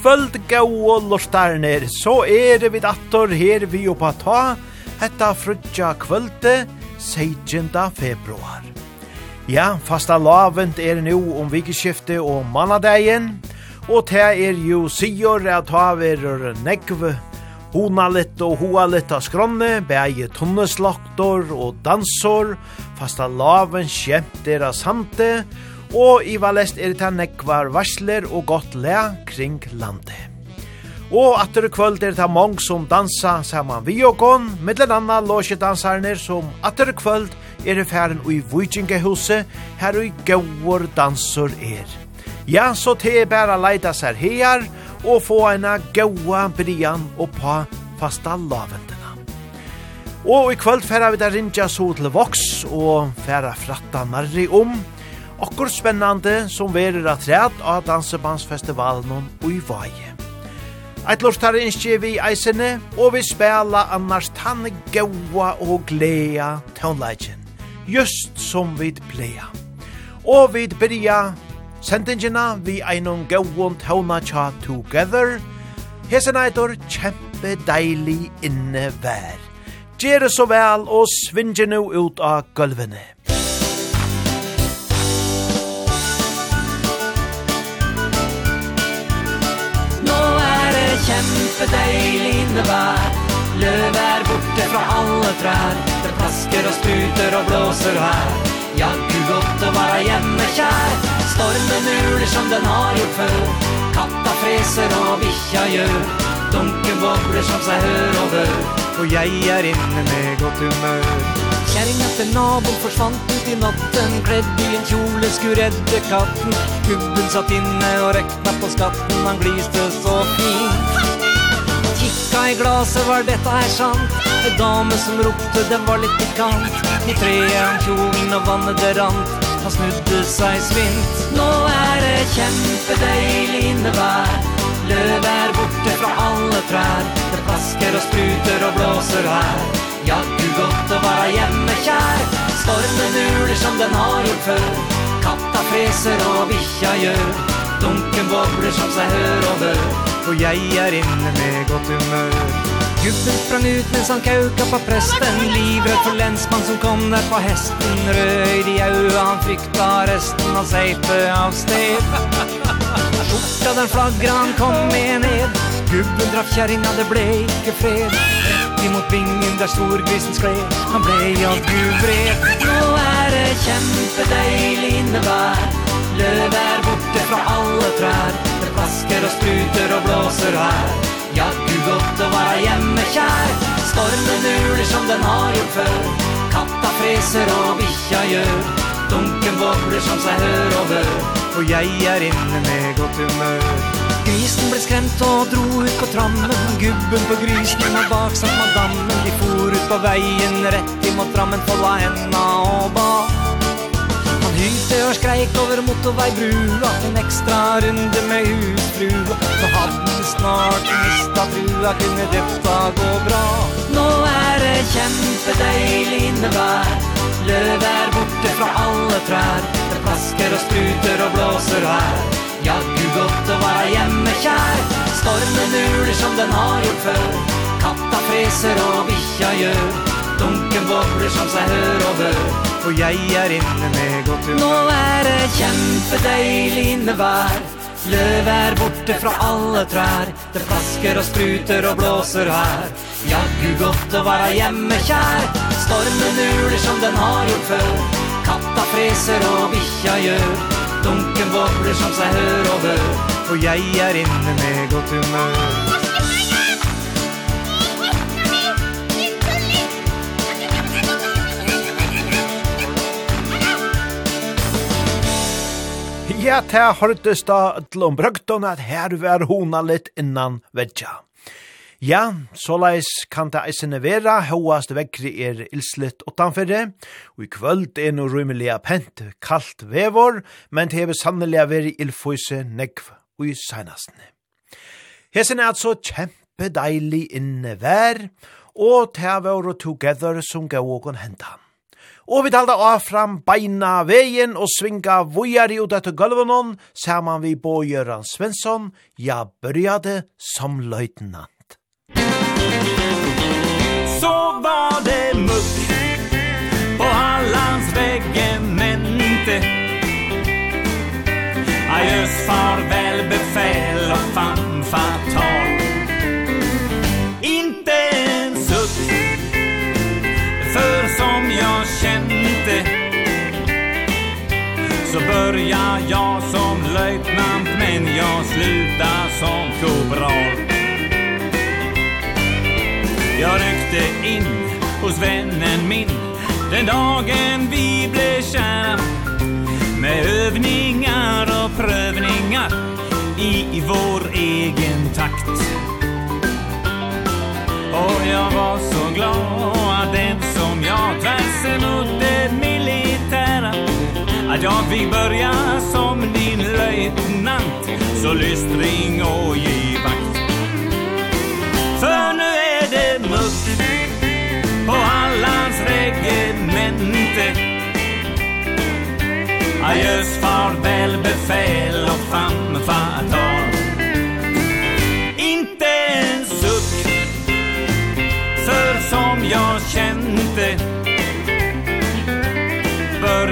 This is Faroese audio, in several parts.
kvöld gau og så er vi dator her vi oppa ta, hetta frutja kvölde, 16. februar. Ja, fasta lavent er nu om vikeskifte og mannadegin, og te er jo sigur at ta verur negv, hona litt og hoa litt av skronne, beie tunneslaktor og dansor, fasta laven skjemt er av sante, og i valest er det nekvar varsler og godt le kring landet. Og atter kvöld er det mong som dansa saman vi og gong, middelen anna låsje dansarner som atter kvöld er det færen ui Vujtjingehuset, her ui gauur dansur er. Ja, så te er bæra leida sær her, og få eina gaua brian og pa fasta lavendena. Og i kvöld færa vi der rinja så til voks, og færa fratta marri om, okkur spennande som verir at træt av Dansebandsfestivalen og i Vaje. Eit lort her innskje vi eisene, og vi spela annars tann gaua og glea townleggen, just som vi pleia. Og vi byrja sendingina vi einon gauon tåna tja together, hesen eitor kjempe deilig inne vær. Gjere så vel og svinge nu ut av gulvene. kjempedeilig innevær Løv er borte fra alle trær. Det plasker og spruter og blåser her. Jaggu godt å være hjemme kjær. Stormen uler som den har gjort før. Katta freser og bikkja gjør. Dunken bobler som seg hør og dør Og jeg er inne med godt humør. Kjæring etter nabon forsvant ut i natten. Kledd i en kjole skulle redde katten. Gubben satt inne og rekna på skatten. Han gliste så fint vodka i glaset var dette her sant? En dame som ropte, det var litt pikant I treen kjolen og vannet det rant. Han snudde seg svint. Nå er det kjempedeilig innevær. Løv er borte fra alle trær. Det plasker og spruter og blåser her. Ja, du godt å være hjemme kjær. Stormen uler som den har gjort før. Katta freser og bikkja gjør. Dunken bobler som seg hør og bør Och jag är inne med gott humör Gubben sprang ut mens han kauka på prästen Livrädd för länsman som kom där på hästen Røyd i aua han frykta resten av seipe av sted. Skjorta den flagra han kom med ned. Gubben draf kärringa det ble ikke fred. Rett imot bingen der storgrisen skled. Han ble alt gud Nå er det kjempedeilig innevær Løv er bort fra alle trær Det plasker og spruter og blåser her. Ja, du godt å være hjemme kjær Stormen uler som den har gjort før. Katta freser og bikkja gjør Dunken vågler som seg hør og bør. Og jeg er inne med godt humør. Grisen ble skremt og dro ut på trammen. Gubben på grisen og bak satt madammen. De for ut på veien rett imot trammen Folla henda og bak og skreik over motorveibrua En ekstra runde med husfrua. Så hadde vi snart mista trua Kunne dette gå bra. Nå er det kjempedeilig innevær Løv er borte fra alle trær Det plasker og spruter og blåser her Ja, du godt å være hjemme kjær Stormen uler som den har gjort før Katta freser og bikkja gjør Dunken bobler som seg hør og bør Og jeg er inne med godt humør Nå er det kjempedeilig innevær. Løv er borte fra alle trær. Det plasker og spruter og blåser her. Ja, gud godt å være hjemme kjær. Stormen uler som den har gjort før. Katta freser og bikkja gjør. Dunken bobler som seg hør og bør Og jeg er inne med godt humør. Ja, det hørtes da til om brøkton at her var hona litt innan vedja. Ja, så leis kan det eisene vera, hoast vekkri er ilslitt utanfyrre, og i kvöld er no rymelig pent, kallt vevor, men det hever sannelig veri ilføyse negv og i seinastene. Hesen er altså kjempe deilig inne vær, og det var together som gav åkon hentan. Og vi talda av fram beina veien og svinga vujari ut etter gulvenon, saman vi bo Göran Svensson, ja började som løytnant. Så var det mörkt på Hallandsväggen men inte Adjös farväl befäl och fanfatal börja jag som löjtnant men jag sluta som kobral Jag ryckte in hos vännen min Den dagen vi blev kära. Med övningar och prövningar I vår egen takt. Och jag var så glad att Den som jag tvärs emot det min Att jag fick börja som din löjtnant Så lystring och ge vakt. För nu är det mutt På Hallands regemente. Adjös farväl befäl och famfatal Inte en suck För som jag kände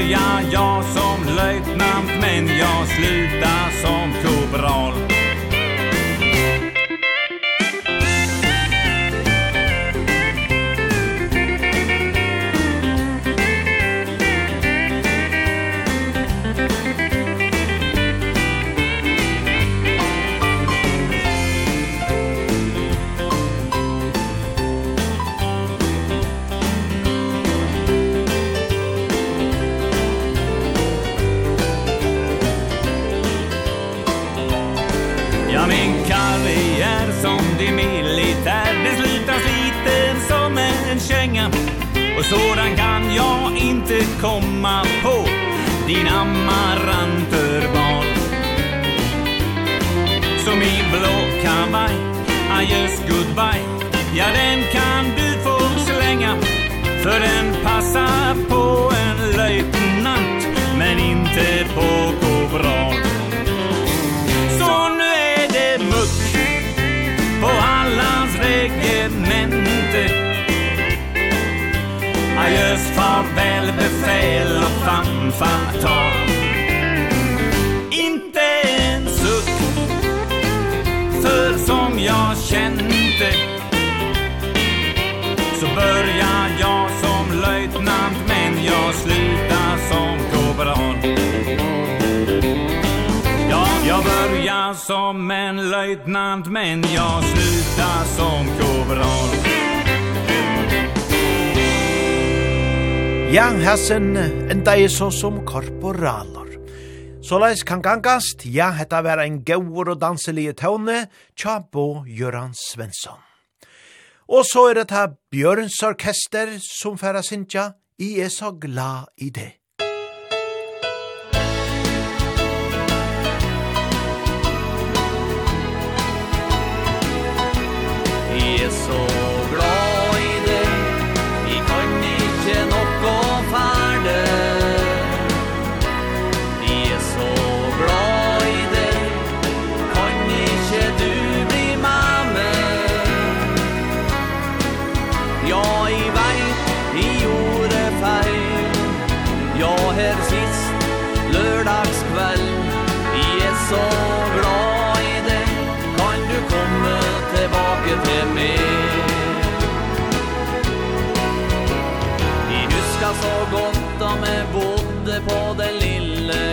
börja jag som löjtnant men jag slutar som kobral Sådan kan jag inte komma på. Din amarantörbal Som i blå kavaj. Adios goodbye. Ja den kan du få slänga. För den passar har väl befäl och fanfan tar Inte en suck För som jag kände Så börjar jag som löjtnant Men jag slutar som kobran Ja, jag börjar som en löjtnant Men jag slutar som kobran Ja, hessen enda er så som korporaler. Såleis kan gangast, ja, hetta vera ein gaur og danselige tåne, tja Bo Göran Svensson. Og så er det her Bjørns orkester som færa sintja, i er så glad i det.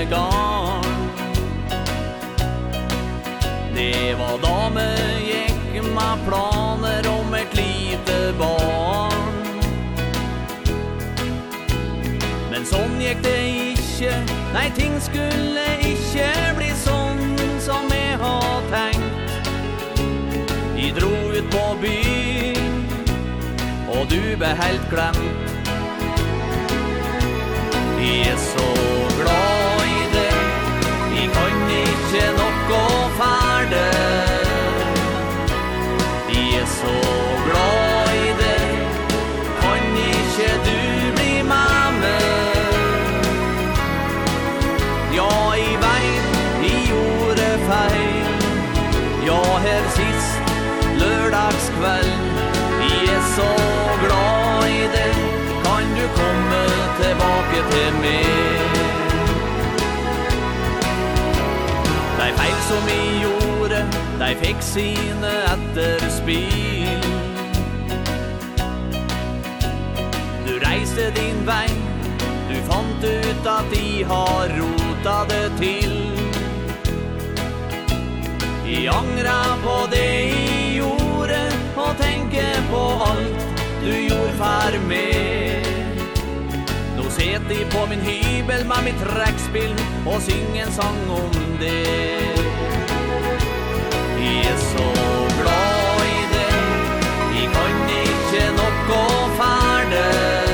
gone. Det var da vi gikk med planer om et lite barn. Men sånn gikk det ikke. Nei, ting skulle ikke bli sånn som jeg har tenkt. Vi dro ut på byen Og du ble helt glemt. Jeg så ikkje nok å ferde. Vi er så glad i deg. Kan ikkje du bli mamme Ja, i veit, i gjorde feil. Ja, her sist, lørdagskveld Vi er så glad i deg. Kan du komme tilbake til meg? Dei feil som i gjorde Dei fikk sine etter spil Du reiste din vei Du fant ut at de har rota det til I angra på det i gjorde Og tenke på alt du gjorde fær meg set machete på min hybel med mitt rackspill og syng en sang om det. Jeg er så glad i det. Jeg kan ikke nok gå ferde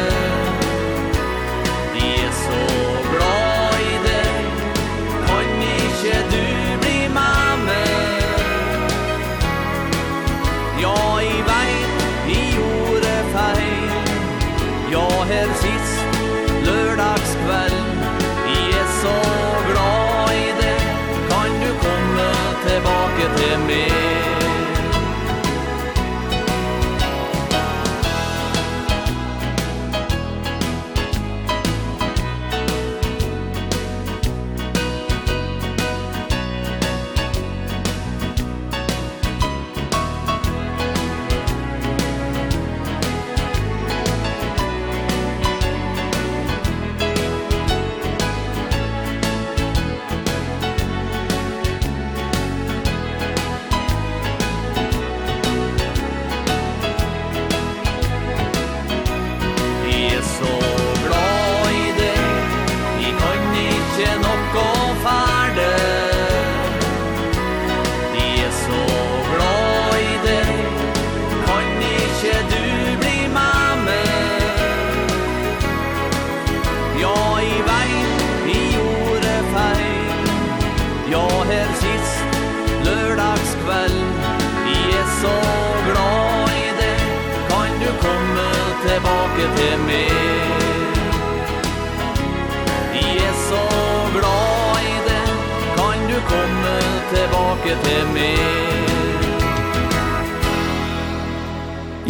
tilbake til meg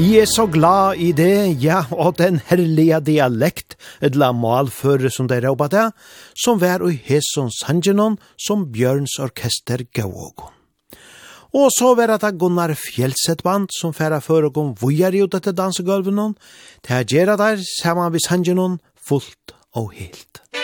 Jeg er så glad i det, ja, og den herlige dialekt, edla malføre som de råpa det, som var i Heson Sangenon som Bjørns orkester gavågon. Og så var det Gunnar Fjellset band som færa før og kom vujar ut etter dansegulven hon, til å gjøre der, saman vi sangen fullt og helt.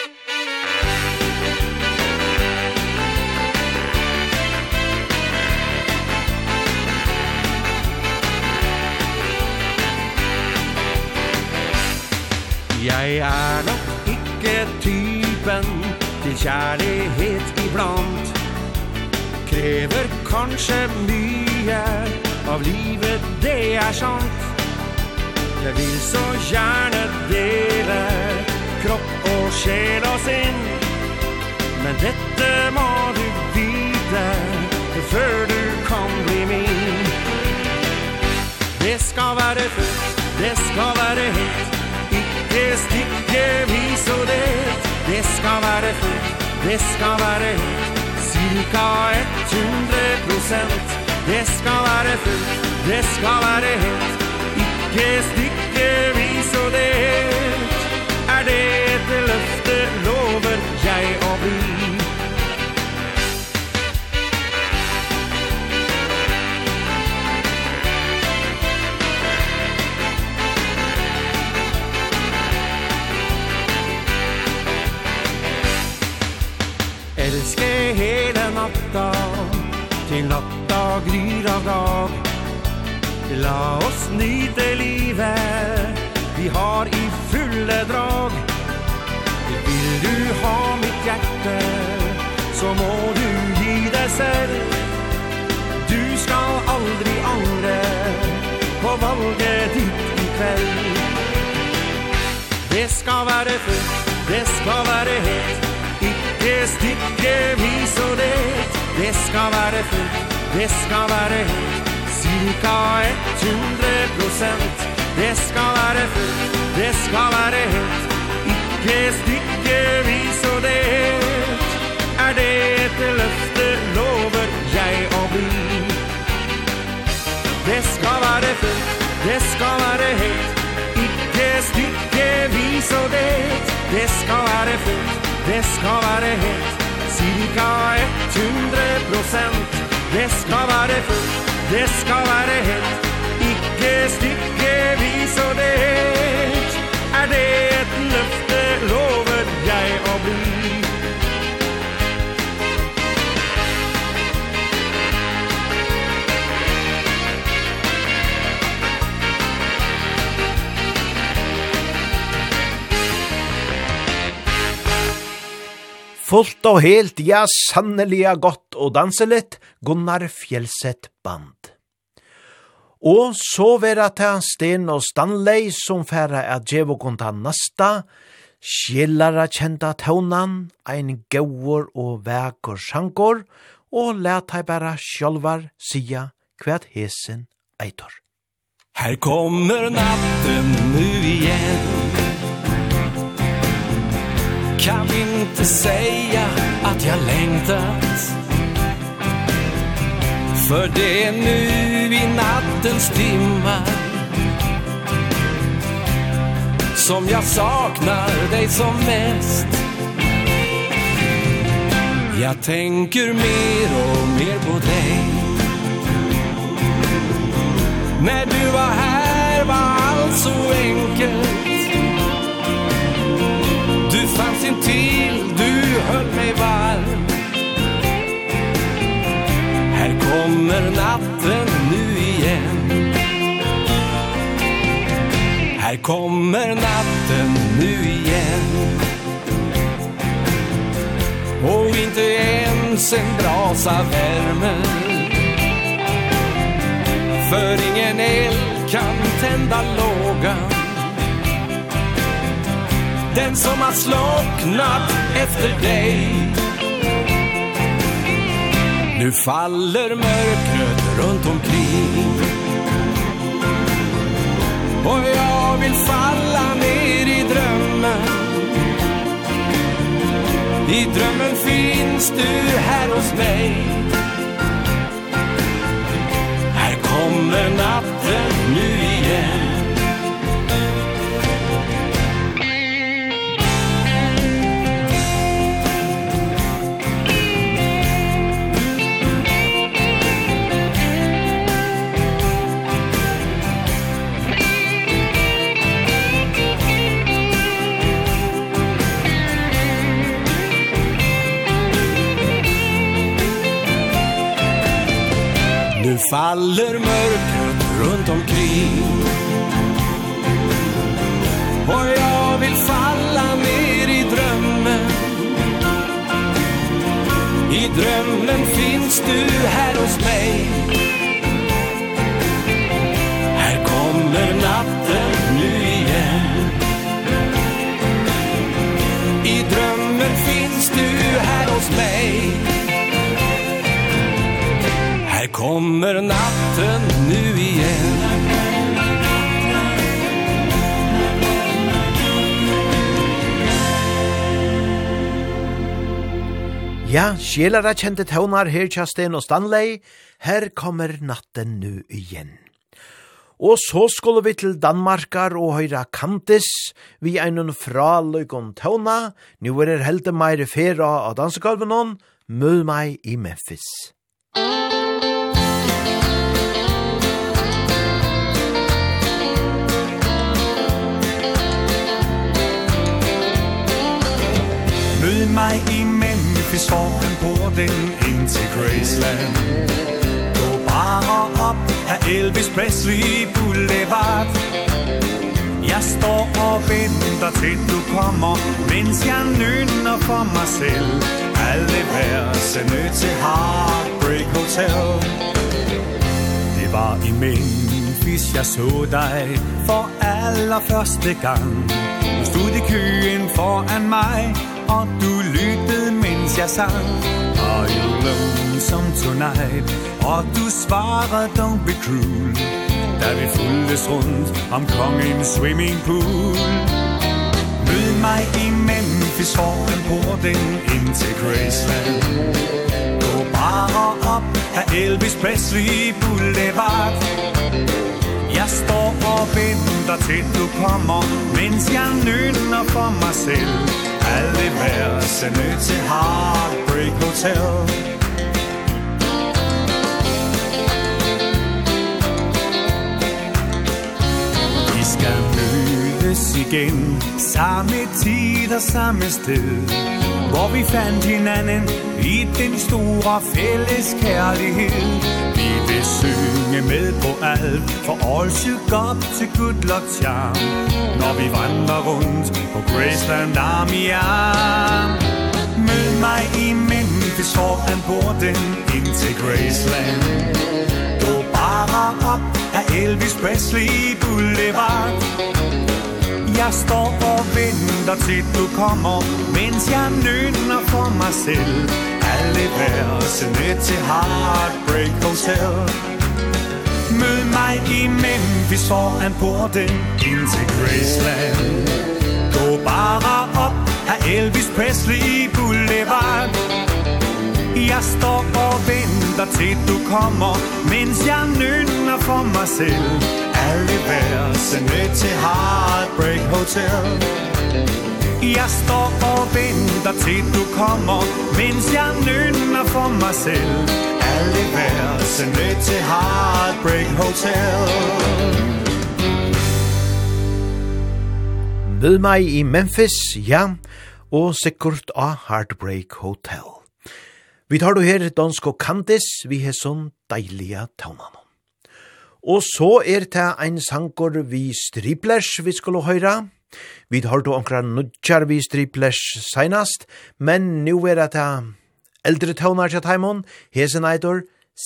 Jeg er nok ikke typen til kjærlighet iblant. Krever kanskje mye av livet, det er sant. Jeg vil så gjerne dele kropp og sjel og sinn. Men dette må du vite før du kan bli min. Det skal være fullt, det skal være helt ikke stikke vis og det. Det skal være fullt, det skal være helt Cirka 100 prosent. Det skal være fullt, det skal være helt Ikke stikke vis og det. dag Til natta gryr av dag. La oss nyte livet Vi har i fulle drag. Vil du ha mitt hjerte Så må du gi deg selv. Du skal aldri angre På valget ditt i kveld. Det skal være fullt, det skal være helt. Ikke stikke vis og det. Det skal være fullt, det skal være helt. Cirka 100 prosent. Det skal være fullt, det skal være helt. Ikke stykkevis og det Er det et løfte lover jeg å bli? Det skal være fullt, det skal være helt. Ikke stykkevis og det Det skal være fullt, det skal være helt. Cirka 100 prosent. Det skal være fullt, det skal være helt. Ikke stykkevis og det helt Er det et løfte lover jeg å bli. Fullt og helt, ja, sanneliga godt og danselitt, Gunnar Fjellset Band. Og så vera ta Sten og Stanley som færa at djevokonta nasta, skjellara kjenta taunan, ein gauur og vekur sjankor, og let hei bæra sjolvar sia kvæt hesen eitor. Her kommer natten nu igjen, kan inte säga att jag längtat. För det är nu i nattens timmar Som jag saknar dig som mest. Jag tänker mer och mer på dig. När du var här var allt så enkelt. Här kommer natten nu igen. Här kommer natten nu igen. Och inte ens en brasa värmer För ingen eld kan tända lågan. Den som har slocknat efter dig. Nu faller mörkret runt omkring. Och jag vill falla ner i drömmen. I drömmen finns du här hos mig. Här kommer natten faller mörkret runt omkring. Och jag vill falla ner i drömmen. I drömmen finns du här hos mig. kommer natten nu igen Ja, sjelare kjente tøvnar her Kjastin og Stanley. Her kommer natten nu igjen. Og så skulle vi til Danmarkar og høyra Kantis, vi er noen fra Løygon Tøvna, nu er det helte meire fera av dansegolven hon, meg i Memphis. Mød mig i Memphis Formen på den ind til Graceland. Gå bare op af Elvis Presley Boulevard. Jeg står og venter til du kommer Mens jeg nynner for mig selv. Alle versene til Heartbreak Hotel. Det var i Memphis jeg så dig For allerførste gang. Nu stod i køen foran mig Og du lyttede, mens jeg sang. Are you lonesome tonight? Og du svarede, don't be cruel. Da vi fuldtes rundt om kongens swimmingpool Mød mig i Memphis foran porten ind til Graceland. Gå bare op af Elvis Presley Boulevard. Jeg står og venter til du kommer. Mens jeg nynner for mig selv Alle værelsene til Heartbreak Hotel. Vi skal mødes igen Samme tid og samme sted Hvor vi fandt hinanden i den store fælles kærlighed. Vi vil synge med på alt For all shook up to good luck charm. Når vi vandrer rundt på Graceland arm Mød mig i Memphis foran porten ind til Graceland. Gå bare op af Elvis Presley Boulevard. Jeg står og venter til du kommer. Mens jeg nynner for mig selv Alle værelsene til Heartbreak Hotel Mød mig i Memphis foran porten Ind til Graceland. Gå bare op af Elvis Presley Boulevard. Jeg står og venter til du kommer. Mens jeg nynner for mig selv Harry Bear Send til Heartbreak Hotel Jeg står og venter til du kommer Mens jeg nynner for mig selv Harry Bear Send til Heartbreak Hotel Mød mig i Memphis, ja, og sikkert av Heartbreak Hotel. Vi tar du her dansk og Candice, vi har sånn deilige tøvnene. Og så er det ein sankor vi striplers vi skulle høyra. Vi har då onkra nudjar vi striplers seinast, men nu er det eldre tøvnar til Taimon, hesen eitor,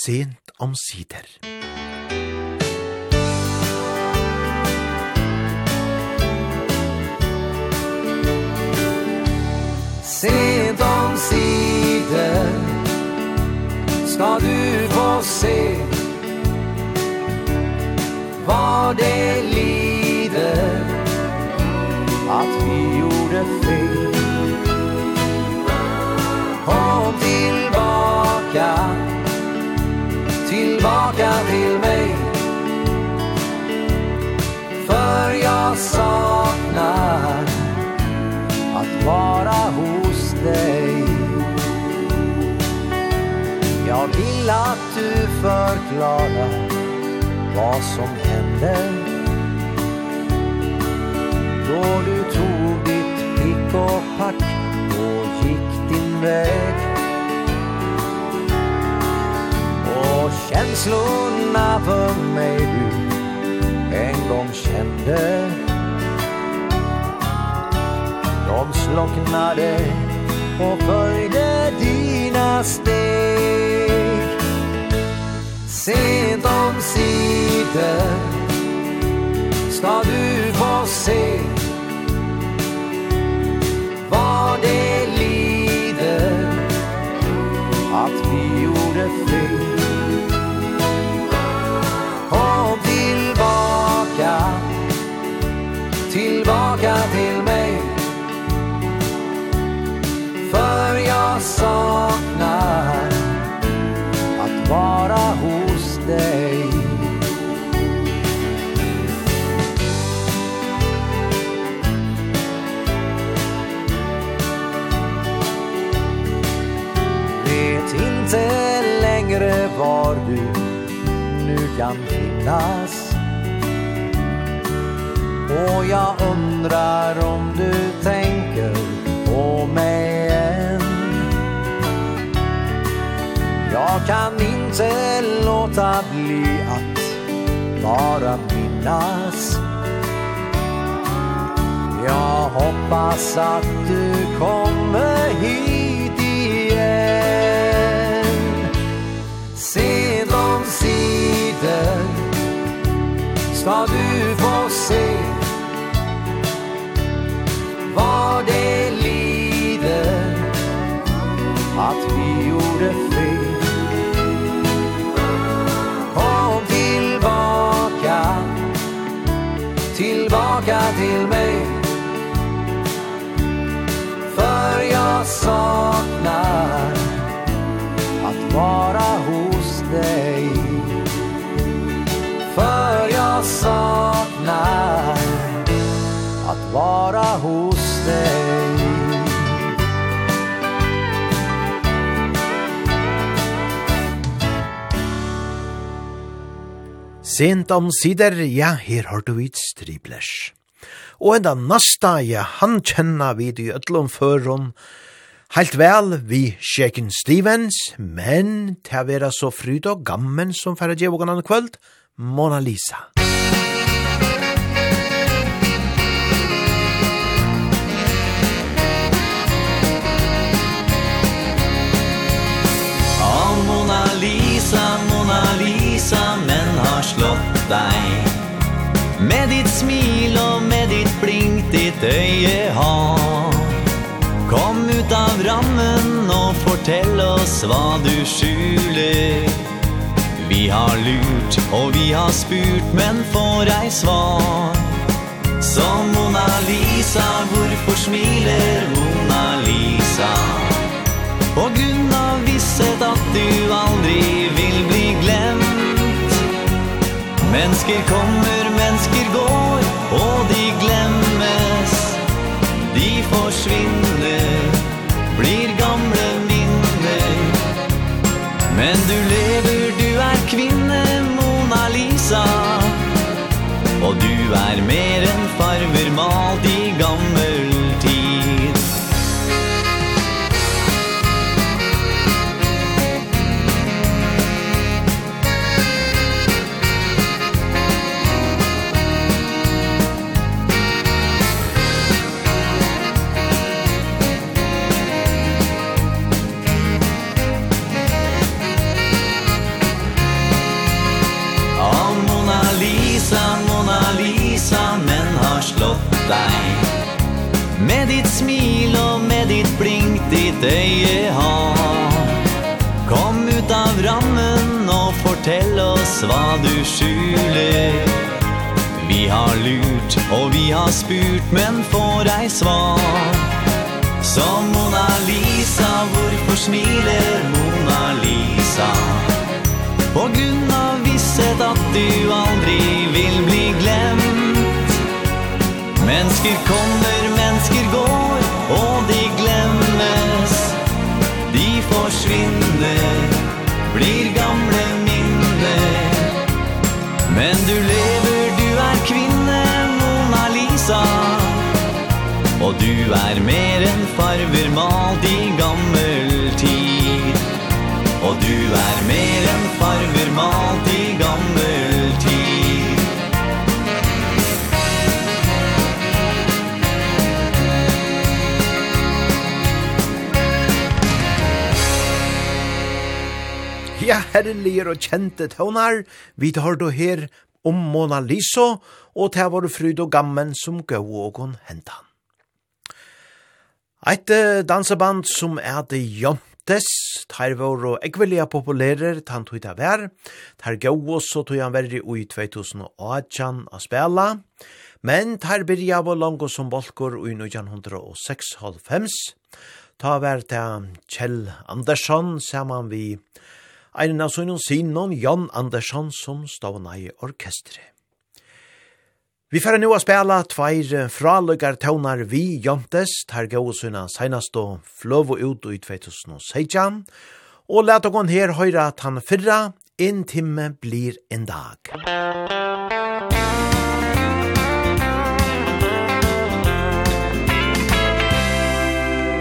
sent om sider. Sent om sider skal du få se vad det lider Att vi gjorde fel Kom tillbaka Tillbaka till mig För jag saknar Att vara hos dig Jag vill att du förklarar vad som hände. Då du tog ditt pick och pack och gick din väg. Och känslorna för mig du en gång kände. De slocknade och följde dina steg. Sent om sider Ska du få se Vad det lider Att vi gjorde fel Kom tillbaka Tillbaka till mig För jag saknar var du nu kan finnas. Och jag undrar om du tänker på mig än. Jag kan inte låta bli att bara minnas. Jag hoppas att du kommer hit. ska du få se Vad det lider Att vi gjorde fel Kom tillbaka Tillbaka till mig För jag saknar Att vara hos dig jag saknar Att vara hos dig Sent om sider, ja, her har du vidt striblers. Og enda nasta, ja, han kjenna vid i ötlom føron, Helt vel, vi sjekken Stevens, men til å være så fryd og gammen som færre djevågan an kvöld, Mona Lisa. mye har. Kom ut av rammen og fortell oss hva du skjuler. Vi har lurt og vi har spurt men får ei svar. Som Mona Lisa, hvorfor smiler Mona Lisa? På grunn av visset at du aldri vil bli glemt. Mennesker kommer, mennesker går, og de forsvinner Blir gamle minner. Men du lever, du er kvinne Mona Lisa. Og du er mer enn farver malt i deg har Kom ut av rammen og fortell oss hva du skjuler. Vi har lurt og vi har spurt men får ei svar. Som Mona Lisa, hvorfor smiler Mona Lisa? På grunn av visshet at du aldri vil bli glemt. Mennesker kommer, mennesker går, og de kvinner Blir gamle minner Men du lever, du er kvinne Mona Lisa. Og du er mer enn farver malt i gammel tid. Og du er mer enn farver malt i gammel tid. ja, herreliger og kjente tøvnar, vi tar då her om Mona Lisa, og til vår fryd og gammen som gau og hun hentan. Eit danseband som er det jontes, tar vår og ekvelia populærer, tan tog det vær, tar gau og tog han verri ui 2018 a spela, men tar byrja av langt som bolkor ui 1906 halvfems, ta vær til Kjell Andersson, saman vi ein av sønnen sinon Jan Andersson som stavna i orkestre. Vi færre nu å spela tveir fraløygar tøvnar vi Jantes, tar gausunna seinast og fløv ut i 2016, og let okon her høyra at han fyrra, en timme blir en dag.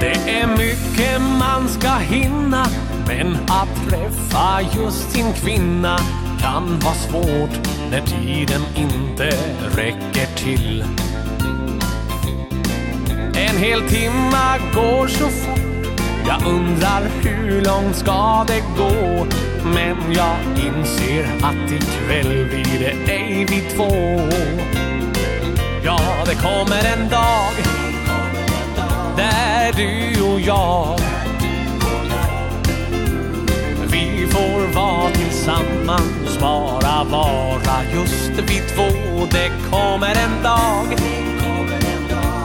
Det är mycket man ska hinna Men att träffa just sin kvinna kan vara svårt när tiden inte räcker till. En hel timma går så fort. Jag undrar hur långt ska det gå? Men jag inser att ikväll blir det ej vi två. Ja, det kommer en dag. Där du och jag får vara tillsammans Bara vara. Just vi två Det kommer en dag.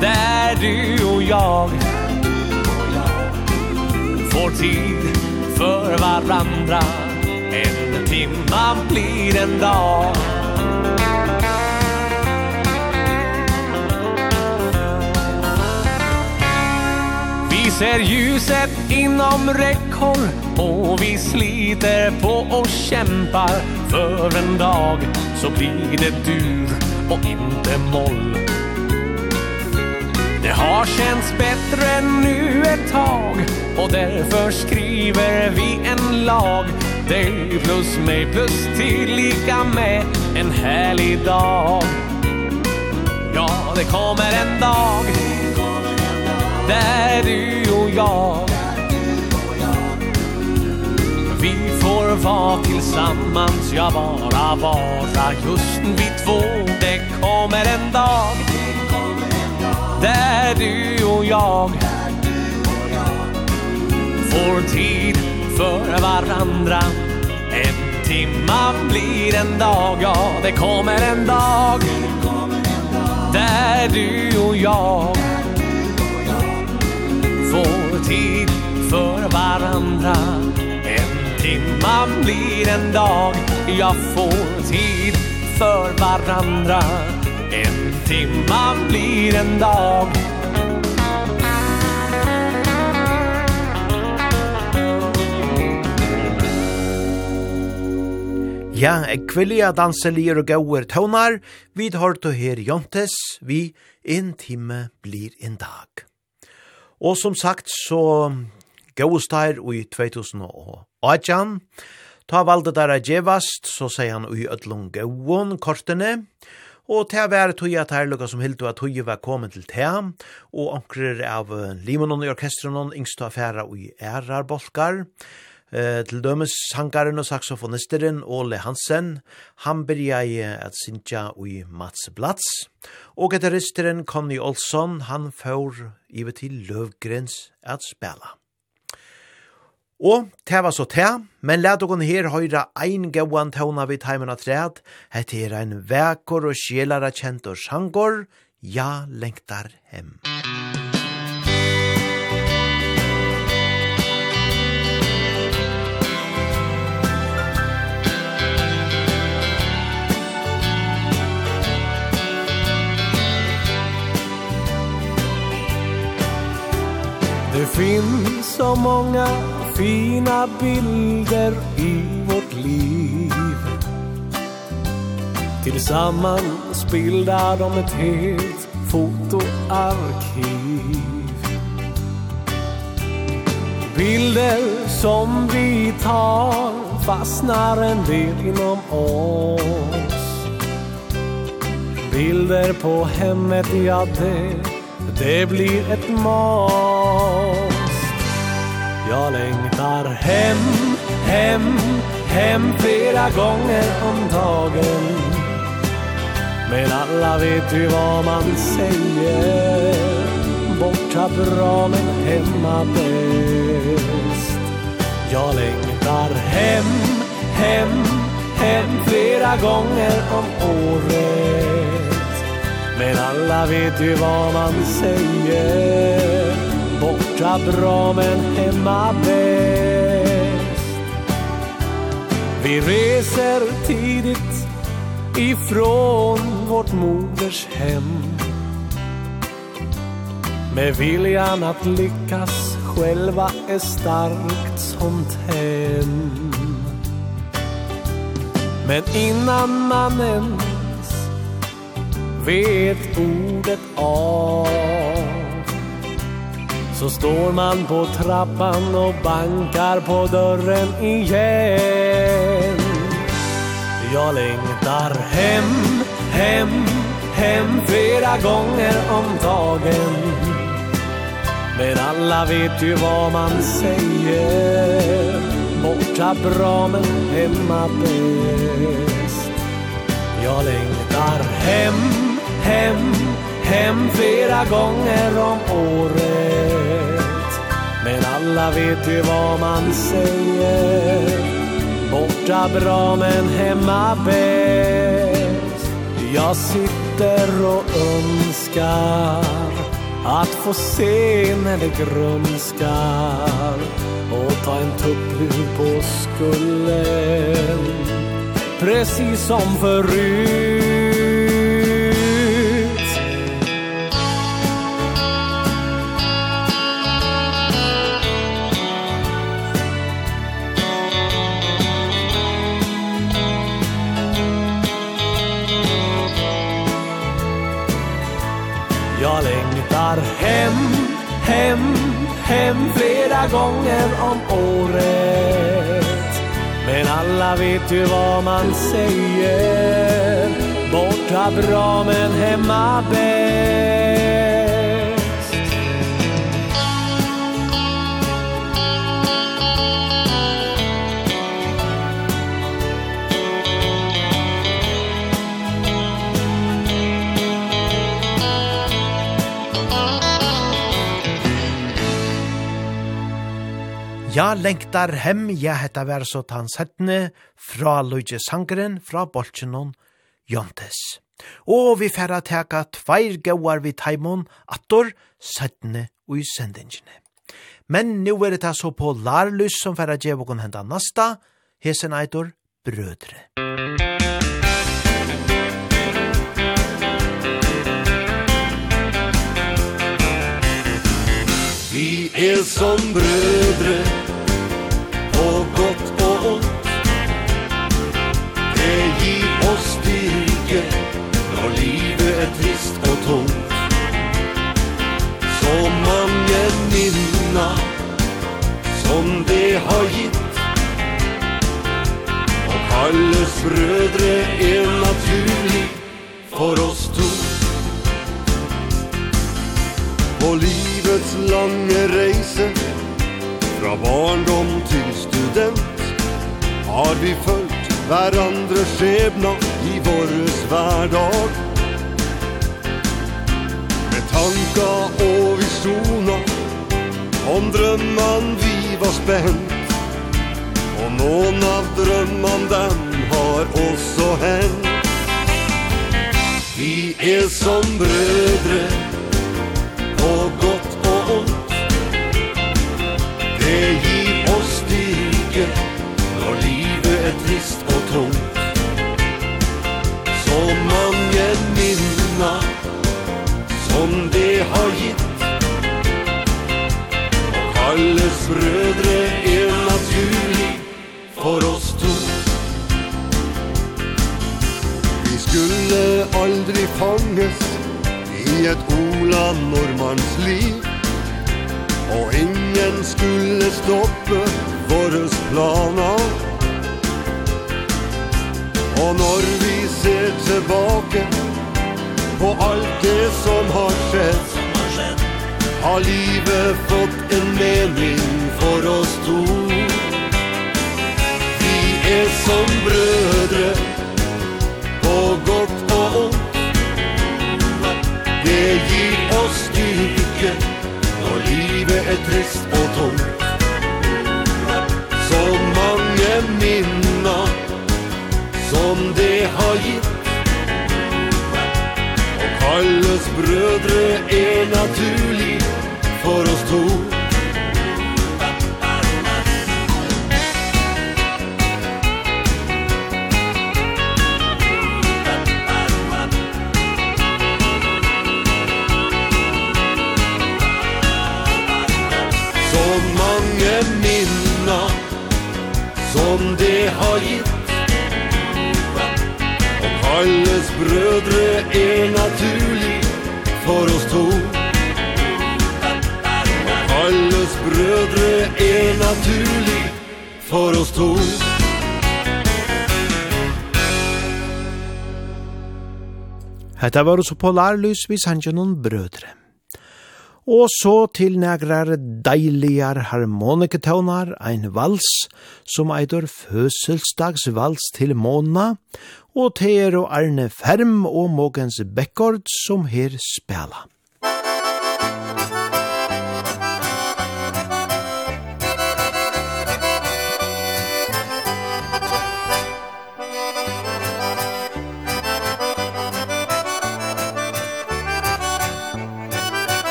Där du och jag Får tid för varandra. En timma blir en dag. Ser ljuset inom räckhåll Och vi sliter på och kämpar. För en dag så blir det dur och inte moll. Det har känts bättre nu ett tag Och därför skriver vi en lag. Dig plus mig plus till lika med en härlig dag. Ja, det kommer en dag. Där du jag Vi får vara tillsammans, ja bara vara. Just vi två, det kommer en dag. Där du och jag Får tid för varandra. En timma blir en dag, ja det kommer en dag. Där du och jag få tid för varandra. En timma blir en dag Jag får tid för varandra. En timma blir en dag. Ja, eg kvillia danselier og gauer tøvnar, vid hårtu her jontes, vi en time blir en dag. Og som sagt så gåstær i 2018, ta valde der a djevast, så sier han i ötlun gåon kortene, og til å være tog at her lukka som hildu at tog var kommet til tea, og ankrer av limonon i orkestron, yngst og affæra i ærarbolkar, Eh, til dømes sangaren og saxofonisteren Ole Hansen, han byrja i at synja i Mats Blats. Og gitaristeren Conny Olsson, han får ivet til Løvgrens at spela. Og det var så det, men let dere her høyre ein gauan tåna vid heimen av træd, hette er ein vekor og sjelare kjent og sjangor, ja lengtar hem. Musikk Det finns så många fina bilder i vårt liv. Tillsammans bildar de ett helt fotoarkiv. Bilder som vi tar fastnar en del inom oss. Bilder på hemmet, ja det, det blir ett mål. Jag längtar hem, hem, hem flera gånger om dagen. Men alla vet ju vad man säger Borta bra men hemma bäst. Jag längtar hem, hem, hem flera gånger om året. Men alla vet ju vad man säger borta bra men hemma bäst Vi reser tidigt ifrån vårt moders hem. Med viljan att lyckas själva är starkt som tänd Men innan man ens vet ordet av Så står man på trappan och bankar på dörren igen. Jag längtar hem, hem, hem flera gånger om dagen. Men alla vet ju vad man säger. Borta bra men hemma bäst. Jag längtar hem, hem, hem flera gånger om året. Men alla vet ju vad man säger. Borta bra men hemma bäst. Jag sitter och önskar Att få se när det grönskar Och ta en tupplur på skullen Precis som förut. hem flera gånger om året. Men alla vet ju vad man säger. Borta bra men hemma bäst. Ja, lengtar hem, ja, hetta vær så tann settne, fra Luigi Sangren, fra Bolchenon, Jontes. Og vi færa teka tveir gauar vi taimon, attor, settne ui sendingene. Men nu er det så på Larlus som færa djevokon henda nasta, hesen eitor, brødre. Vi er som brødre, på gott og ont Det gir oss styrke Når livet er trist og tomt Så mange minna Som det har gitt. Og kalles brødre er naturlig For oss to. På livets lange reise Fra barndom til student Har vi följt hverandre skjebna I våres hverdag. Med tanka og visjona Om drømman vi var spent Og noen av drømman dem har også hent Vi er som brødre Og godt Det gir oss styrke Når livet er trist og tungt. Så mange minna Som det har gitt. Og kalles brødre er naturlig For oss to. Vi skulle aldri fanges I et Ola Normans liv. Og ingen skulle stoppa våres planer. Og når vi ser tilbake På allt det som har skjedd Har livet fått en mening för oss to. Vi är som brødre På gott och ont Det gir er trist og tomt Så mange minner som det har gitt. Og kalles brødre er natur. Hetta var så polarlys vi sanje noen brødre. Og så til negrar deiligar harmoniketaunar, ein vals, som eitur fødselsdagsvals til måna, og teer og Arne Ferm og Mogens Bekkord som her spela.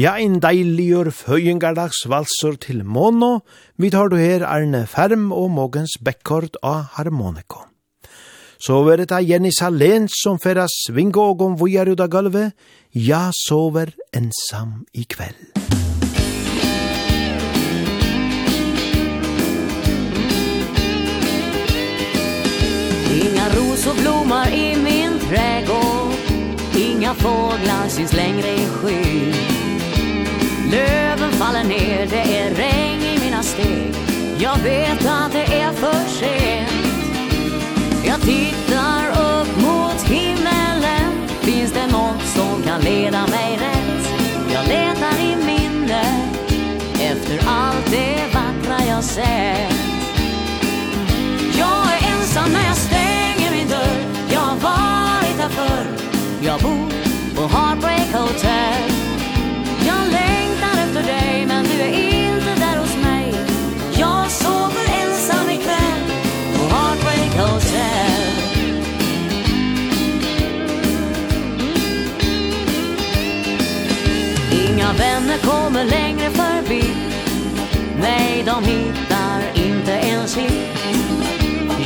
Ja, ein deiligur føyingardags valsor til Mono, vi tar du her Arne Ferm og Mogens Bekkord av Harmoniko. Så var det Jenny Salén som færa svinga og om vujar ut av gulvet, ja, sover ensam i kveld. Inga rosor blommar i min trädgård Inga fåglar syns längre i skyn Löven faller ner, det är regn i mina steg. Jag vet att det är för sent. Jag tittar upp mot himmelen. Finns det något som kan leda mig rätt? Jag letar i minnet. Efter allt det vackra jag sett Jag är ensam när jag stänger min dörr Jag har varit här förr Jag bor på Heartbreak Hotel för dig men du är inte där hos mig. Jag sover ensam ikväll på Heartbreak Hotel. Inga vänner kommer längre förbi Nej, de hittar inte ens hit.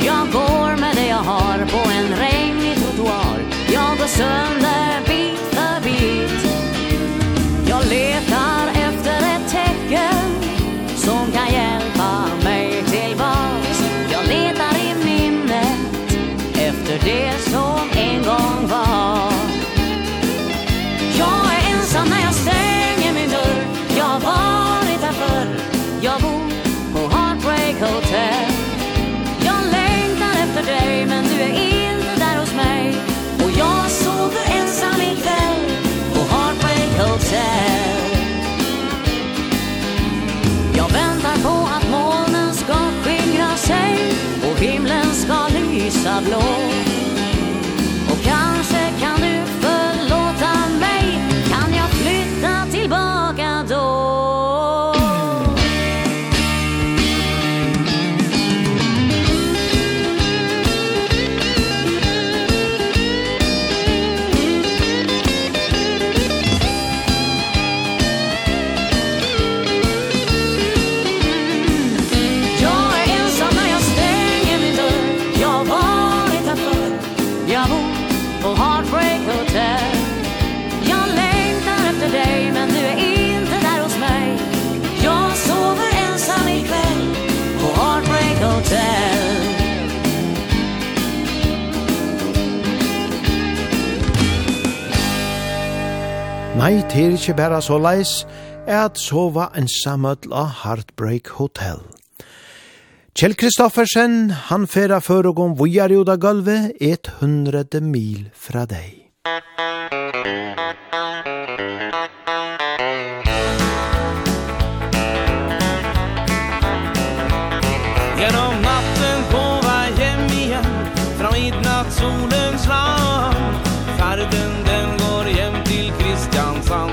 Jag går med det jag har på en regnig trottoar. Jag går sönder bit för bit. Jag letar hjälpa mig tillbaks Jag letar i minnet efter det som en gång var. Jag är ensam när jag stänger min dörr. Jag har varit här förr. Jag bor på Heartbreak Hotel. Jag längtar efter dig men du är inte där hos mig. Och jag sover ensam ikväll på Heartbreak Hotel. lysa blå. det er ikke bare så leis, at sova en samøtl av Heartbreak Hotel. Kjell Kristoffersen, han færa før og om vujar i Oda et hundrede mil fra deg. Musikk sand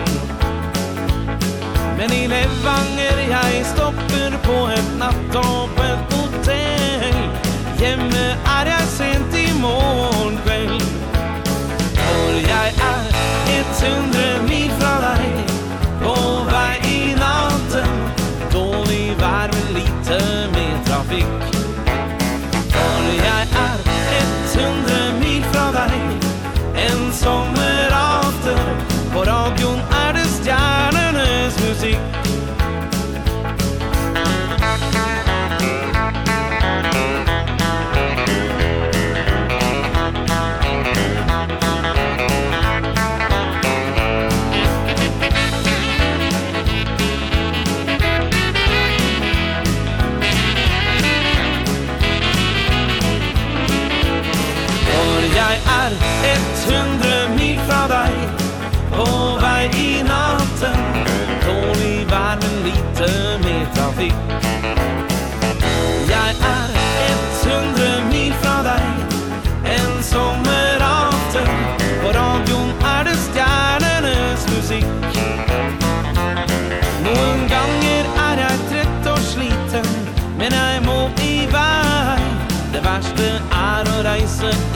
Men i Levanger jeg stopper på et nattog på et hotell. Hjemme er jeg sent i morgen kveld. For jeg er et sund doesn't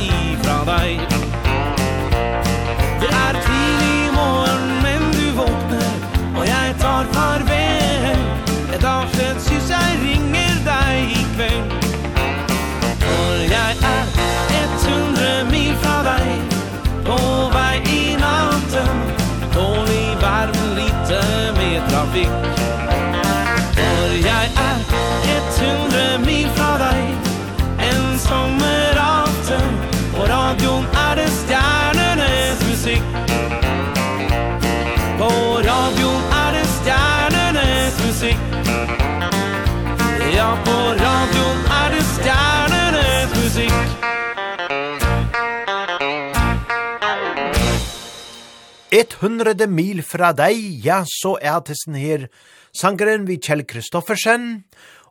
Et hundrede mil fra deg, ja, så er testen her sangeren vi Kjell Kristoffersen,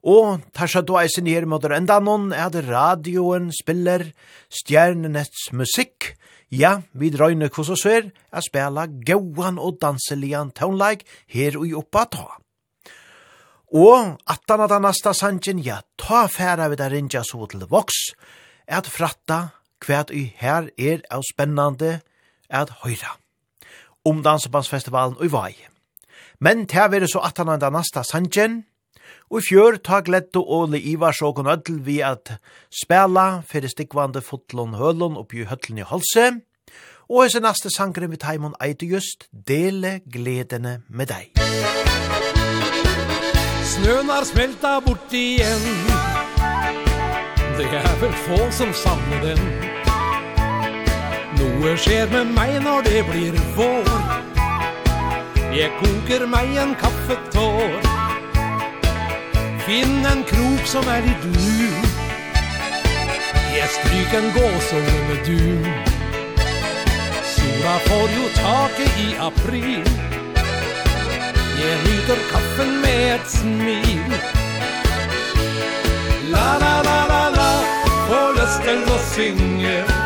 og tarsa du eisen her mot enda noen er det radioen spiller stjernenets musikk, Ja, vi drøyne hos oss her, er spela gauan og danselian townleik her og i oppa ta. Og attan at anasta sangen, ja, ta færa vi der rinja så til voks, at fratta kvært i her er av spennande at høyra om Dansebandsfestivalen i Vai. Men det var så at han enda nasta sangen, og i fjør ta gledde Ole Ivars og ødel vi at spela fyrir stikvande fotlån hølån oppi høtlen i halse, og hese neste sangren vi taimon eite just Dele gledene med deg. Snøen har smelta bort igjen Det er vel få som samler den noe skjer med meg når det blir vår. Jeg koker meg en kaffetår. Finn en krok som er litt lun Jeg stryker en gåsål med dun Sola får jo taket i april. Jeg nyter kaffen med et smil. La la la la la Får lyst til å synge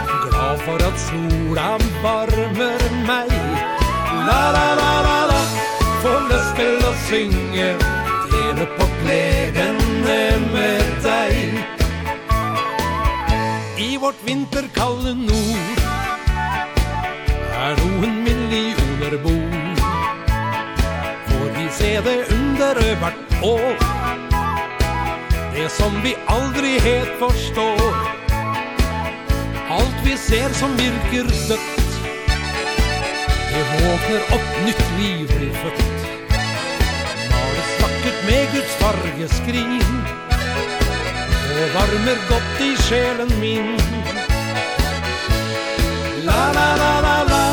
for at sola varmer meg La la la la la Får lyst til å synge Dele på gledene med deg I vårt vinterkalde nord Er noen millioner bor. Får vi se det under hvert år? Det som vi aldri helt forstår alt vi ser som virker dødt Det våkner opp nytt liv blir født. Males vakkert med Guds fargeskrin Og varmer godt i sjelen min. La la la la la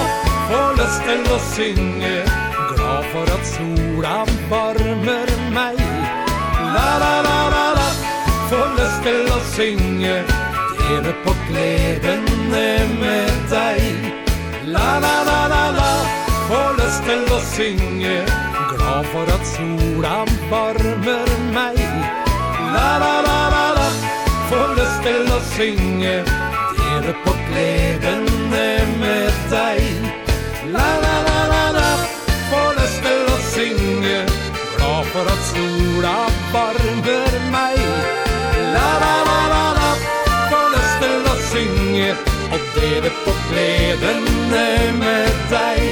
Får lyst til å synge. Glad for at sola varmer meg. La la la la la Får lyst til å synge leve på gledene med deg. La la la la la. Får lyst til å synge. Glad for at sola varmer meg. La la la la la. Får lyst til å synge. Leve på gledene med deg. La la la la la. Får lyst til å synge. Glad for at sola varmer meg. La la la la la låter och synger Och på gledene med deg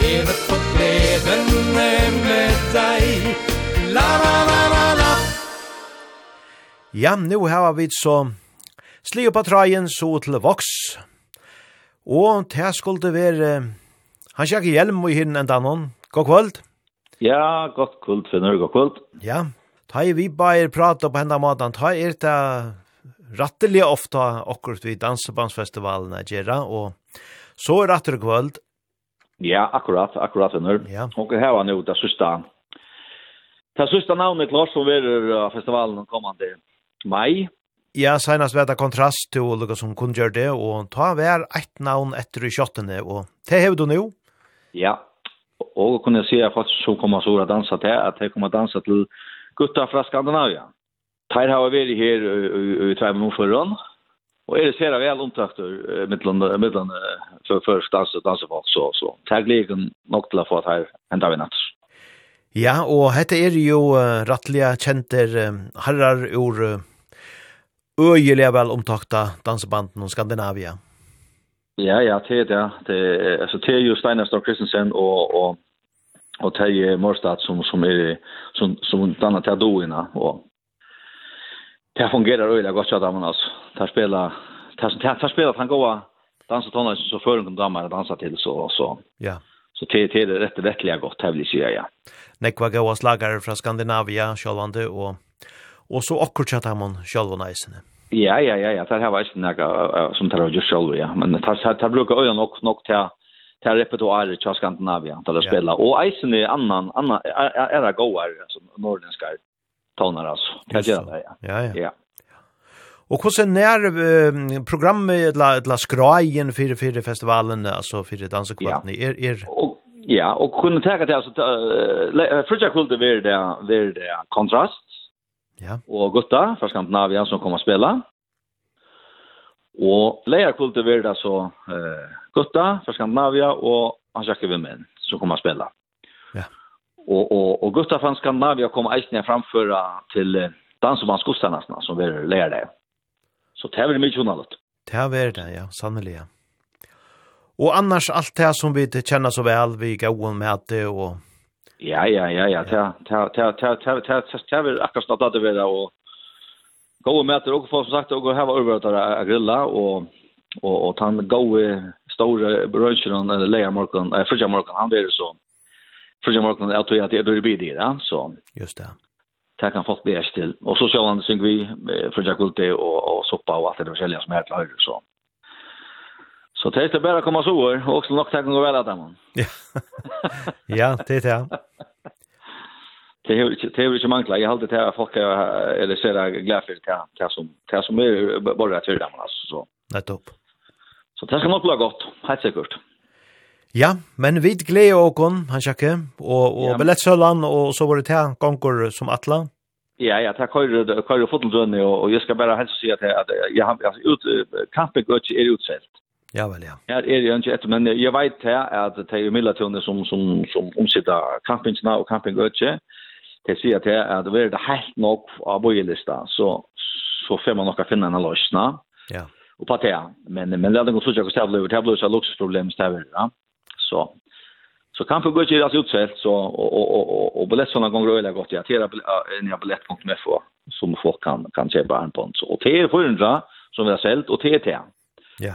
Lever på gledene med deg La la la la la Ja, nu har vi så Sli på trajen så til voks. Og det skulle være Han sjekker hjelm og hinn enda noen. God kvöld. Ja, godt kvöld, Finnur, god kvöld. Ja, ta i vi bare prate på enda maten. Ta i er ta rattelig ofta akkurat vid dansebandsfestivalen er gjerra, och så er det kvöld. Ja, akkurat, akkurat nu. Ja. Og här var nu det sista. Det sista namnet klart som är festivalen kommande maj. Ja, senast var det kontrast til olika som kunne gjøre det, og ta hver eit navn etter i kjottene, og det hever du nå? Ja, og kunne jeg si at folk som kommer så å dansa til, at de kommer å dansa til gutta fra Skandinavia. Tar har vi her i tvær mån foran. Og er det ser vel omtakter mellan mellan för för dans dans så, så så. Tag leken nok till att här ända vi natt. Ja, og hette er jo uh, rattliga kjenter um, herrar ur uh, øyelige vel omtakta dansebanden om Skandinavia. Ja, ja, det er det. det altså, det er jo Steinar Storm Kristensen og, og, og Terje Morstad som, som, er, som, som danner til doina. Og, Det fungerar öliga gott att man alltså. spela spelar där tar spela han goa dansa tonar så för de damerna dansa till så så. Ja. Så det det är rätt vettliga gott tävling ser ja Nekva goa slagare från Skandinavia, Sjölvande och och så akkurat att man själva nice. Ja, ja, ja, ja, det här var inte något som det var just själv, ja. Men det här brukar öja nog, nog till till repertoar till Skandinavia, där å spelar. Och isen är annan, annan, är det goa, som norrländska tonar alltså. Kan jag det? Ja, ja. Ja. Och hur sen när programmet eller eller skrajen för för festivalen alltså för er, är är Ja, och kunna ta det alltså första kvällen var det var det kontrast. Ja. Och Gutta från Skandinavien som kommer att spela. Og leia kvult det så eh Gutta fra Skandinavia og han sjekker vi menn som kommer spela. spille. Och och och Gustav från Skandinavia kommer eisen framföra till dansbandskustanarna som vi lär det. Så det är mycket annat. Det är det, ja, sannolikt. Och annars allt det som vi känner så väl, vi går med att det och Ja, ja, ja, ja, ta ta ta ta ta ta ta vi akkurat snart att det vara och gå med att och få som sagt och ha övervärtare att grilla och och och ta en gå stora brunchen eller leja morgon, eh, fridge morgon han blir så första morgonen att jag hade det började bidra ja så. Just det. Tack han fått bäst till och så så han syng vi för jag kulte och och soppa och allt det där som till höger så. Så det är bara komma så år och också nog tack gå väl att man ja. Ja det är det det är ju det är ju mangla. Jag håller det här folk eller ser där glad för det här som det som är bara att göra man alltså så. Nettopp. Så det ska nog bli gott helt säkert Ja, men vi gleder åkon, han sjakke, og, og ja. billettsølan, og så var det til gonger som atla. Ja, ja, det høyre, høyre fotelrønne, og, og jeg skal bare helst si at, at jeg, altså, ut, kampen går ikke er utselt. Ja, vel, ja. Ja, er jeg ikke etter, men jeg vet her at det er midlertidene som, som, som omsitter kampingsene og kampen går ikke. Det sier at det er det helt nok av bojelista, så, så får man nok finne en løsning. Ja. Og på det, men, men det er noe som ikke er så det er blod så luksusproblem, det ja. Så så kan för gå deras utsett så och och och och biljetterna gånger rörliga gott jag tera nya biljett.mf som folk kan kan köpa armband så och till 400 som vi har sålt och TT. Ja.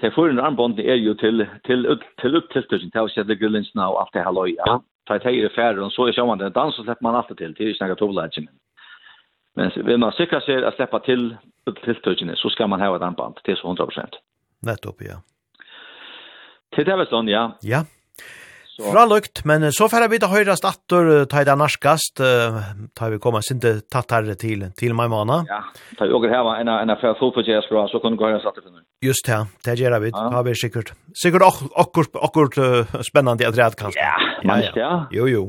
Till 400 armband är ju till till till upp till tusen till så det gullens nu allt det halloja. Ta det här färre och så är sjön den dans så släpper man alltid till till snacka tobblagen. Men vill man säkra sig att släppa till till tusen så ska man ha ett armband till 100 Nettopp ja. Til det var sånn, ja. Ja. Fra lukt, men så får vi til høyre statter, ta i det norskast, ta vi komme sinte her til, til meg måned. Ja, ta vi åker her, enn enn færre fotforgjøres bra, så kan du gå høyre statter til nå. Just det, det gjør vi, ja. har vi sikkert. Sikkert akkurat, akkurat spennende at red, kanskje. Ja, men ja. ja. Jo, jo.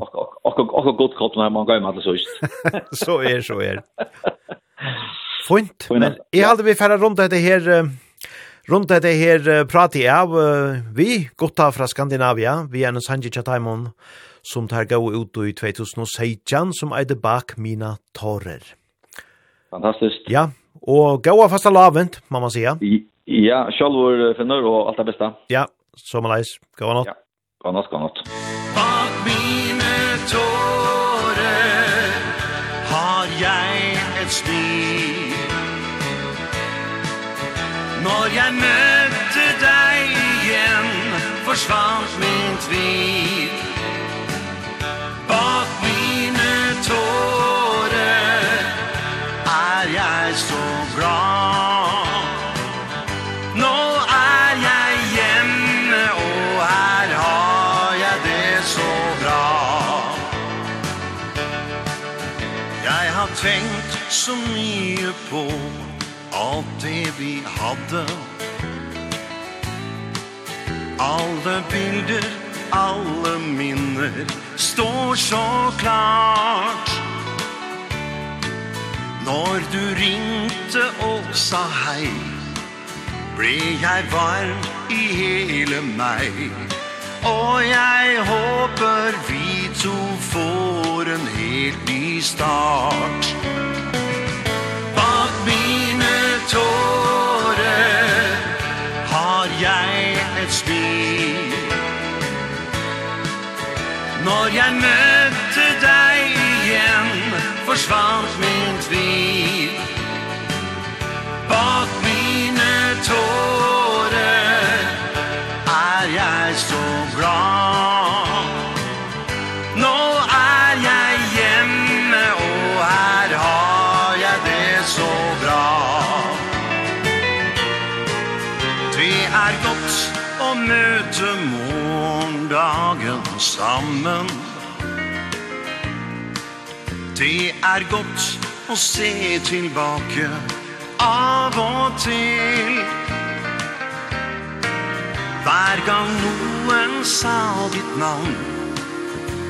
Akkurat godt kropp når man går med det så just. Så er, så er. Fint, men jeg hadde vi færre rundt dette her, Rundt dette her prater jeg av vi, gutta fra Skandinavia, vi er en Sanji Chataimon, som tar gau ut i 2016, som eide bak mina tårer. Fantastiskt. Ja, og gaua fasta lavent, må man säga. Ja, sjálvor finnur og alt det beste. Ja, som leis. Gaua nått. Ja, gaua nått, gaua nått. Bak mine tårer har jeg et stil Når jeg møtte deg igjen Forsvant min tvil. Bak mine tårer Er jeg så glad. Nå er jeg hjemme Og her har jeg det så bra. Jeg har tenkt så mye på det vi hadde. Alle bilder, alle minner Står så klart. Når du ringte og sa hei Ble jeg varm i hele meg. Og jeg håper vi to får en helt ny start tåre har jeg et smil Når jeg møtte deg igjen forsvann sammen Det er godt å se tilbake av og til Hver gang noen sa ditt navn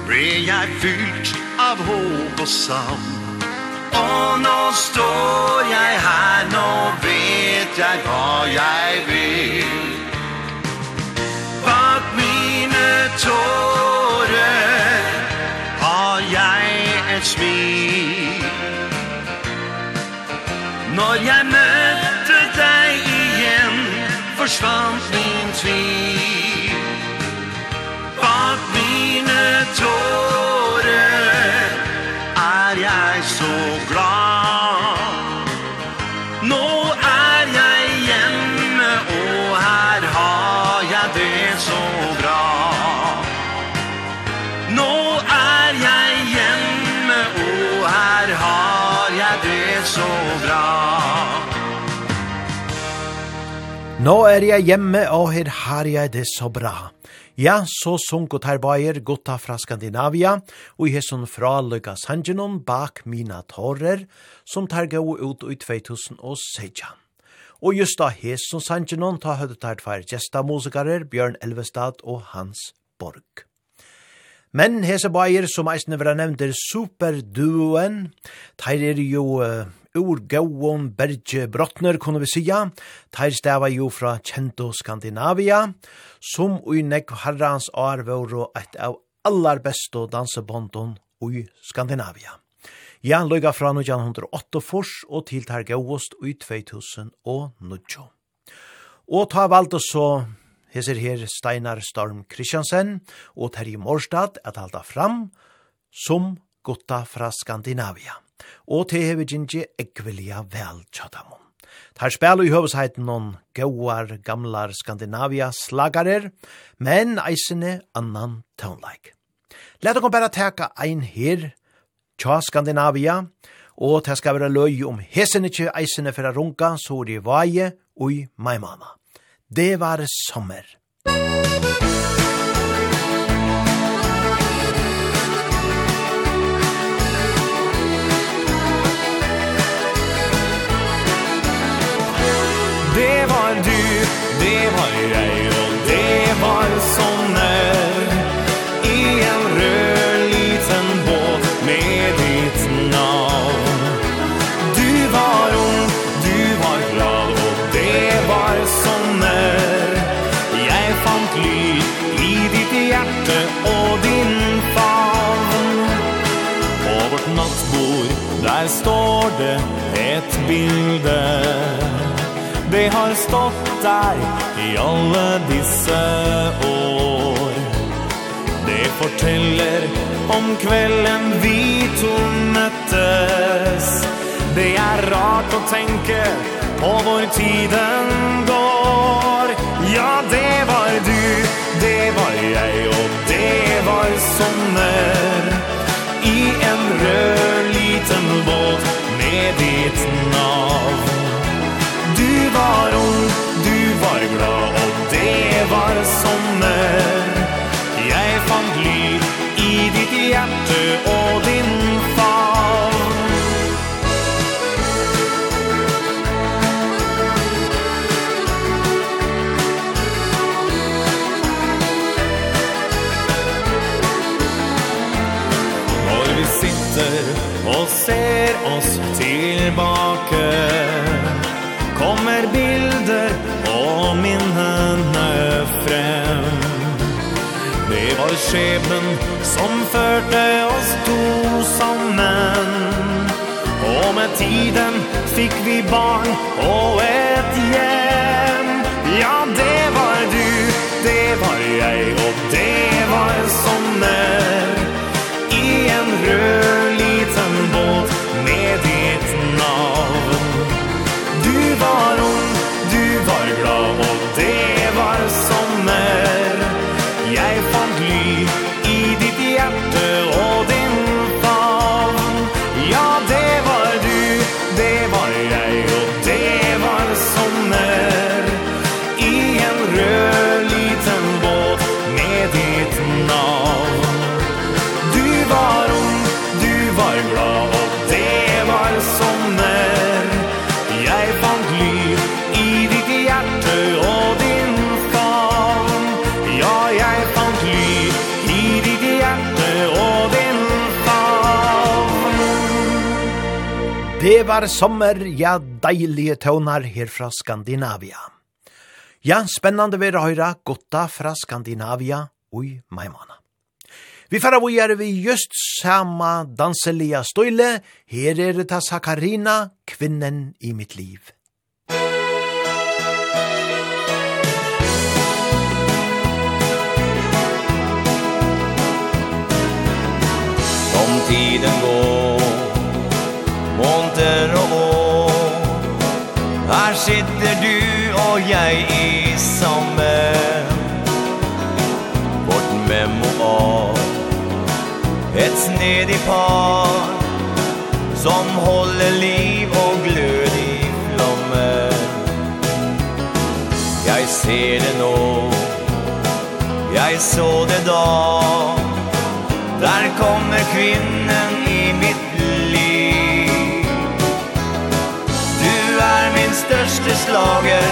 Ble jeg fylt av håp og savn Og nå står jeg her, nå vet jeg hva jeg vil Bak mine tår Når jeg møtte deg igjen Forsvant min tvil. Bak mine tårer Er jeg så glad. Nå er jeg hjemme, og her har jeg det så bra. Ja, så sunk og terbajer gutta fra Skandinavia, og i hesson fra Løyga Sanjinon bak mina torrer, som tar gå ut i 2016. Og just da hesson Sanjinon ta høyde tar tver gjesta musikarer Bjørn Elvestad og Hans Borg. Men hese bajer som eisne vera nevnt er superduoen, teir er jo uh, ur gauon berge brottner, kunne vi sija, teir stava jo fra kjento Skandinavia, som ui nekv herrans år vore et av allar besto dansebondon ui Skandinavia. Ja, løyga fra 1908 fors og til tar gauost ui 2000 og nudjo. Og ta valde så Heser her Steinar Storm Kristiansen og Terje Morstad at halda fram som gutta fra Skandinavia og til hever gingi ekvelia vel tjadamon. Tar spela i høvesheiten noen gauar, gamlar Skandinavia slagarer, men eisene annan tøvnleik. Let dere bare teka ein her, tja Skandinavia, og det skal være løy om hesen ikke eisene for å runga, så det vaje og i maimana. Det var sommer. Musik det var jeg og det var sommer. I en rød liten båt med ditt navn. Du var ung, du var glad og det var sommer. Jeg fant ly i ditt hjerte og din favn. På vårt nattbord, der står det et bilde. Det har stått der i alle disse år. Det forteller om kvelden vi to møttes. Det er rart å tenke på hvor tiden går. Ja, det var du, det var jeg og det var sommer. I en rød liten båt med ditt navn var ung, du var glad og det var sommer. Jeg fant liv i ditt hjerte og din skjebnen som førte oss to sammen. Og med tiden fikk vi barn og en var sommer, ja, deilige tøvnar her fra Skandinavia. Ja, spennande vi røyra, gotta fra Skandinavia ui maimana. Vi færa vi er vi just sama danselia støyle, her er ta Sakarina, kvinnen i mitt liv. Om tiden går månader og år Her sitter du og jeg i sammen Vårt memoar Et snedig par Som holder liv og glød i flammen Jeg ser det nå. Jeg så det da. Der kommer kvinnen første slager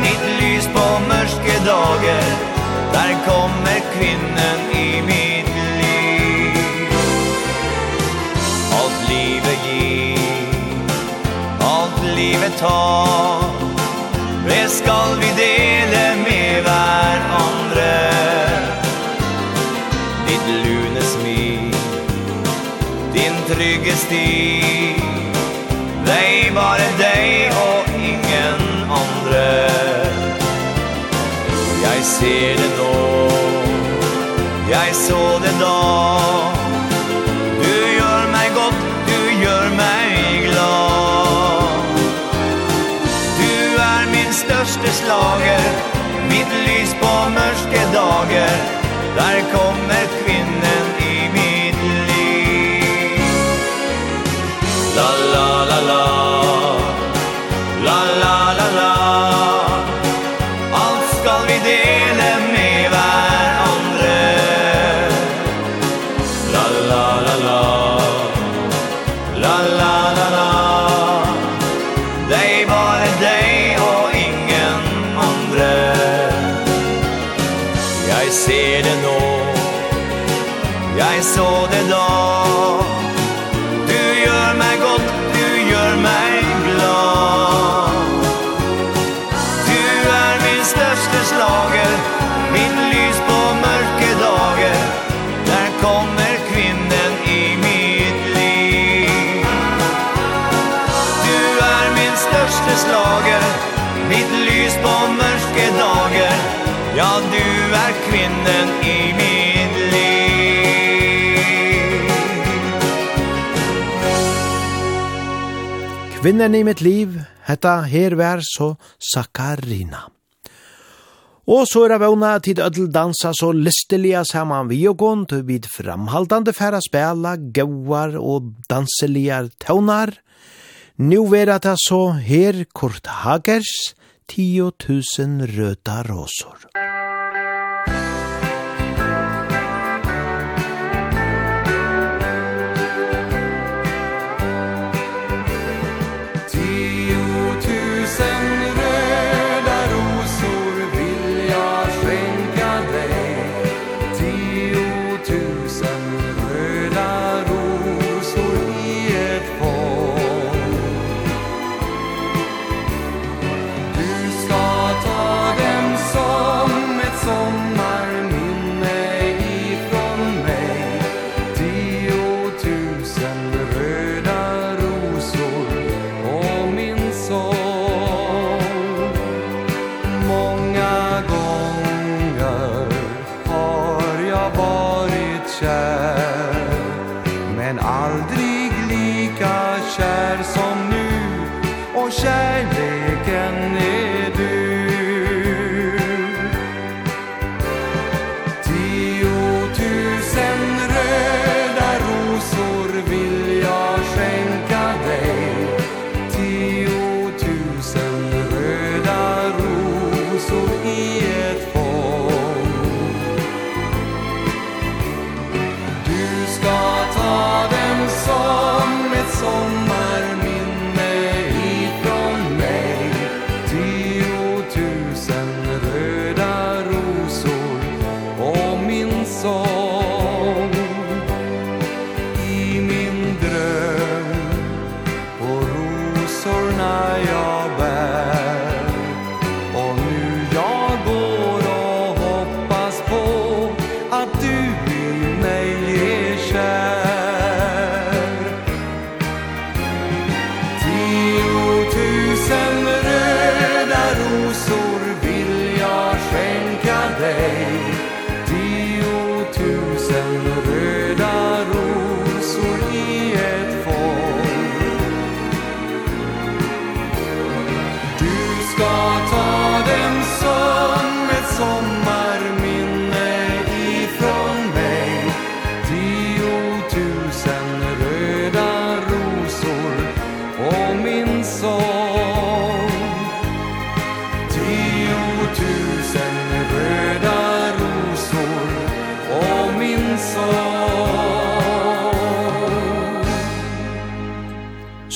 Mitt lys på mørke dager Der kommer kvinnen i mitt liv. Alt livet gir Alt livet tar. Det skal vi dele med hver andre Ditt lune smil Din trygge sti Dei bare Jeg ser det nå. Jeg så det da. Du gjør meg godt Du gjør meg glad. Du er min største slager Mitt lys på mørke dager. Der kommer kvinner Kvinnen i mitt liv, hetta her vær så Sakarina. Og så er det vana tid ødel dansa så listelige saman vi og gånd, til vid framhaldande færa spela, gauar og danseligar tøvnar. Nu vera det så her Kurt Hagers, 10.000 røda rosor.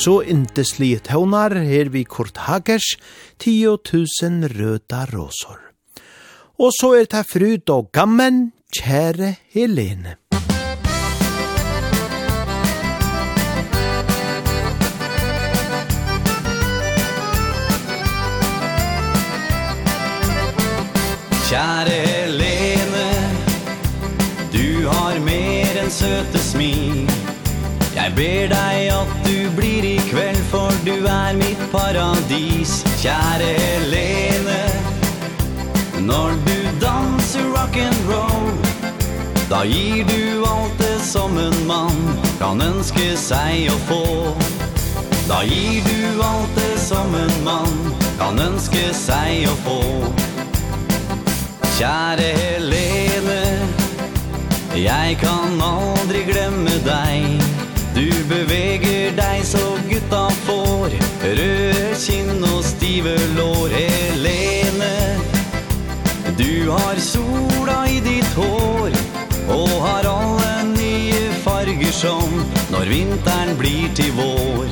så inteslige tøvnar her vi Kurt Hagers 10.000 røda rosor. Og så er det fryd og gammen, kjære Helene. Kjære Helene, du har mer enn søte smil. Jeg ber deg at du blir i kveld for du er mitt paradis Kjære Helene. Når du danser rock and roll Da gir du alt det som en mann Kan ønske seg å få. Da gir du alt det som en mann Kan ønske seg å få. Kjære Helene Jeg kan aldri glemme deg. Du beveger deg så gutta får. Røde kinn og stive lår. Helene Du har sola i ditt hår. Og har alle nye farger som Når vinteren blir til vår.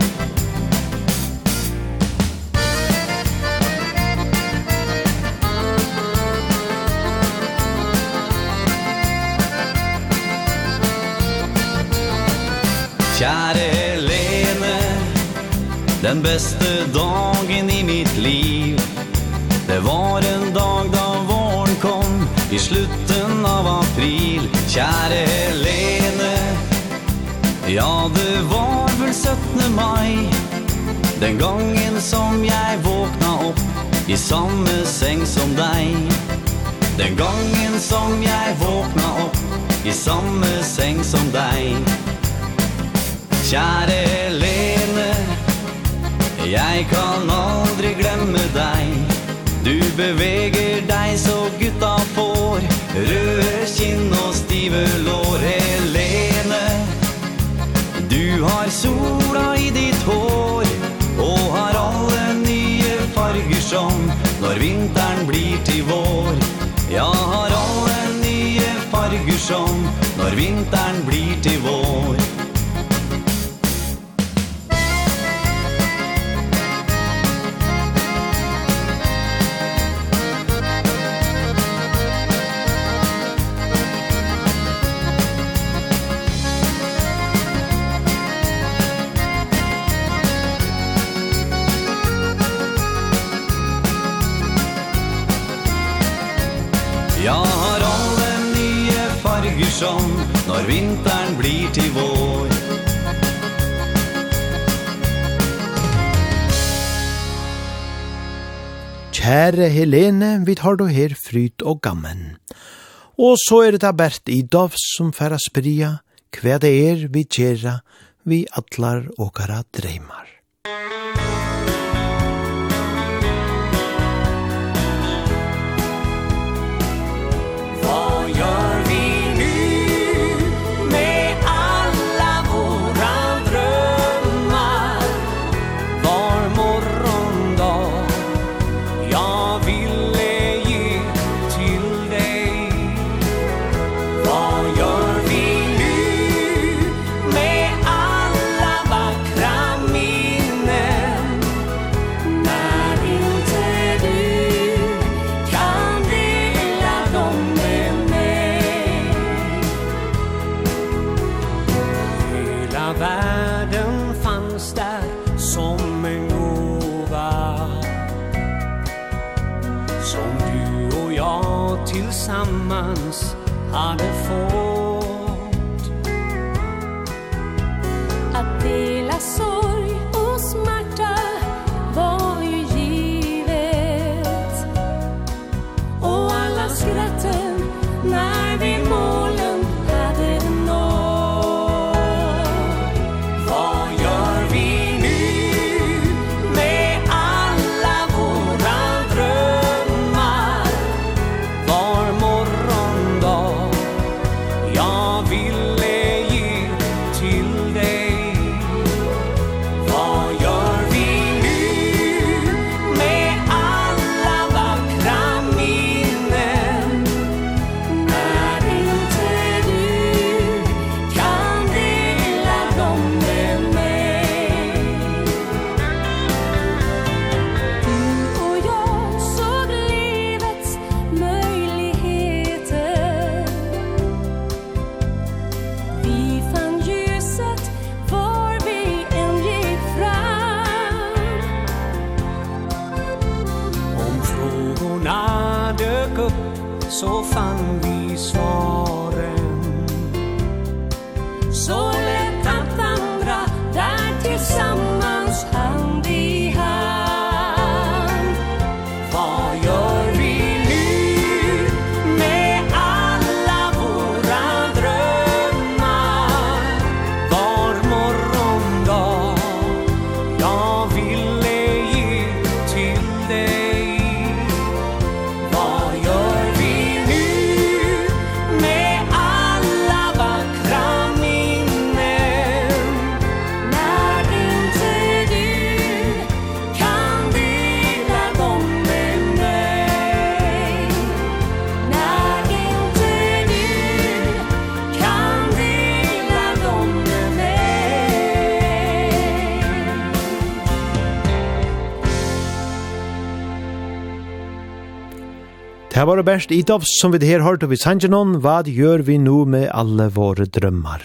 Kjære Den bästa dagen i mitt liv. Det var en dag då våren kom I slutten av april. Kjære Helene Ja, det var väl 17 maj Den gången som jag våkna upp I samme säng som dig Den gången som jag våkna upp I samme säng som dig Kjære Helene Jeg kan aldri glemme deg. Du beveger deg så gutta får. Røde kinn og stive lår Helene. Du har sola i ditt hår Og har alle nye farger som Når vinteren blir til vår. Ja, har alle nye farger som Når vinteren blir til vår. som når vinteren blir til vår Kjære Helene, vi tar då her fryd og gammen. Og så er det da Bert i som færa spria, hva det er vi tjera, vi atlar åkara kara dreimar. Musikk Det var det best i dag som vi her hørte vi sangenon, hva gjør vi nå med alle våre drømmar?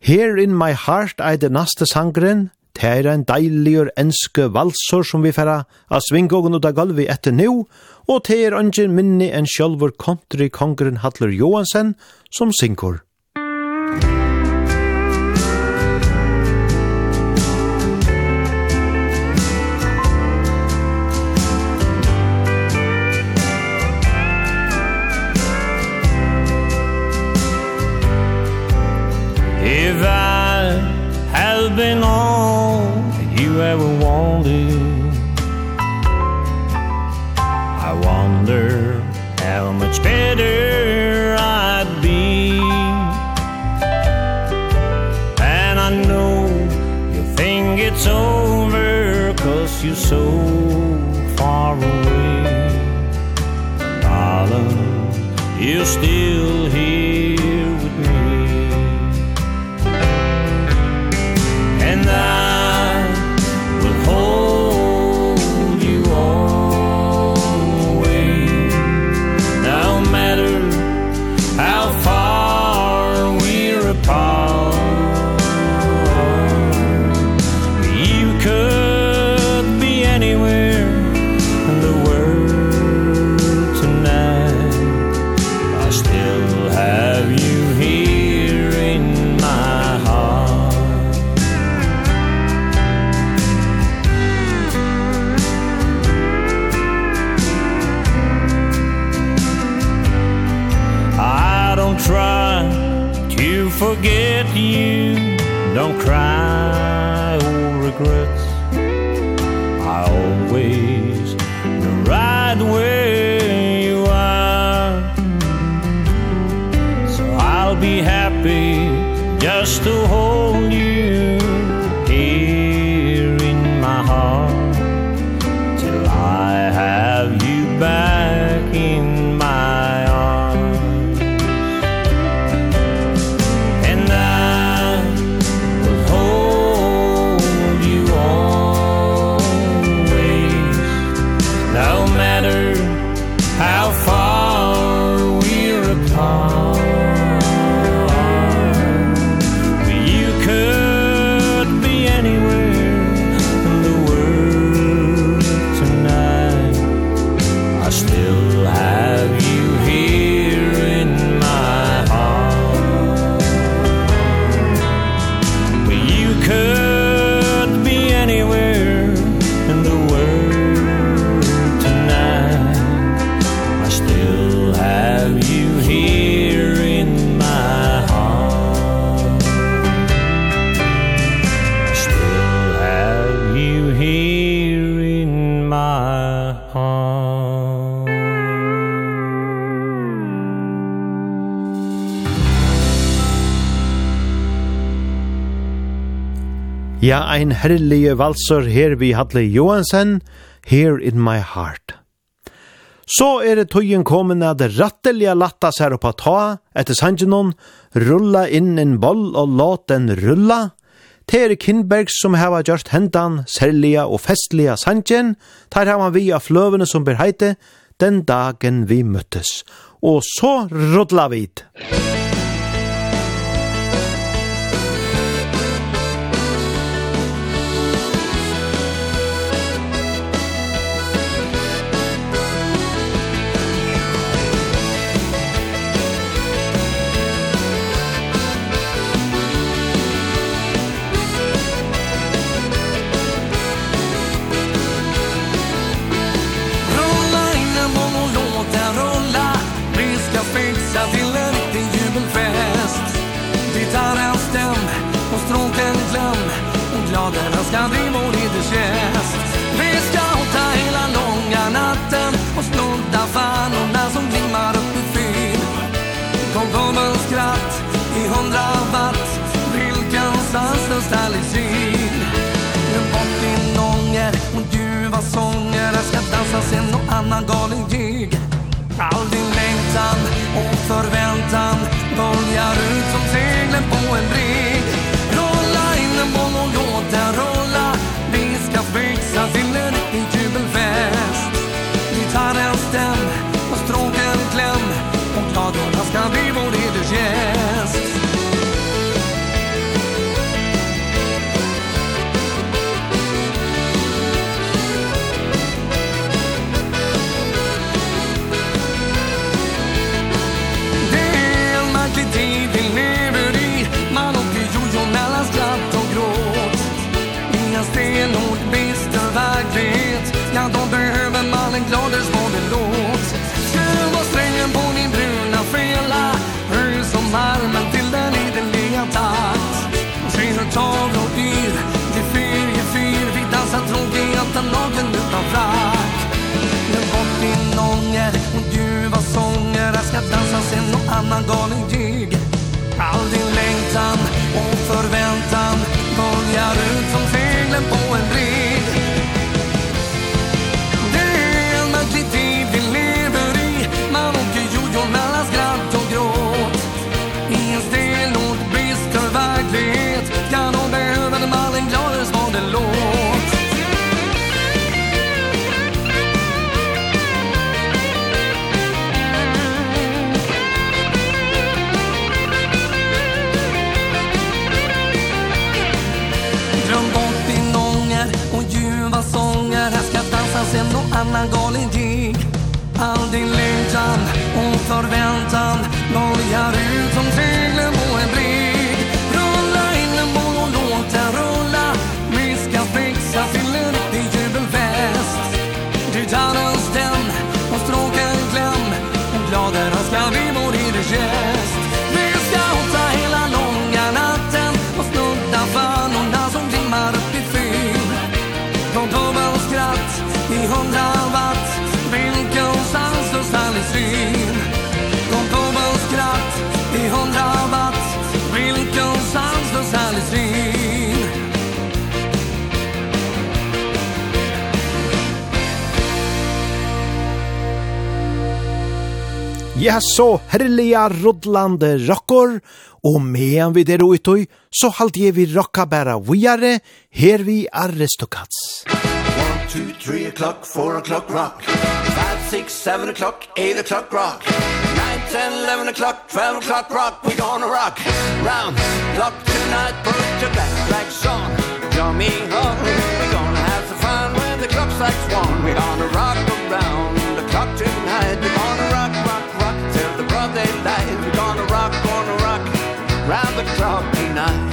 Here in my heart er det neste sangren, det er en deilig enske valsor som vi færa av svingågen og da galvi etter nå, og det er ungen minni en sjølver country kongren Hadler Johansen som synger. Musikk much better I'd be. And I know you think it's over Cause you so Ja, ein herlige valser her vi Hatle Johansen, Here in my heart. Så er det tøyen kommet at rattelige latta seg opp at ta, etter sangenon, rulla inn en boll og låt den rulla. Det er Kindberg som hava gjort hendan, særlige og festlige sangen, tar hava vi av fløvene som ber heite, den dagen vi møttes. Og så rulla vi. Musikk kristallizin Nu bort din ånger och ljuva sånger. Jag ska dansa sen någon annan galen gig. All din längtan och förväntan jag takt Och sen har tag och yr Till ferie fyr Vi dansar tråkigheten lagen utan frack. Men bort din ånger Och ljuva sånger. Jag ska dansa sen någon annan galen jig All din längtan och förväntan. annan galen galenting All din längtan och förväntan. Ja, så herliga rodlande rockor, og medan vi der utøy, så halt jeg vi rocka bæra viare, her vi aristokats. 1, 2, 3 o'clock, 4 o'clock rock. 5, 6, 7 o'clock, 8 o'clock rock. 9, 10, 11 o'clock, 12 o'clock rock. We gonna rock round clock tonight. Put your black flags on, join me home. We gonna have some fun when the clock strikes one. We gonna rock around. round the clock tonight.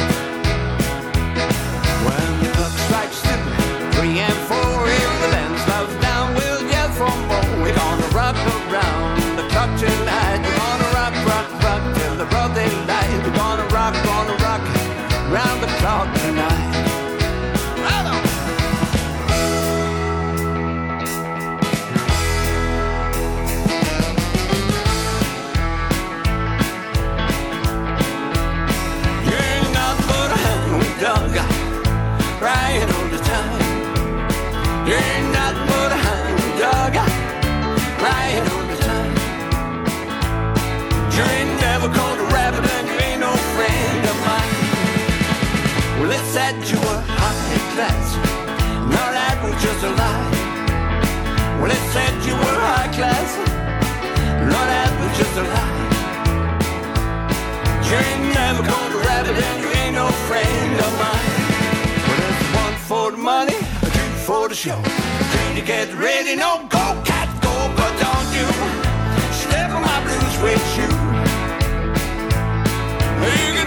said you were hot and class No, that was just a lie. Well, it said you were high class. No, that was just a lie. You ain't never gonna rabbit and you ain't no friend of mine. Well, it's one for the money, two for the show. Three to get ready, no go cat go But don't you? Step on my blues with you. You can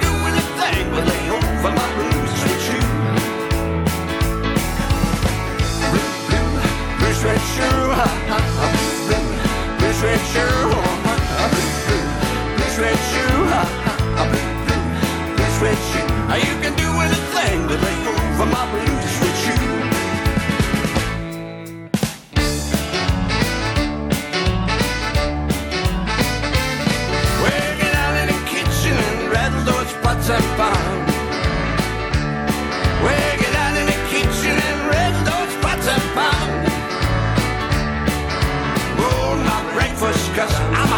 literature literature literature literature you can do anything to make over my blue with you Working out in the kitchen and rattle those pots and pans. Cause I'm a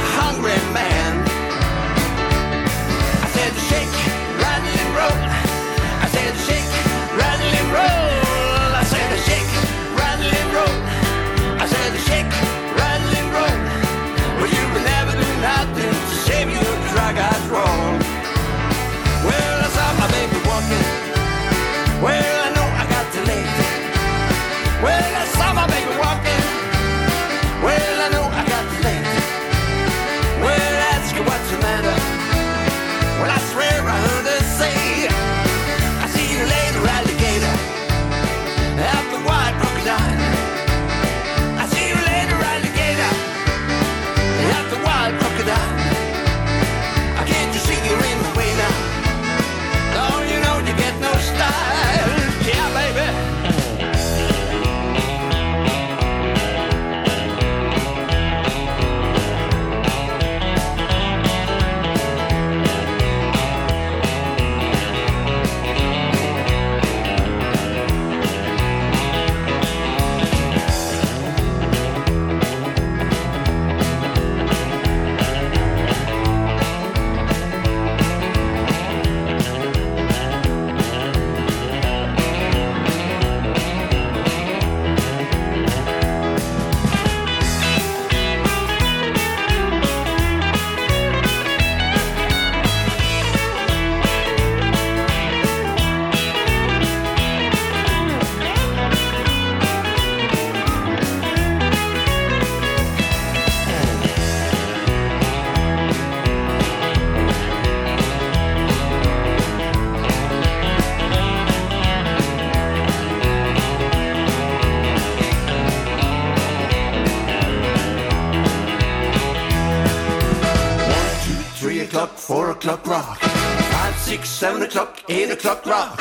six, seven o'clock, eight o'clock rock.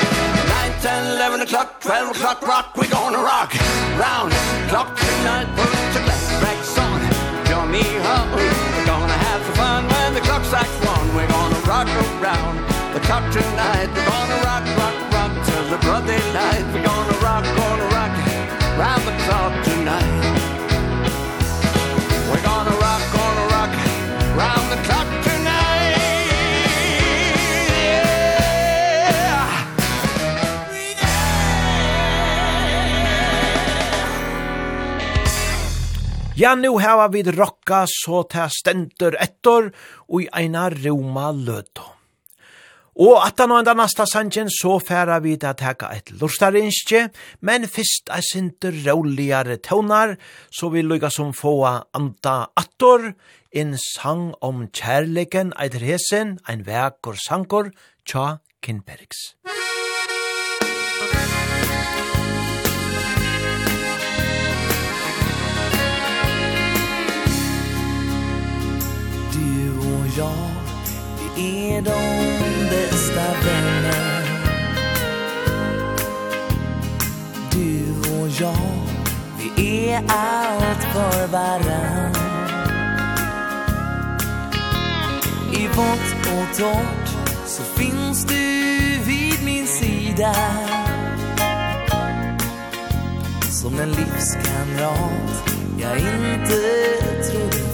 Nine, ten, eleven o'clock, twelve o'clock rock. We're gonna rock round clock tonight. Put your glass rags on, join me up. We're gonna have some fun when the clock strikes one. We're gonna rock around the clock tonight. We're gonna rock, rock, rock till the broad daylight. We're gonna rock, gonna rock round the clock tonight. We're gonna rock, gonna rock round the clock tonight. Ja, nu hava vi rocka så ta stendur ettor og i eina roma løto. Og at han og enda nasta sanjen så færa vi til at teka et lustarinskje, men fyrst er sinter råligare tøvnar, så vi lukka som få anda attor, en sang om kjærleken eitir hesen, ein vekor sankor, tja Kinbergs. Musik jag Vi är de bästa vänner. Du och jag Vi är allt för varann. I vått och torrt Så finns du vid min sida. Som en livskamrat Jag inte trodde.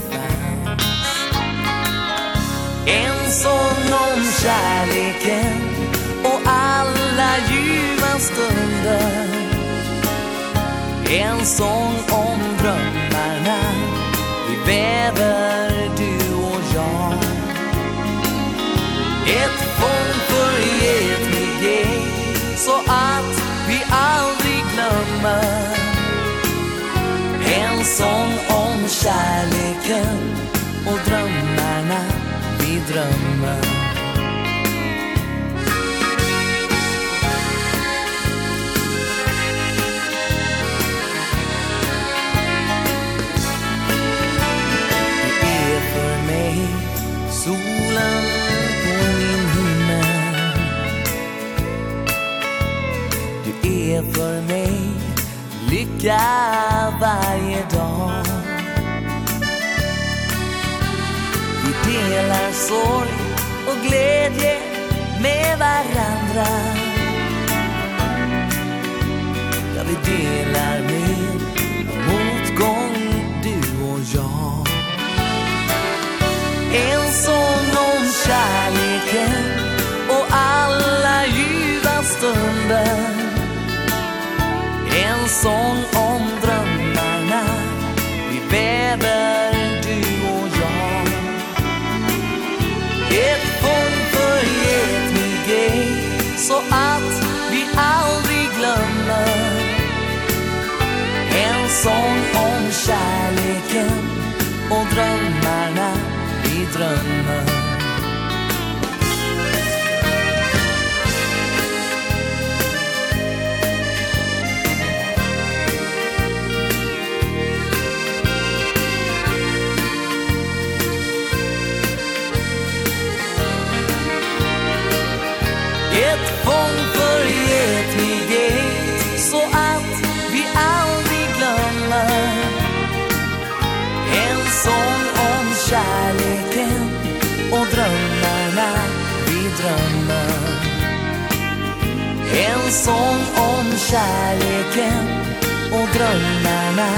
En Ens om kärleken och alla ljuva stunder. En sång om drömmarna vi väver du och jag. Ett fång för evighet så att vi aldrig glömmer. En sång om kärleken och drömmarna drömmar. Solen på min himmel. Du är för mig lycka med varandra. Ja, vi delar med strand sång om kärleken och drömmarna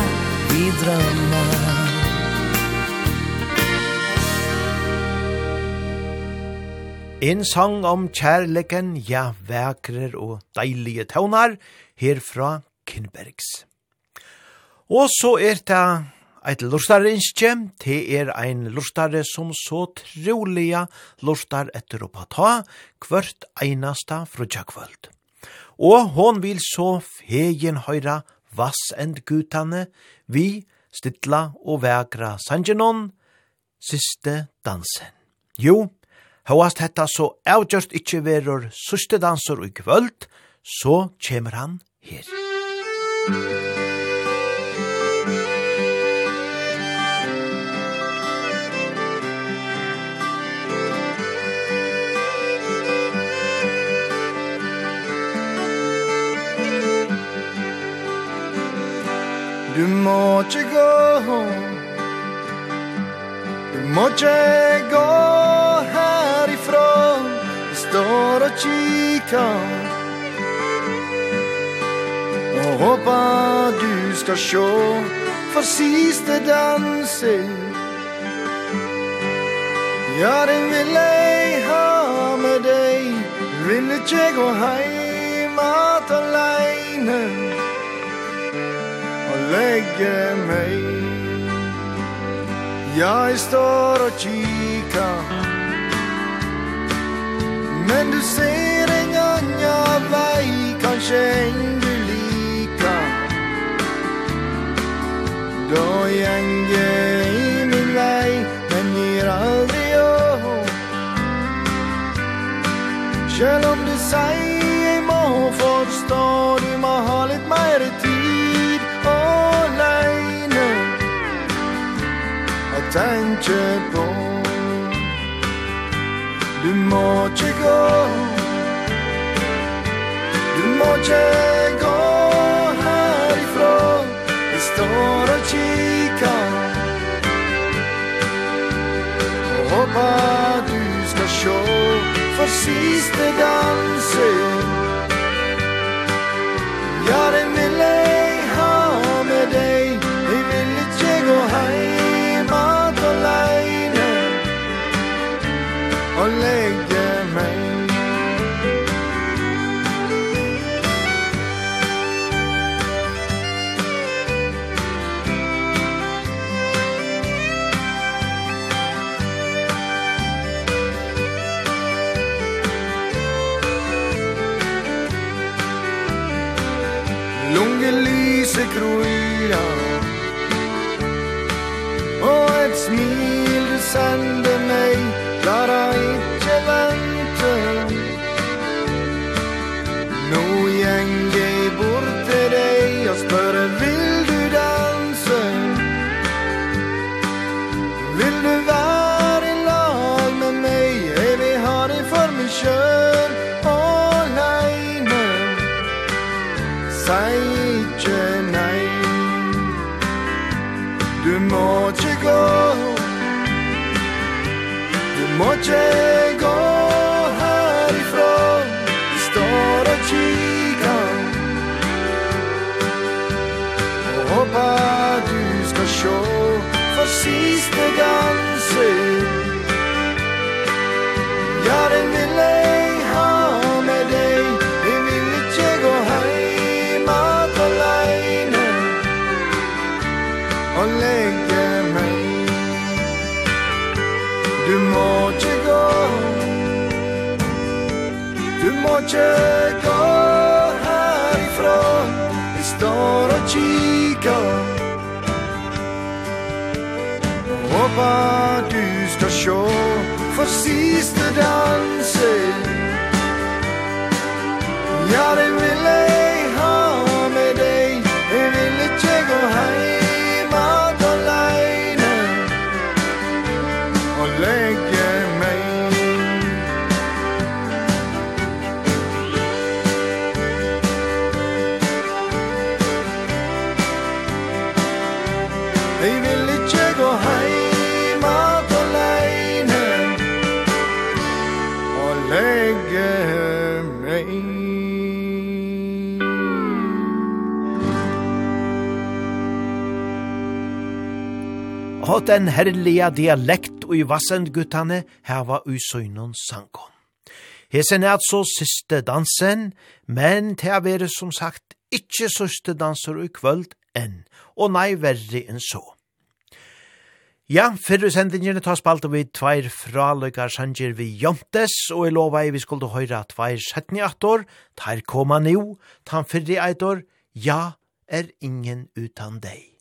vi drömmer En sang om kärleken, ja, vækrer og deilige tøvnar, herfra Kinbergs. Og så er det eit lortare innskje, det er ein lortare som så troliga lortar etter å ta hvert einasta frutja kvöld og hon vil så fegen høyra vass end gutane, vi stilla og vekra sangenon, siste dansen. Jo, Hauast hetta så avgjørst ikkje verur suste dansur i kvöld, så kjemur han her. Du må ikke gå Du må ikke gå härifrån Vi står och kikar Och hoppa du ska sjå For siste dansen Ja, den vil jeg ha med deg. Vil ikke gå hem att alene legge meg. Jeg står og kikar Men du ser en annan vei Kanskje en du lika Da gänger i min vei Men gir aldri upp Selv om du sier jeg må forstå Du må ha litt mer tid. tenke på Du må ikke gå. Du må ikke gå herifra. Jeg står og kikker. Og håper du skal sjå For siste dansen Ja, den vil jeg destruera Og et smil du sände mig Klarar inte väntan att jag går härifrån. Vi står och kikar. Och hoppas du ska se För sista dansen Ja, den vill ej ha med dig. Jeg vill inte gå heim att alene Och lägga må ikke gå herifra Vi står og kikker Och hoppas du skal sjå For siste danse Ja, det vil jeg og den herliga dialekt og i vassendguttane heva ui søgnon sangon. Hesen er altså siste dansen, men det er vere som sagt ikkje siste danser i kvöld enn, og nei verri enn så. Ja, fyrre sendingene tar spalt og vi tveir fraløkar sanger vi jontes, og i lova jeg vi skulle høyra tveir setni ator, tar koma nu, tan fyrre eitor, ja, er ingen utan deg.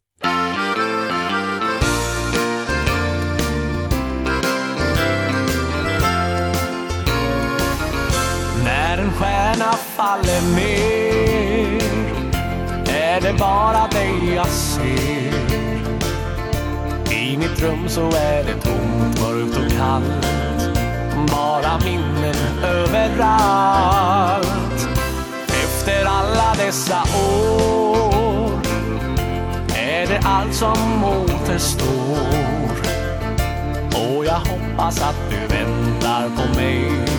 en stjärna faller ner. Är det bara dig jag ser? I mitt rum så är det tomt, mörkt och kallt. Bara minnen överallt. Efter alla dessa år Är det allt som återstår. Och jag hoppas att du väntar på mig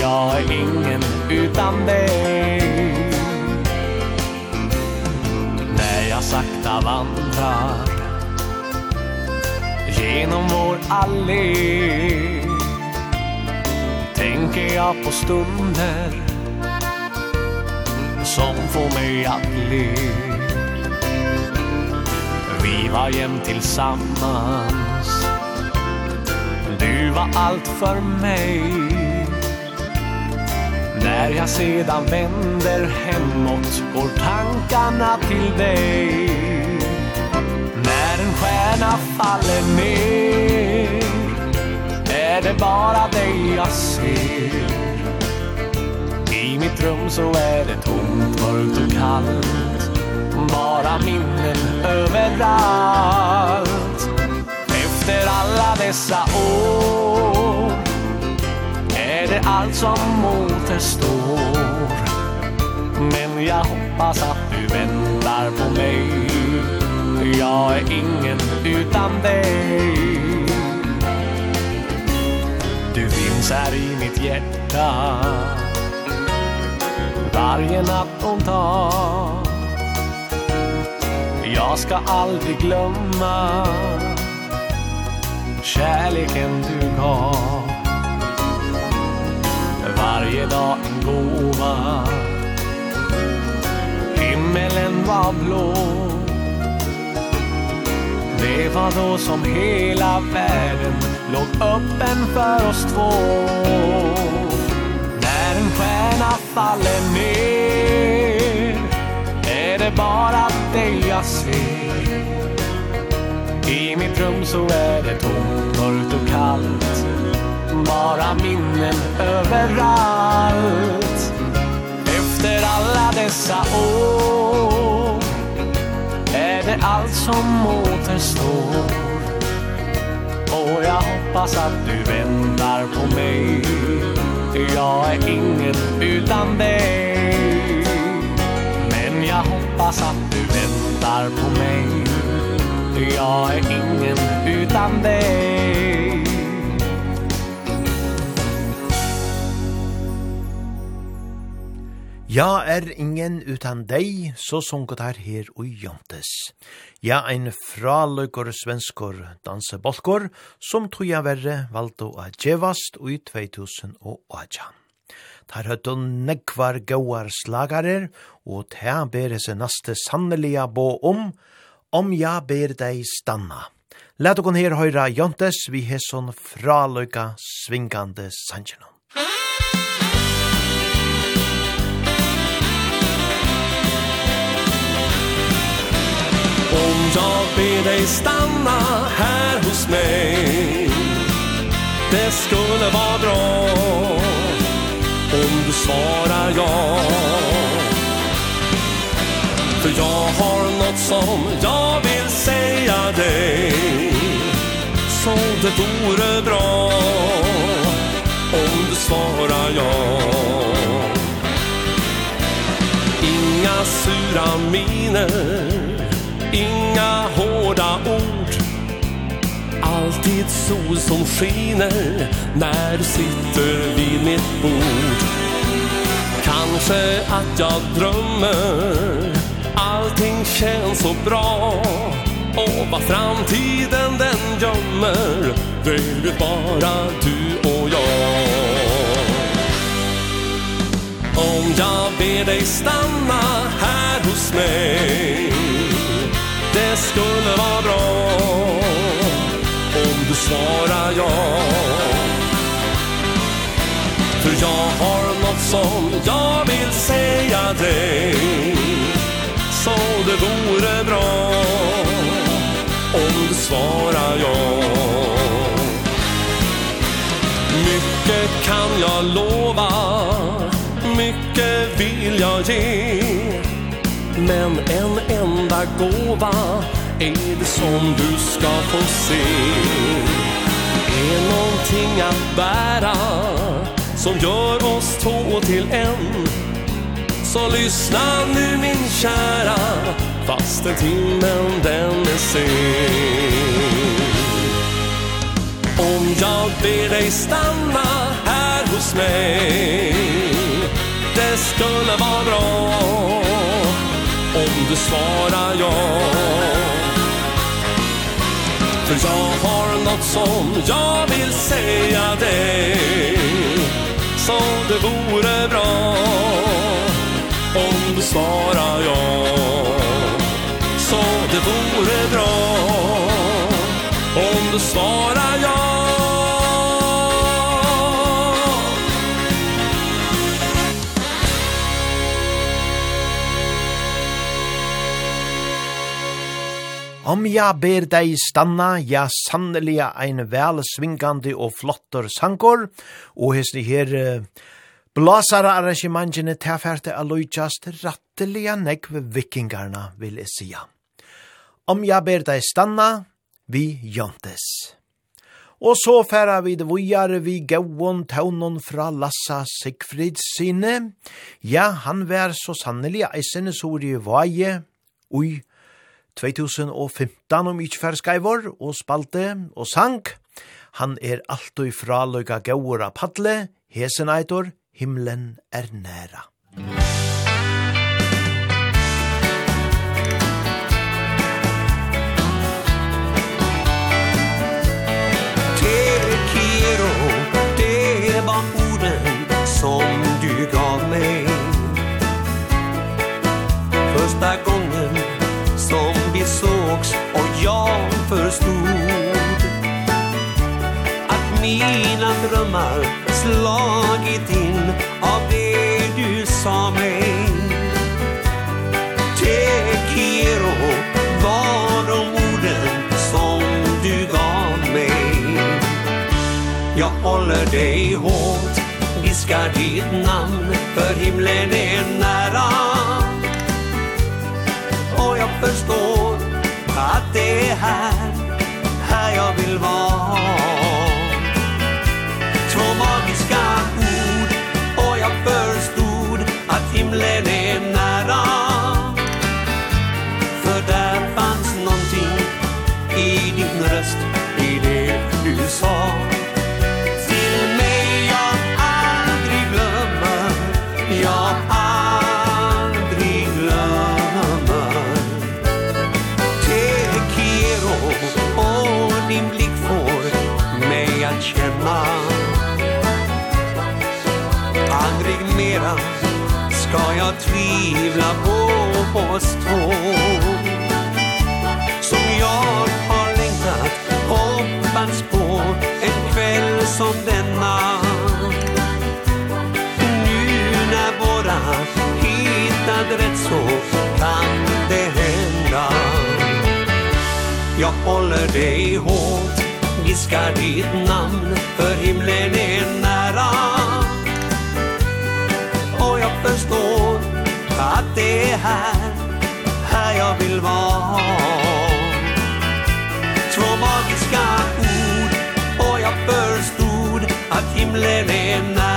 jag är ingen utan dig. När jag sakta vandrar Genom vår allé Tänker jag på stunder Som får mig att le. Vi var jämt tillsammans. Du var allt för mig. När jag sedan vänder hemåt går tankarna till dig. När en stjärna faller ner är det bara dig jag ser. I mitt rum så är det tomt, mörkt och kallt. Bara minnen överallt. Efter alla dessa år det allt som mot står Men jag hoppas att du väntar på mig Jag är ingen utan dig Du finns här i mitt hjärta Varje natt om dag Jag ska aldrig glömma Kärleken du gav varje dag en gåva. Himmelen var blå. Det var då som hela världen låg öppen för oss två. När en stjärna faller ner Är det bara dig jag ser. I mitt rum så är det tomt, mörkt och kallt bara minnen överallt. Efter alla dessa år Är det allt som återstår. Och jag hoppas att du väntar på mig. Jag är inget utan dig. Men jag hoppas att du väntar på mig. Jag är ingen utan dig. Ja er ingen utan deg, så sunket her her ui jontes. Ja, ein fraløykor svenskor dansebolkor, som toja verre valgte å djevast i 2000 og åjan. Tar høttu nekvar gauar slagarer, og ta bere seg naste sannelia bå om, om ja ber deg stanna. Lat okon her høyra jontes vi hesson fraløyka svingande sanjenon. be dig stanna här hos mig. Det skulle vara bra Om du svarar ja. För jag har något som jag vill säga dig. Så det vore bra Om du svarar ja. Inga sura miner Inga vit sol som skiner när du sitter vid mitt bord. Kanske att jag drömmer Allting känns så bra. Och vad framtiden den gömmer Det vet bara du och jag. Om jag ber dig stanna här hos mig Det skulle vara bra då svarar jag För jag har något som jag vill säga dig Så det vore bra Om du svarar jag Mycket kan jag lova Mycket vill jag ge Men en enda gåva är det som du ska få se? Är någonting att bära Som gör oss två till en? Så lyssna nu min kära Fast timmen den är sen. Om jag ber dig stanna här hos mig Det skulle vara bra. Om du svarar ja. För jag har något som jag vill säga dig. Så det vore bra Om du svarar ja. Så det vore bra Om du svarar ja. Om ja ber deg stanna, ja sannelig ein vel svingande og flottor sankor, og hesni her uh, blasara arrangementene tilferte aloidjast rattelige nekv vikingarna, vil jeg sija. Om ja ber deg stanna, vi jontes. Og så færa vi det vujare vi gauon taunon fra Lassa Sigfrid sine. Ja, han vær så sannelig eisene sori vaje ui 2015 om ikke fær skyvor, og spalte og sang. Han er alt og ifra løyga gauur av padle, hesen eitor, himlen er næra. Te kiro, det var orden som du gav mig Första gången jag förstod Att mina drömmar slagit in Av det du sa mig. Te quiero var de orden som du gav mig. Jag håller dig hårt Viskar ditt namn för himlen är nära. Och jag förstår att det är här, här jag vill vara. Två magiska ord och jag förstod att himlen är oss två. Som jag har längtat, hoppats på En kväll som denna. Nu när våra hittat rätt så Kan det hända. Jag håller dig hårt Viskar ditt namn för himlen det är här Här jag vill vara. Två magiska ord Och jag förstod Att himlen är nära.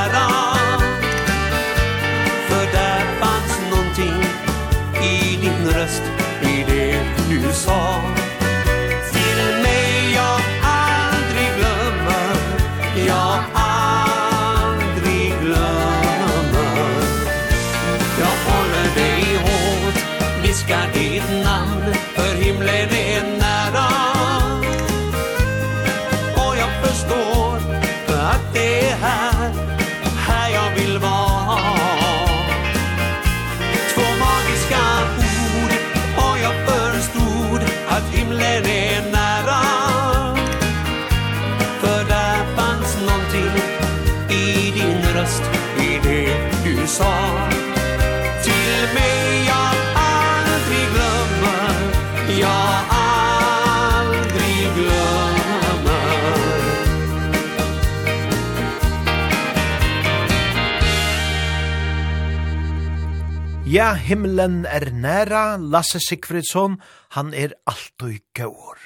Ja, himmelen er næra, Lasse Sigfridsson, han er alltid gaur.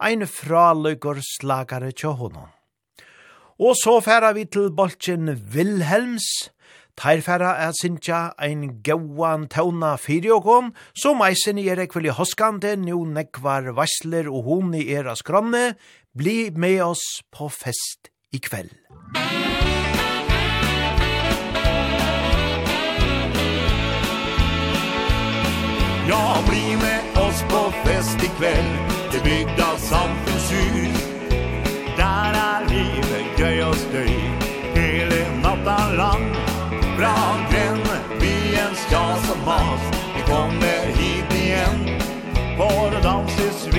Ein fraløygur slagare tjå honom. Og så færa vi til bolchen Vilhelms, Teir færa er sinja ein gauan tauna fyrjogon, som eisen i er ekvili hoskande, nu nekvar vassler og hon i eras skranne, bli med oss på fest i kveld. Ja, bli med oss på fest ikväll Det byggda samfunnshus Där är livet gøy och stöj Hele natta lang. Fra gränne, byens ja som mas. Vi kommer hit igen Vår dans är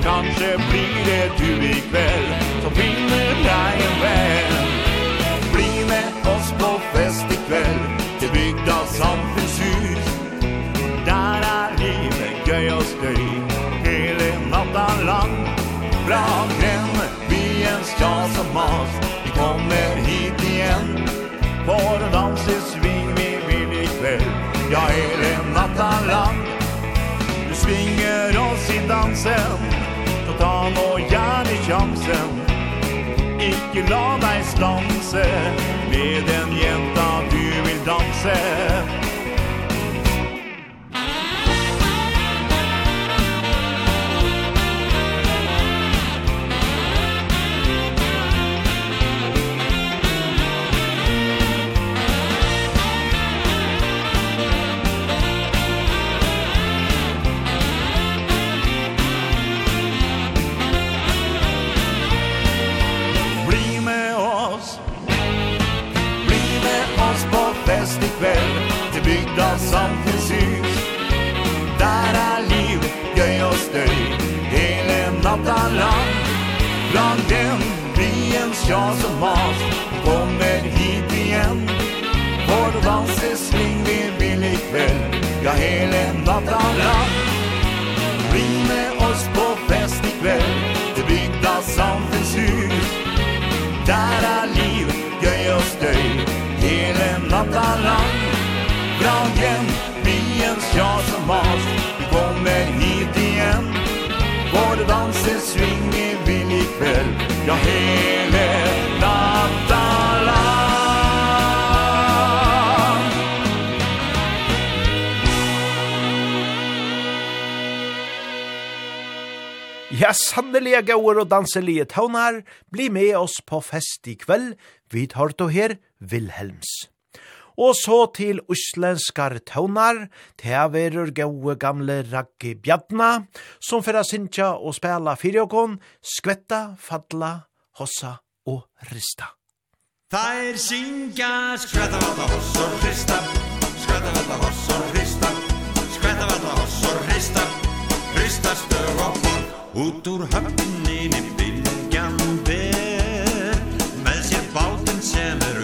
Och kanske blir det du ikväll Som finner dig en vän. Bli med oss på fest ikväll Till byggda samfunnshus Där är livet gøy och stöj Hele natten lang Bra gräm Byens tjas och mas Vi kommer hit igen. Vår dans är sving Vi vill ikväll. Ja, hele natten lang Du svinger oss i dansen chansen. Ikke la deg stanse Med den jenta du vil danse. röster Hele natta lang Bland dem byens jag som mas Kommer hit igen. Vår vals är sling vi billig ikväll. Ja, hele natta lang Bli med oss på fest ikväll. Ja, sannelige gauer og danselige taunar, bli med oss på fest i kveld, vi tar to her, Vilhelms. Og så til uslenskar tøvnar, teaverur gaue gamle Raggi Bjadna, som fyrir sinja og spela fyriokon, skvetta, fadla hossa og rista. Tær syngja skrætta valla hoss og rista, skrætta valla hoss og rista, skrætta valla hoss og rista, rista stög og bort. Út úr höfninni bylgjan ber, með sér bauten känner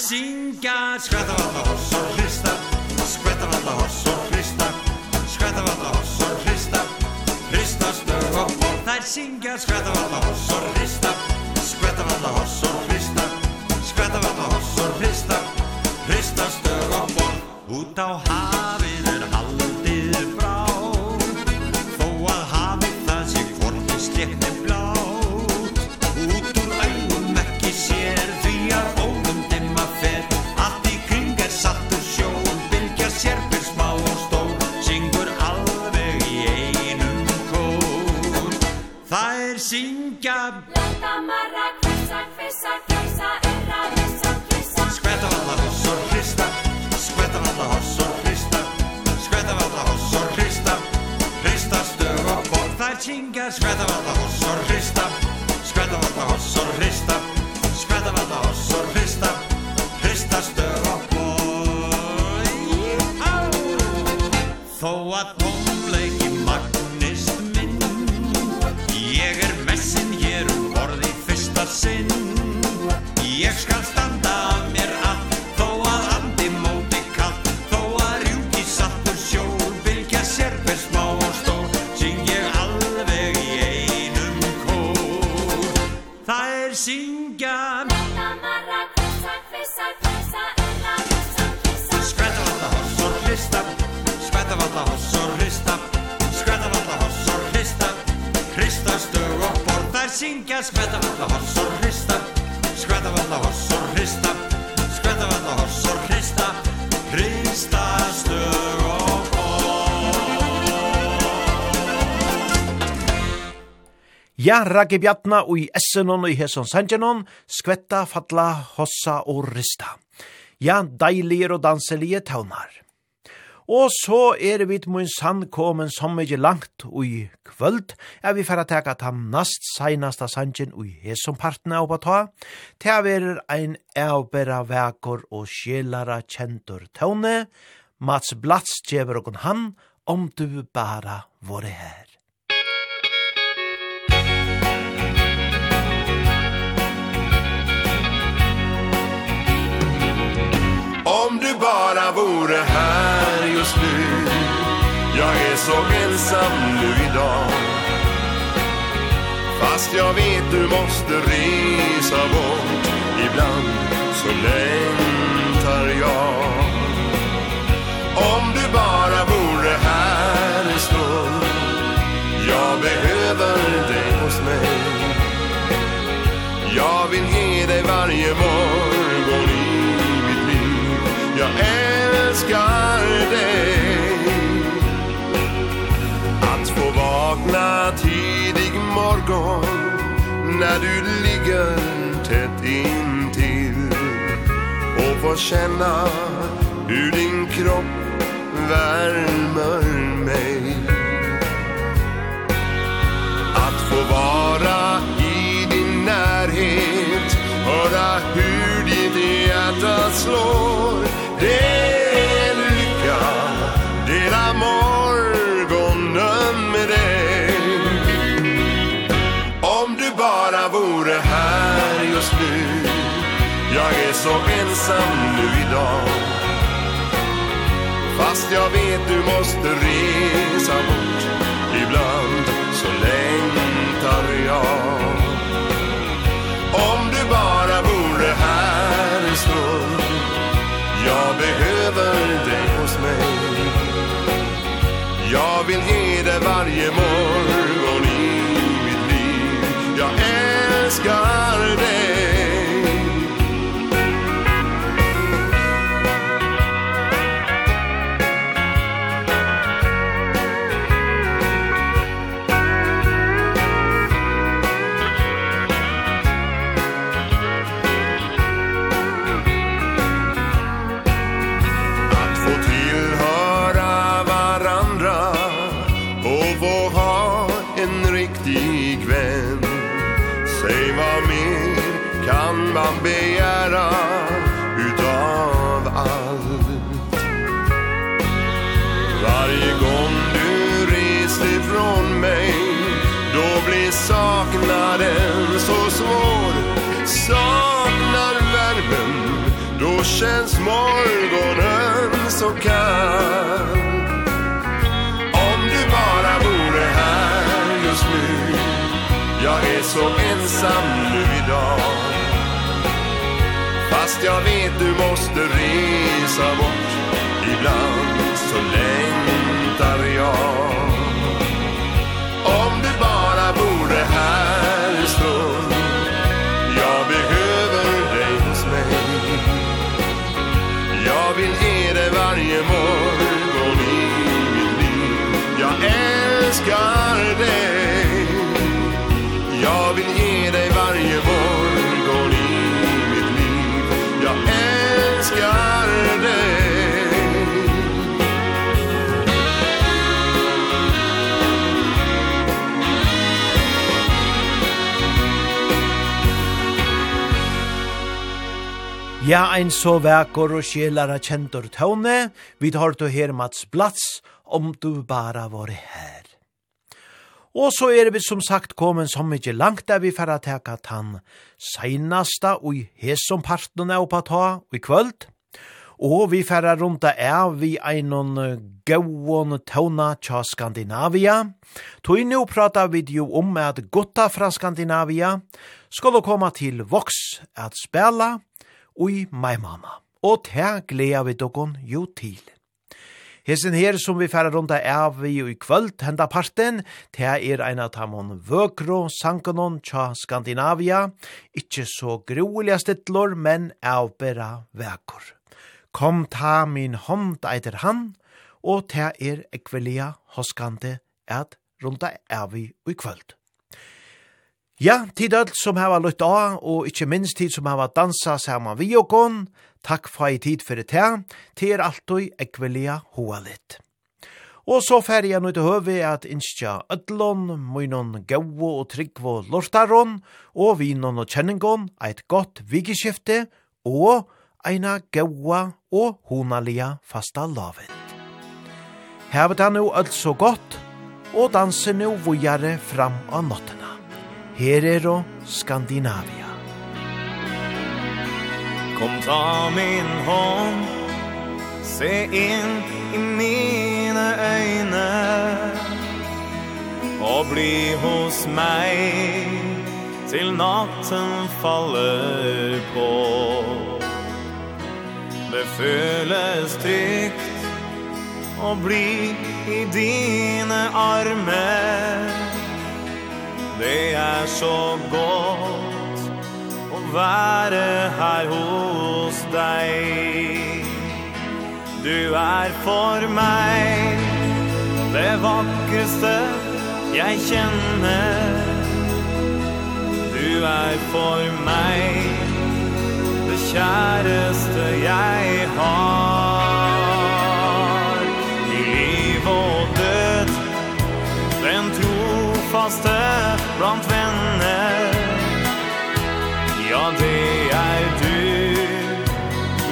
synka Skrattar alla hossar hrista Skrattar alla hossar hrista Skrattar hoss hossar hrista Hrista stöv och bort Där synka Skrattar alla hossar hrista Skrattar alla hossar hrista Skrattar hoss hossar hrista Hrista stöv och bort Ut av syngja. Lata marra, kvissa, kvissa, kvissa, erra, vissa, kvissa Skvæta valla hoss og hrista, hossor, valla hoss og hrista. Krista valla hoss og hrista, hrista stöv og bort Þær syngja. Skvæta valla hoss Skvätta alla hossor, krista Skvätta alla hossor, krista Skvätta alla hossor, hrista, Krista stöv och folk Þó að Jeg skal standa mer att Þó að andi móti kallt Þó að rjúki sattur sjór Bylgja sér serpe smá og stór Syng ég alveg í einum kór. Þær syngja Malla marra kvissa, kvissa, kvissa Ulla kvissa, kvissa Skvæta valla hoss og hrista Skvæta valla hoss og hrista Skvæta valla hoss og hrista. Hrista stö og borð Það syngja skvæta valla hoss og Ja, ragge bjattna og i essenon og i hesson sanjanon, skvetta, fatla, hossa og rista. Ja, deilige og danselige taunar. Og så er vi til min sann komen som ikke langt og i kvöld, er vi fyrir teka tam nast seinasta sanjen og i hesson partene oppa ta, til er ein eubera vekor og sjelara kjentur taune, Mats Blats djever og han, om du bara vore her. vore här just nu. Jag är så ensam nu idag. Fast jag vet du måste resa bort. Ibland så längtar jag. Om du bara vore här en stund. Jag behöver dig hos mig. Jag vill ge dig varje morgon. älskar dig. Att få vakna tidig morgon När du ligger tätt intill Och få känna hur din kropp värmer mig. Att få vara i din närhet Höra hur ditt hjärta slår Det så ensam nu idag. Fast jag vet du måste resa bort Ibland så längtar jag. Om du bara vore här en stund Jag behöver dig hos mig. Jag vill ge dig varje morgon i mitt liv. Jag älskar dig. känns morgonen så kall. Om du bara vore här just nu. Jag är så ensam nu idag. Fast jag vet du måste resa bort Ja, ein så vekker og sjelar kjentor tåne, vi tar til her Mats Blats, om du bara var her. Og så er vi som sagt kommet så mykje langt der vi får teka tann seinasta og i hesom partene oppa på ta og i kvöld. Og vi får rundt av vi einon gauon tåna tja Skandinavia. Tog nu prata vi jo om at gutta fra Skandinavia skulle komma til Vox at spela ui maimana. Og te gleda vi dokon jo til. Hesen her som vi færa runda av vi i kvöld henda parten, te er ein av tamon vøkro sankanon tja Skandinavia, ikkje så groeliga stittlor, men avbera vekor. Kom ta min hånd eiter han, og te er ekvelia hoskande at runda av vi i kvöld. Ja, tid alt som hava lutt av, og ikkje minst tid som hava dansa saman vi og gong, takk for ei tid fyrir te, til er alltid ekvelia hoa litt. Og så fer jeg nå til høve at innskja ødlån, munnen gau og trygg og lortaron, og vinon og kjenningon, eit godt vikeskifte, og eina gaua og honalia fasta lavet. Hevet han jo alt så godt, og danser nu vujare fram av natten. Herero Skandinavia. Kom ta min hånd, se inn i mine øyne, og bli hos meg til natten faller på. Det føles trygt å bli i dine armer, Det er så godt å være her hos deg. Du er for meg det vakreste jeg kjenner. Du er for meg det kjæreste jeg har. blant venner. Ja, det er du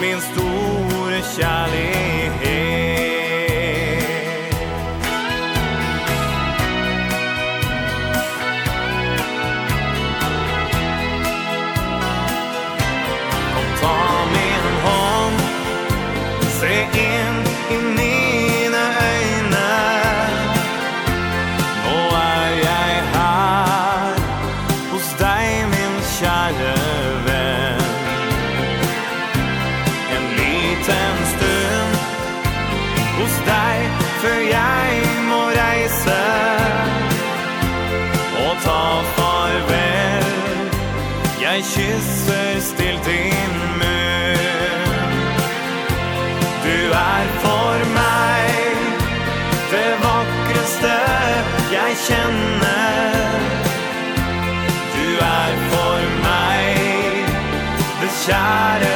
Min store kjærlighet. kjære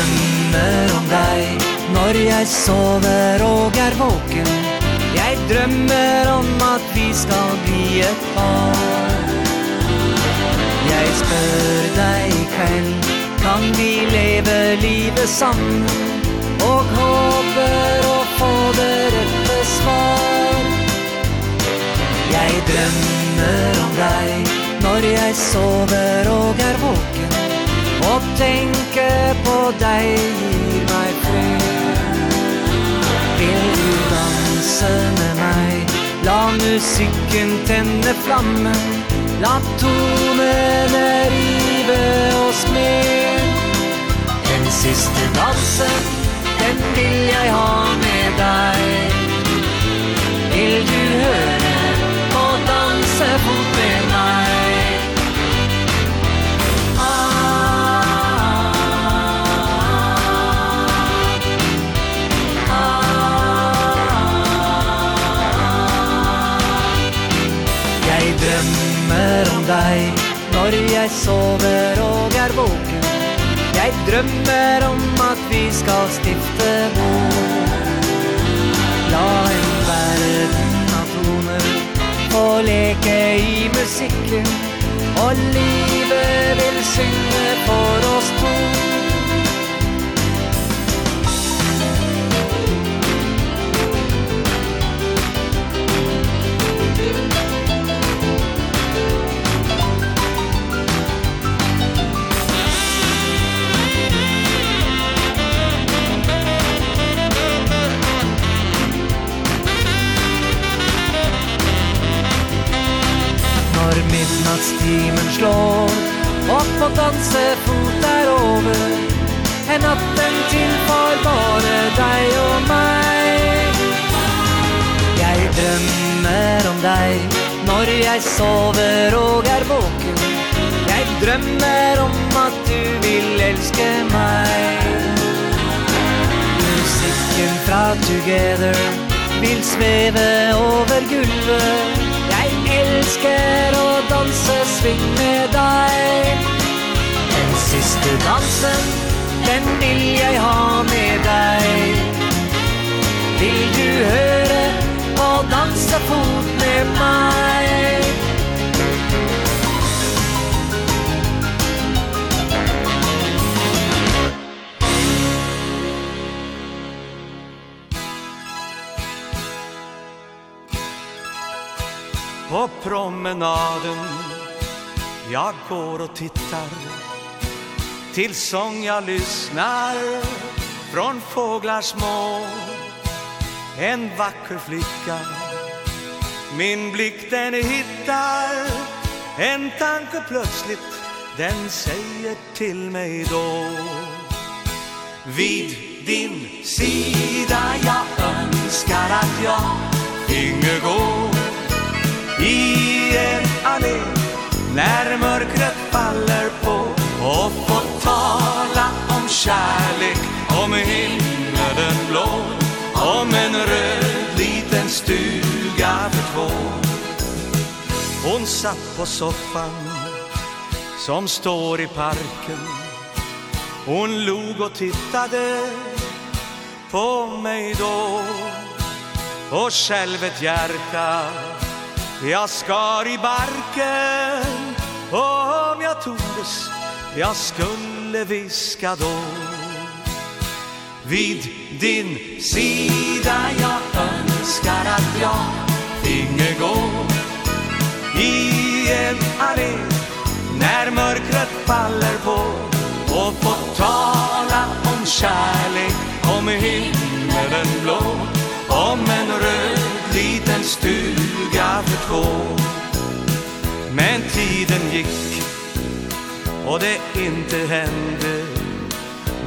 drømmer om deg. Når jeg sover og er våken Jeg drømmer om at vi skal bli et par. Jeg spør deg i kveld Kan vi leve livet sammen? Og håper å få det rette svar. Jeg drømmer om deg Når jeg sover og er våken. Og tänker på dig i meg fred. Vil du danse med meg? La musikken tenne flammen. La tonene rive oss med Den siste dansen Den vill jag ha med dig Vill du høre Når jeg sover og er våken Jeg drømmer om at vi skal stifte bo La en verden av toner Få leke i musikken Og livet vil synge for oss to. Nattstimen slår. Och på dansefot er over Er natten til for bare deg og meg Jeg drømmer om deg Når jeg sover og er våken Jeg drømmer om at du vil elske meg Musikken fra Together Vil sveve over gulvet elsker å danse sving med deg. Den siste dansen, den vil jeg ha med deg. Vil du høre og danse fot med meg? på promenaden. Jag går och tittar Till sång jag lyssnar Från fåglar små. En vacker flicka Min blick den hittar. En tanke plötsligt Den säger till mig då. Vid din sida jag önskar att jag finge gå i en allé När mörkret faller på och få tala om kärlek Om himmelen blå, om en röd liten stuga för två. Hon satt på soffan som står i parken. Hon log och tittade på mig då. Och själv ett hjärta Jag skar i barken Om jag tordes Jag skulle viska då. Vid din sida Jag önskar att jag Finge gå. I en allé När mörkret faller på Och få tala om kärlek Om himmelen blå Om en röd liten styr Men tiden gick och det inte hände.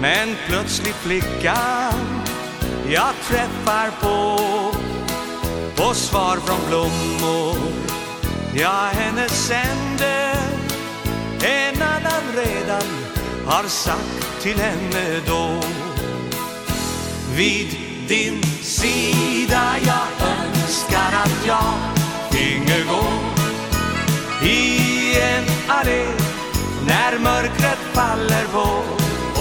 Men plötsligt flickan jag träffar på På svar från blommor. Jag henne sände En annan redan har sagt till henne då. Vid din sida jag önskar att jag Yngegård I en allé När mörkret faller på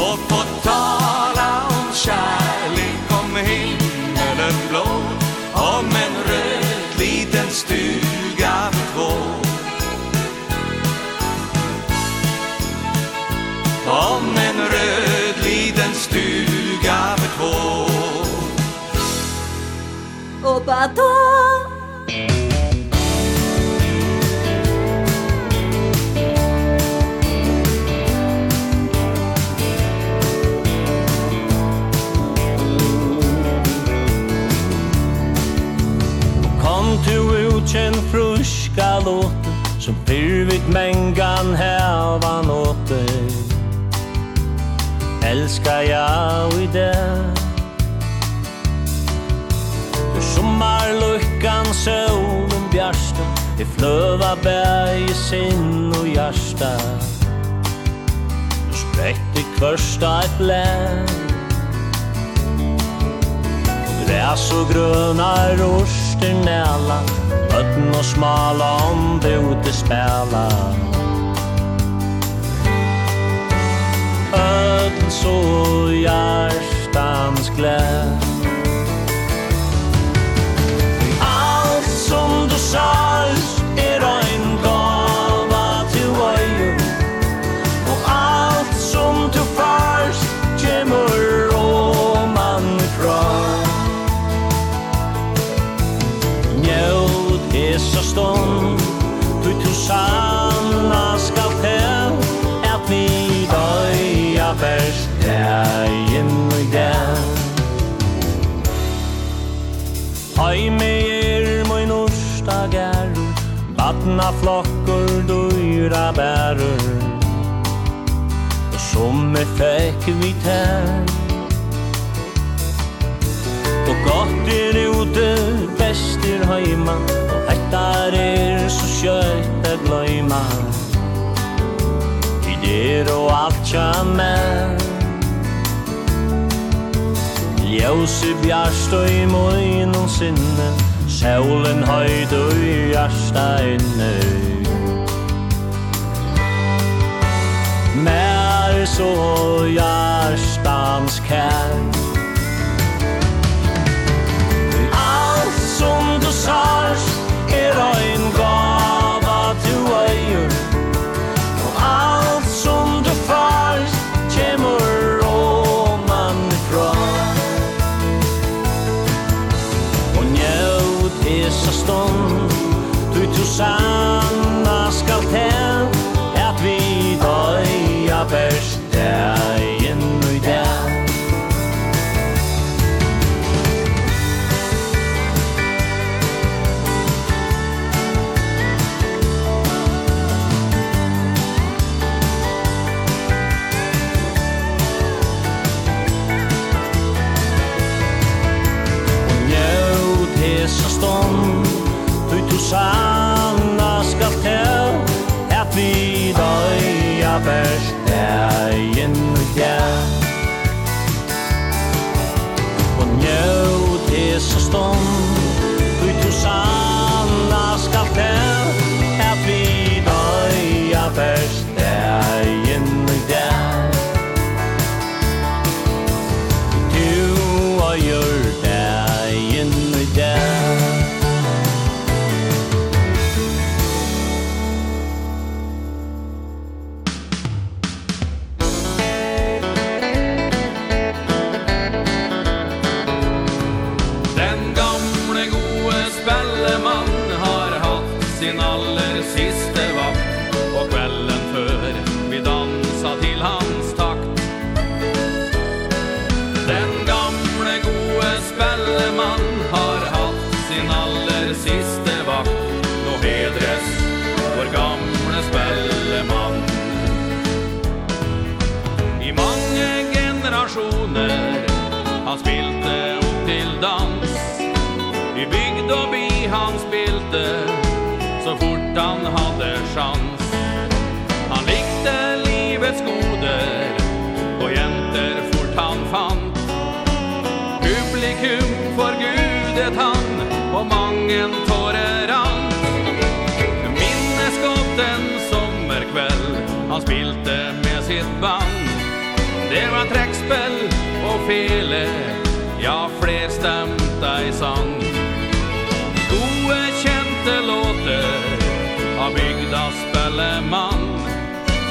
Och på tala om kärlek Om himmelen blå Om en röd liten stuga för två Om en röd liten stuga för två Och på tala Ocean fruska låte Som pyrvit mängan hävan åt dig Älskar jag i det För sommarlyckan solen bjärsta Det flöva berg i sinn och hjärsta Du spräckte kvörsta ett blä Gräs och gröna rost næla Bøtten og smala om bute spela Øden så hjertans gled Alt som du sørst sanna skal til at vi døya best dagen og dag. Heime er min orsdagerur Batna flokkur dyra bærur Som er fekk vi tær. Og gott er ute, best er heima Og hettar er kjøyte gløyma. Tider og alt kjamme Ljøse bjarst og i møynum sinne Sjålen høyd og i hjarsta inne. Mer så hjartans kær. Alt som du sars er ein gång sanna skal tell at vi døya best dagen og dag og njø det så stånd chans. Han likte livets goder Og jenter fort han fant. Publikum forgudet han Og mangen tårer han Minnes godt en sommerkveld Han spilte med sitt band. Det var träckspel og fele Ja, fler stämta i sang. av bygda spellemann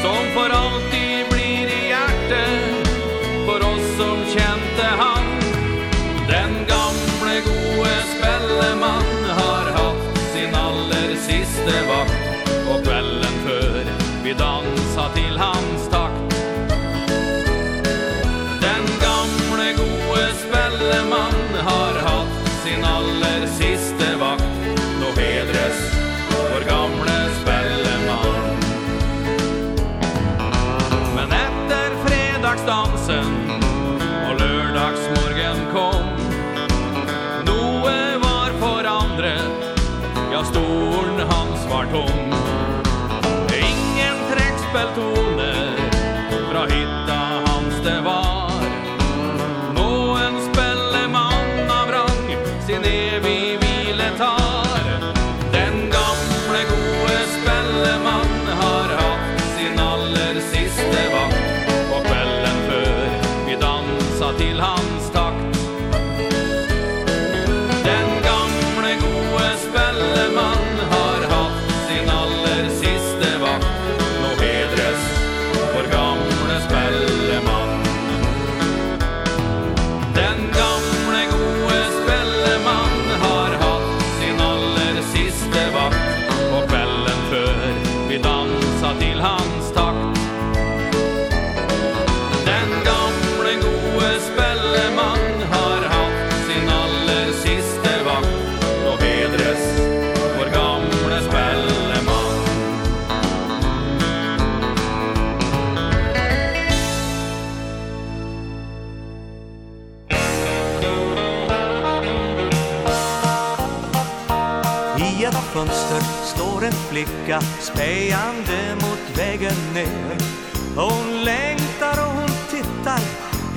Som for alltid blir i hjertet För oss som kjente han. Den gamle gode spellemann Har hatt sin aller siste vakt Og kvelden før vi dans till han flicka spejande mot vägen ner. Hon längtar och hon tittar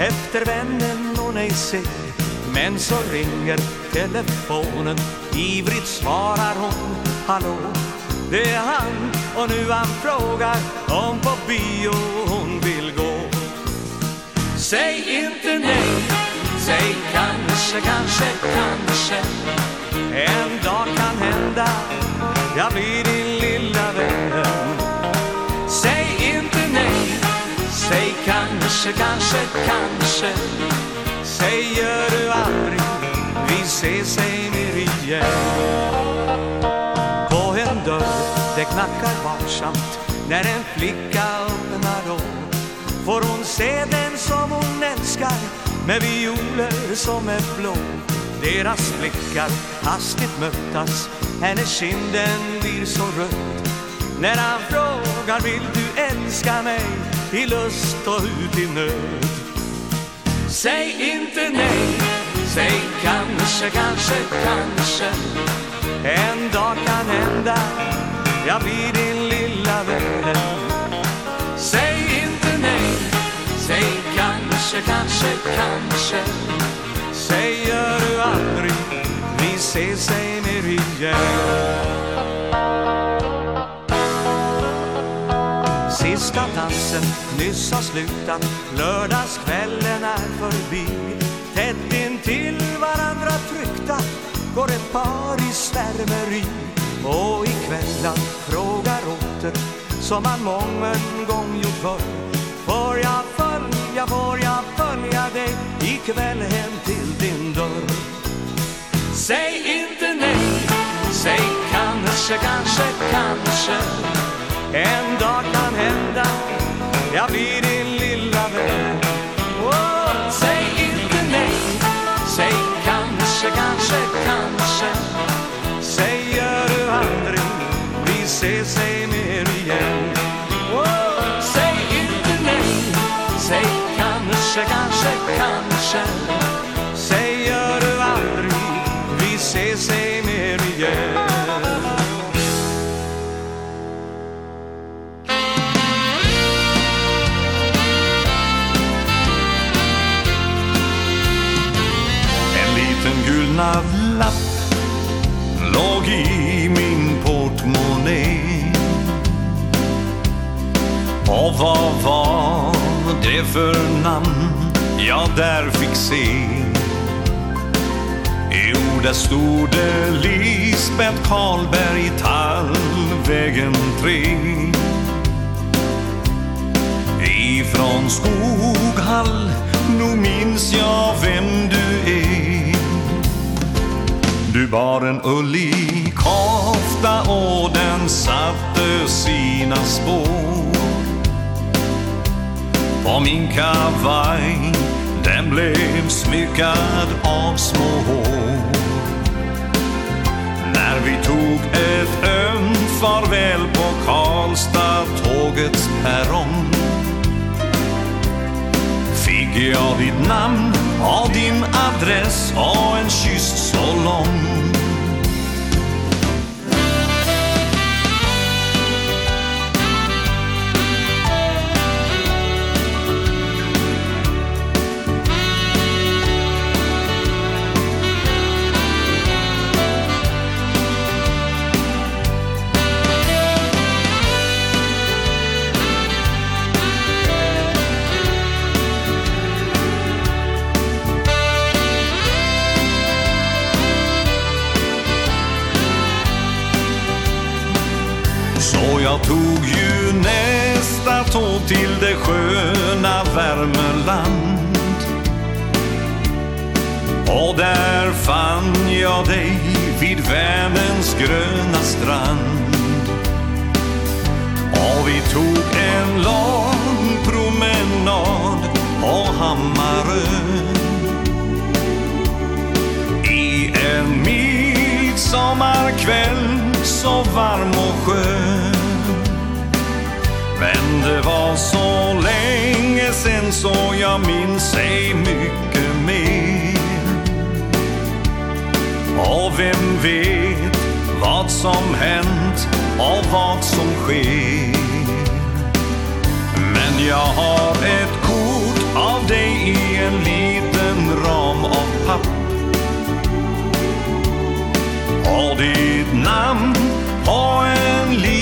efter vännen hon ej ser. Men så ringer telefonen Ivrigt svarar hon Hallå, det är han. Och nu han frågar om på bio hon vill gå. Säg inte nej Säg kanske, kanske, kanske. En dag kan hända Jag blir din lilla vän. Säg inte nej Säg kanske, kanske, kanske. Säger du aldrig Vi ses ej mer igen På en dörr Det knackar varsamt. När en flicka öppnar om Får hon se den som hon älskar. Med violer som är blå. Deras blickar hastigt mötas. Hennes kinden blir så rött. När han frågar vill du älska mig? I lust och ut i nöd. Säg inte nej. Säg kanske, kanske, kanske. En dag kan hända. Jag blir din lilla vän. Säg inte nej. Säg kanske, kanske, kanske. Säger du aldrig se sig ner igen Sista dansen nyss har slutat. Lördagskvällen är förbi. Tätt in till varandra tryckta Går ett par i svärmeri Och i kvällan frågar åter Som man mången gång gjort förr. Får jag följa, får jag följa dig Ikväll hem till din dörr? Säg inte nej. Säg kanske, kanske, kanske. En dag kan hända. Jag blir din lilla vän. Oh, Säg inte nej. Säg kanske, kanske, kanske. Säger du aldrig. Vi ses, ej mer igen. Oh, Säg inte nej. Säg kanske, kanske, kanske. månadslapp Låg i min portmonnaie. Och vad var det för namn jag där fick se? Jo, där stod det Lisbeth Karlberg Tallvägen 3 Ifrån Skoghall, nu minns jag vem du är. Du bar en ullig kofta och den satte sina spår På min kavaj den blev smyckad av små hår. När vi tog ett ömt farväl på Karlstad tågets perrong Ja, ditt namn och din adress och en kyss så lång Jag tog ju nästa tåg till det sköna Värmeland. Och där fann jag dig vid världens gröna strand. Och vi tog en lång promenad av Hammarö I en mild sommarkväll så varm och skön. Men det var så länge sen så jag minns ej mycket mer. Och vem vet vad som hänt och vad som sker. Men jag har ett kort av dig i en liten ram av papp. Och ditt namn på en liten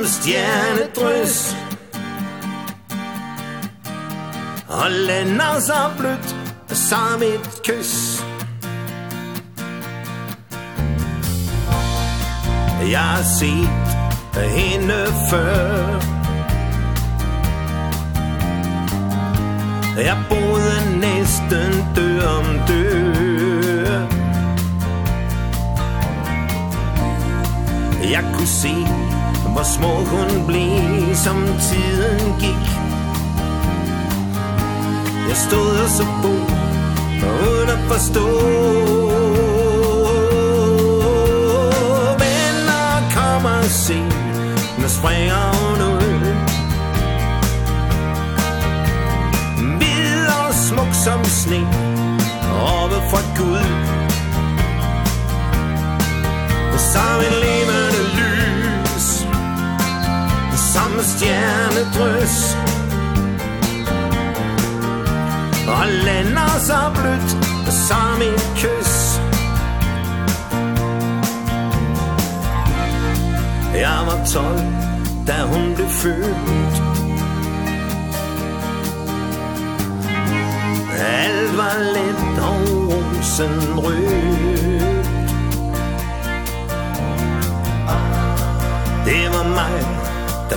som stjernedrys Og lænder så blødt som et kys Jeg har set hende før. Jeg boede Hvor små hun blev, som tiden gik. Jeg stod og så bo, uden at forstå. Se Nu springer hun ud. Hvid og smuk som sne Oppe fra Gud. Som en levende stjernedrøs Og lander så blødt som et kys Jeg var tolv da hun blev født. Alt var let og rosen rød.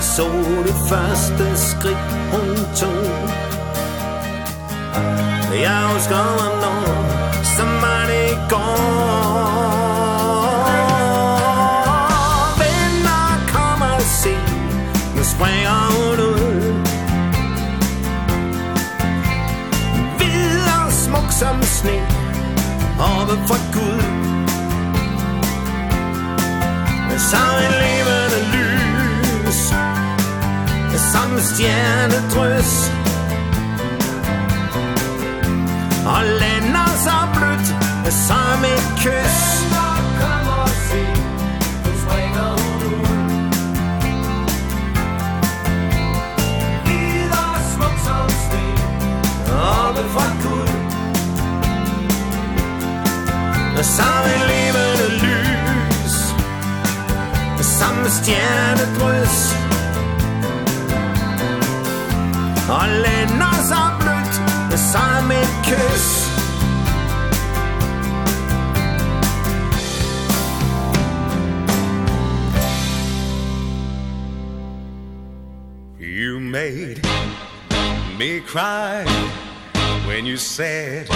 Jeg så det første skridt hun tog. Jeg husker ham nå Som var det i går. Venner kommer se, Nu springer hun ud. Hvid og smuk som sne Oppe fra Gud. Men så en Christiane Trøs Og lander så blødt som et kys. Lander, kom og se, du springer hun ud Hvid og smuk som sten, oppe fra guld Som en levende lys Som stjernedrys Alene som blødt Det samme kyss. You made me cry When you said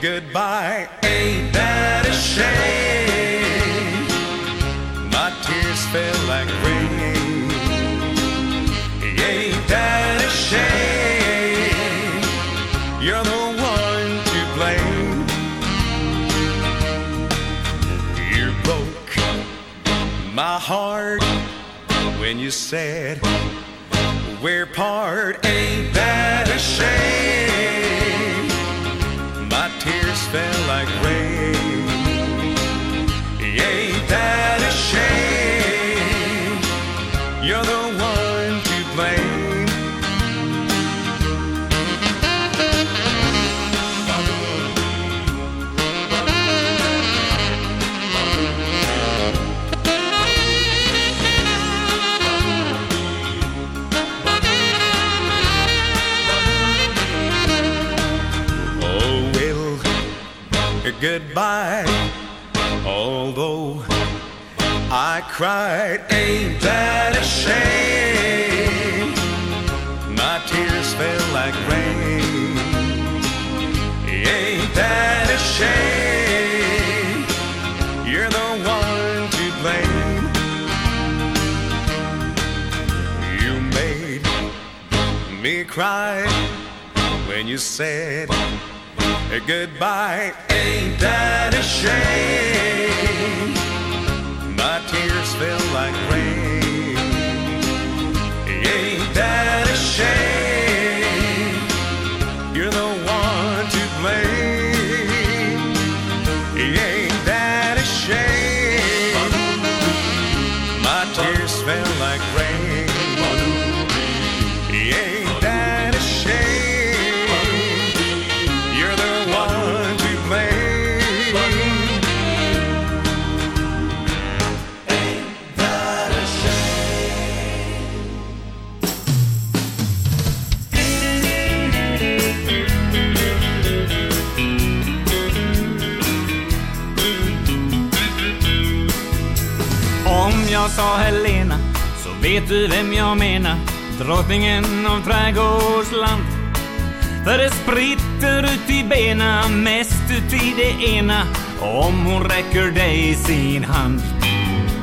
goodbye. Ain't that a shame? said We're part goodbye. Although I cried Ain't that a shame? My tears fell like rain. Ain't that a shame? You're the one to blame. You made me cry When you said goodbye. Ain't that a shame? My tears fell like rain. Ain't that a shame? jag sa Helena Så vet du vem jag menar. Drottningen av trädgårdsland. För det spritter ut i bena Mest ut i det ena. Om hon räcker dig sin hand.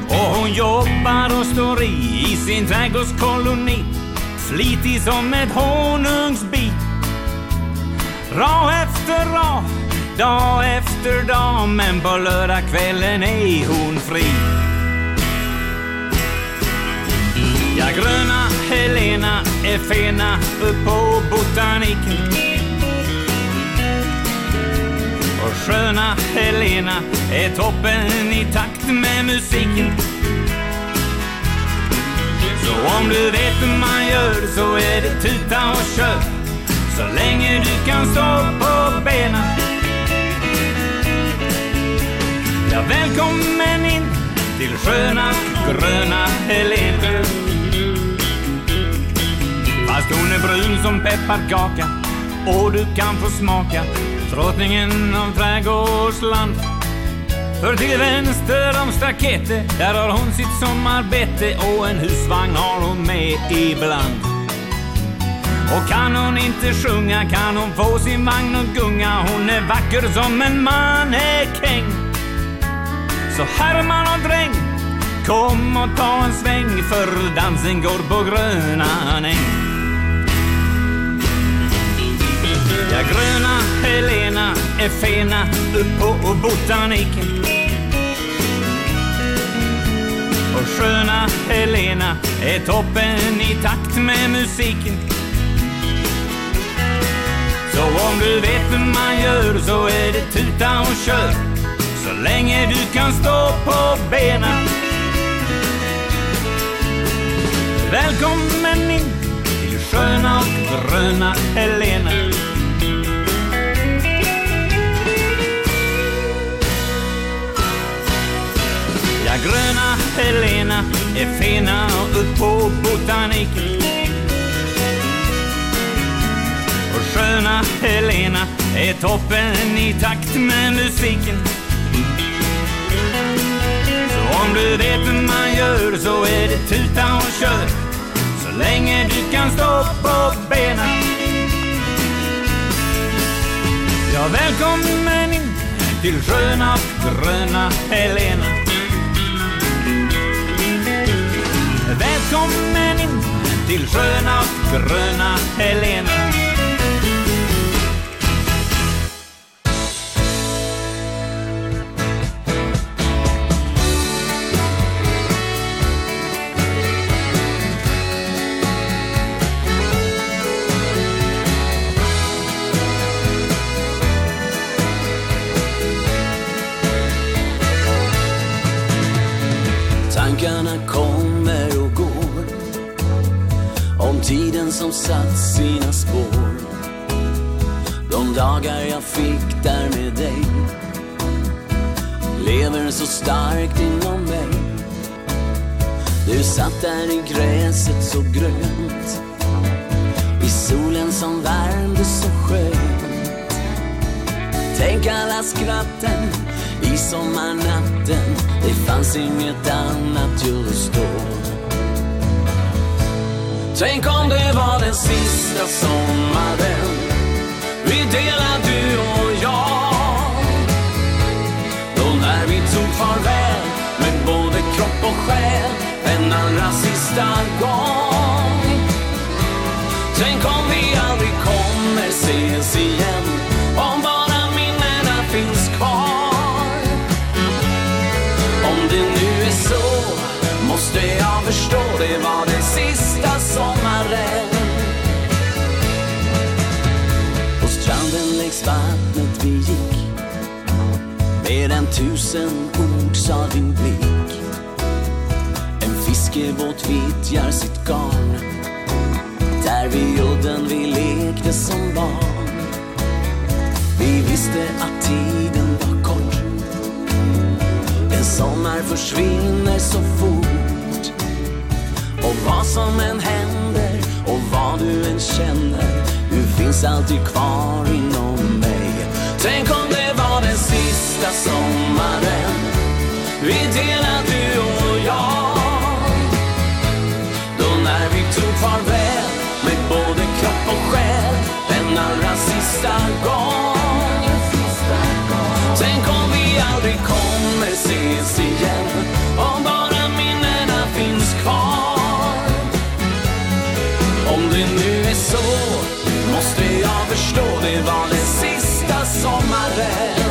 Och hon jobbar och står i I sin trädgårdskoloni. Flitig som ett honungsbi Ra efter ra Dag efter dag. Men på lördagskvällen är hon fri. Den gröna Helena är fena upp på botaniken. Och sköna Helena är toppen i takt med musiken. Så om du vet hur man gör så är det tuta och kör. Så länge du kan stå på benen. Ja, välkommen in till sköna, gröna Helena. Fast hon är brun som pepparkaka Och du kan få smaka Drottningen av trädgårdsland. För till vänster om staketet Där har hon sitt sommarbete Och en husvagn har hon med ibland. Och kan hon inte sjunga Kan hon få sin vagn och gunga. Hon är vacker som en mannekäng. Så Herman och dräng Kom och ta en sväng För dansen går på gröna näng. gröna Helena är fena upp på botaniken Och sköna Helena är toppen i takt med musiken. Så om du vet hur man gör så är det tuta och kör. Så länge du kan stå på benen. Välkommen in till sköna och gröna Helena. Ja, gröna Helena är fina upp på botanik Och sköna Helena är toppen i takt med musiken. Så om du vet hur man gör så är det tuta och kör. Så länge du kan stå på benen. Ja, välkommen in till sköna gröna Helena. Välkommen in till sköna gröna Helena. dagar jag fick där med dig. Lever så starkt inom mig. Du satt där i gräset så grönt. I solen som värmde så skönt. Tänk alla skratten i sommarnatten. Det fanns inget annat just då Tänk om det var den sista sommaren delar du och jag. Då när vi tog farväl med både kropp och själ en allra sista gång. Tänk om vi aldrig kommer ses igen om bara minnena finns kvar. Om det nu är så måste jag förstå det var det mot vattnet vi gick. Mer än tusen ord sa din blick. En fiskebåt vittjar sitt garn. Där vid udden vi lekte som barn. Vi visste att tiden var kort. En sommar försvinner så fort. Och vad som än händer Och vad du än känner Du finns alltid kvar inom Tänk om det var den sista sommaren. Vi delade du och jag. Då när vi tog farväl Med både kropp och själ. Den allra sista gång. Tänk om vi aldrig kommer ses igen. Om bara minnena finns kvar. Om det nu är så Måste jag förstå. Det var det heaven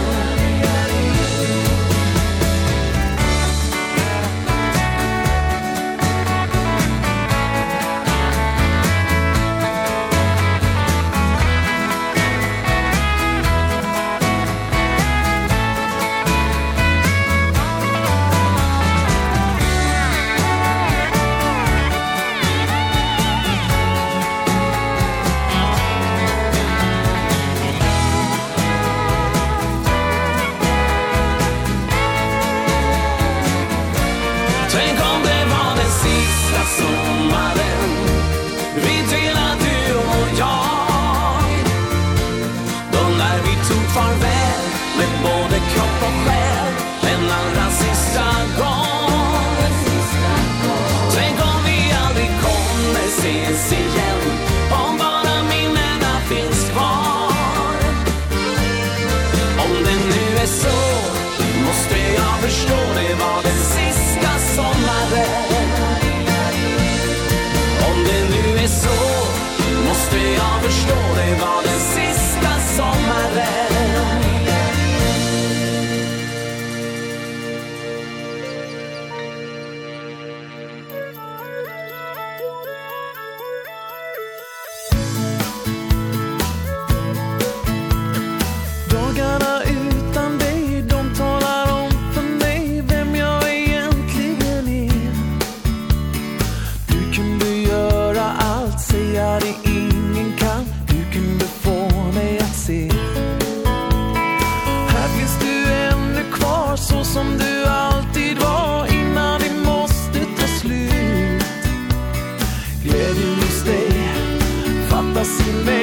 se lembra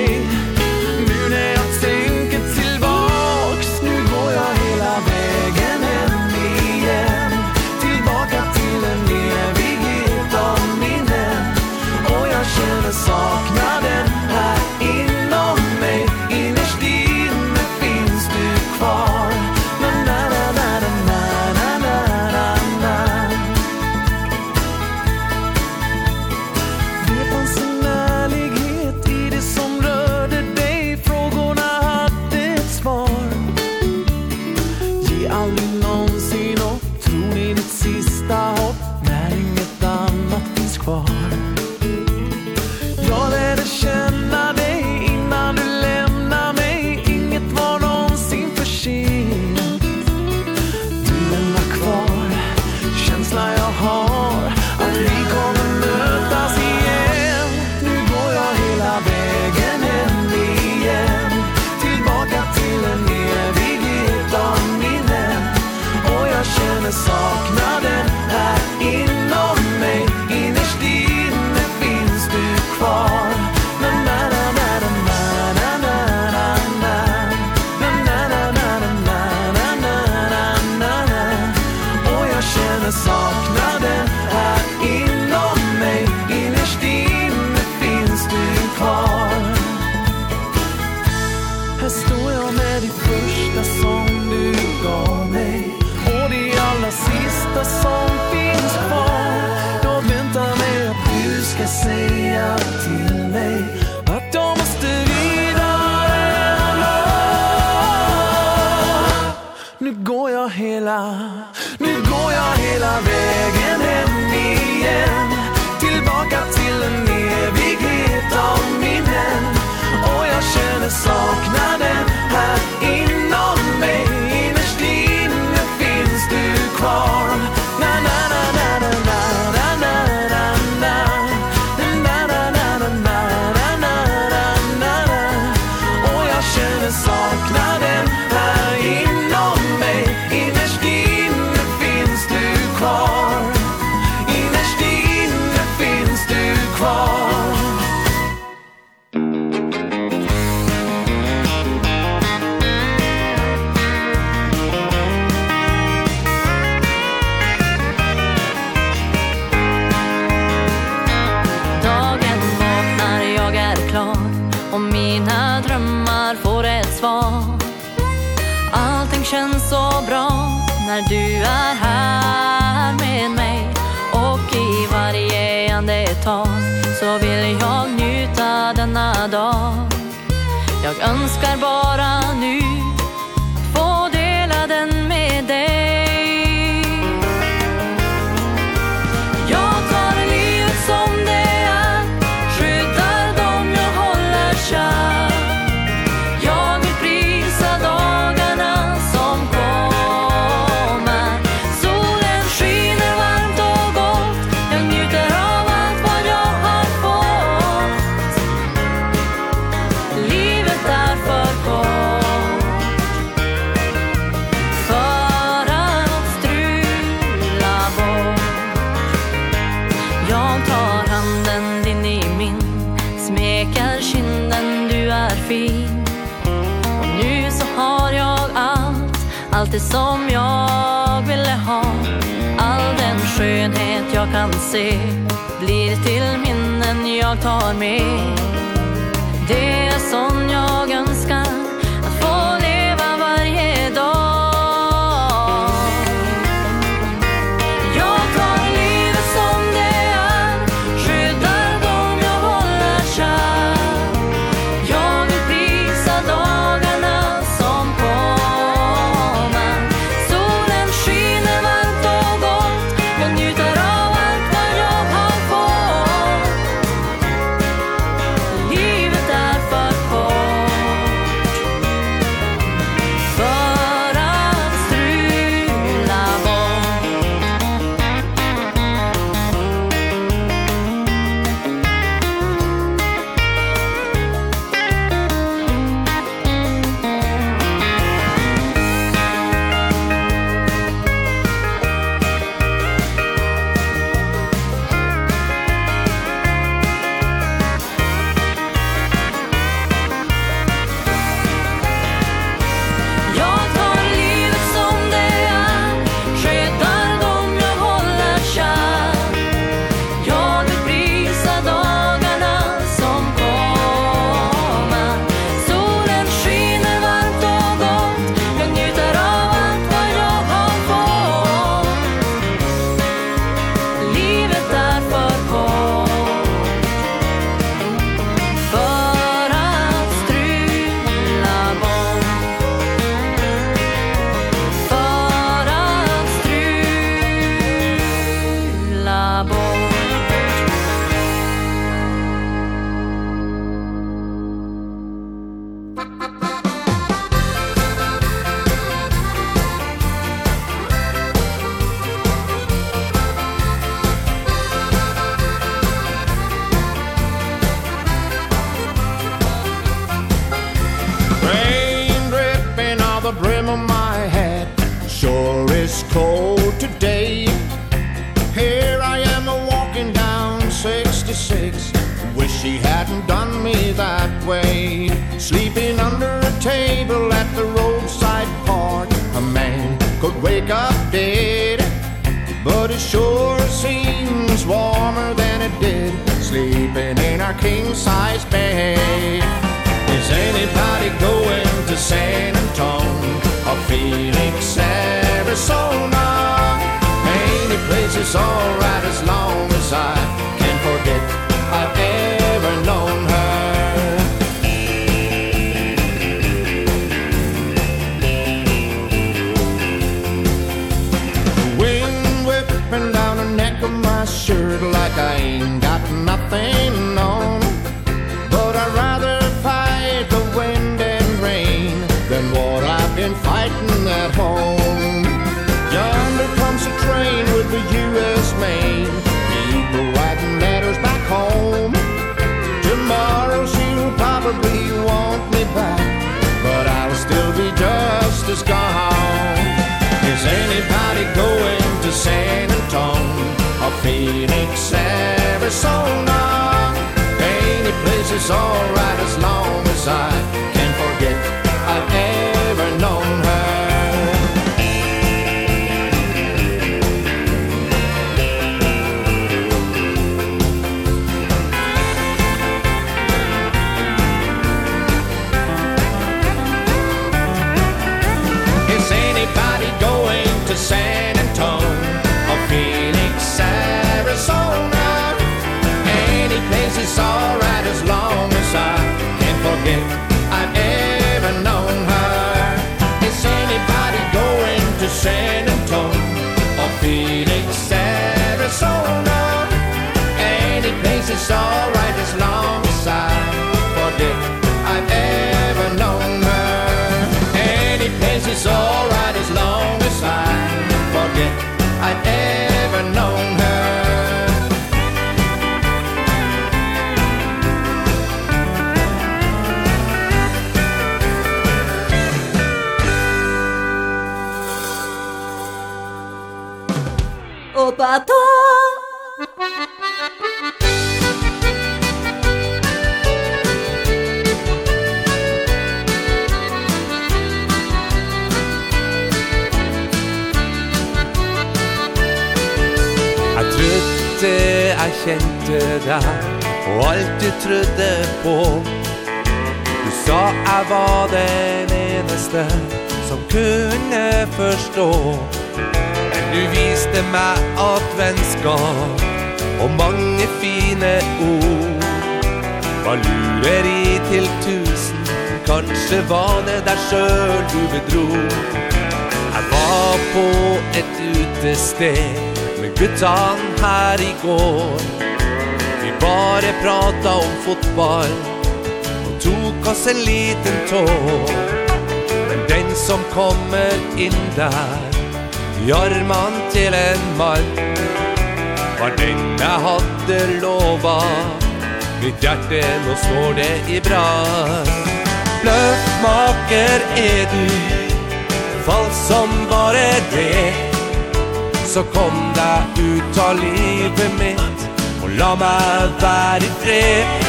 grep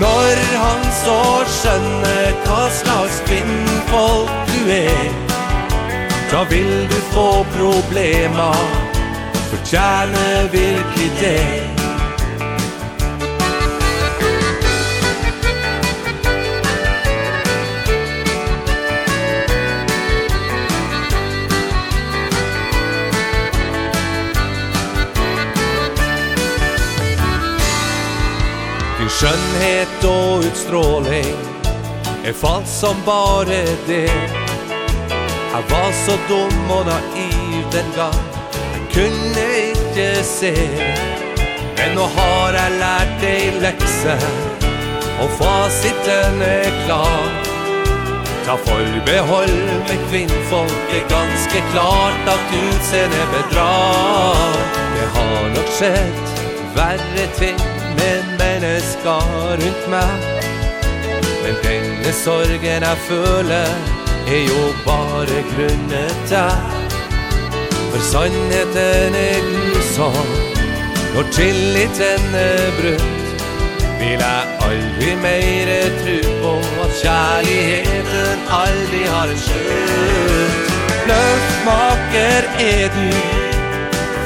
Når han så skjønner hva slags kvinnfolk du er. Da vil du få problemer. For kjerne virkelig det. Skönhet och utstråling Är falsk som bara det. Han var så dum och naiv den gang Han kunne ikke se. Men nå har jeg lært deg lekse Og fasiten er klar. Ta forbehold med kvinnfolk Det er ganske klart at utseendet bedrar Det har nog skjedd värre ting denne skar rundt meg. Men denne sorgen jeg føler Er jo bare grunnet deg. For sannheten er grusom Når tilliten er brutt Vil jeg aldri mer tro på At kjærligheten aldri har en slutt Løftmaker er du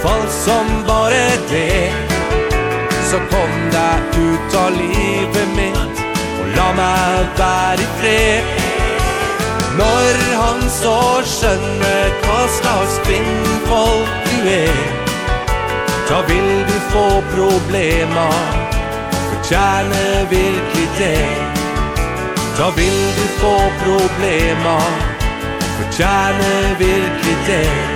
Fall som bare det så kom deg ut av livet mitt Og la meg være i fred. Når han så skjønner hva slags kvinnfolk du er Da vil du få problemer Fortjene virkelig det. Da vil du få problemer Fortjene virkelig det.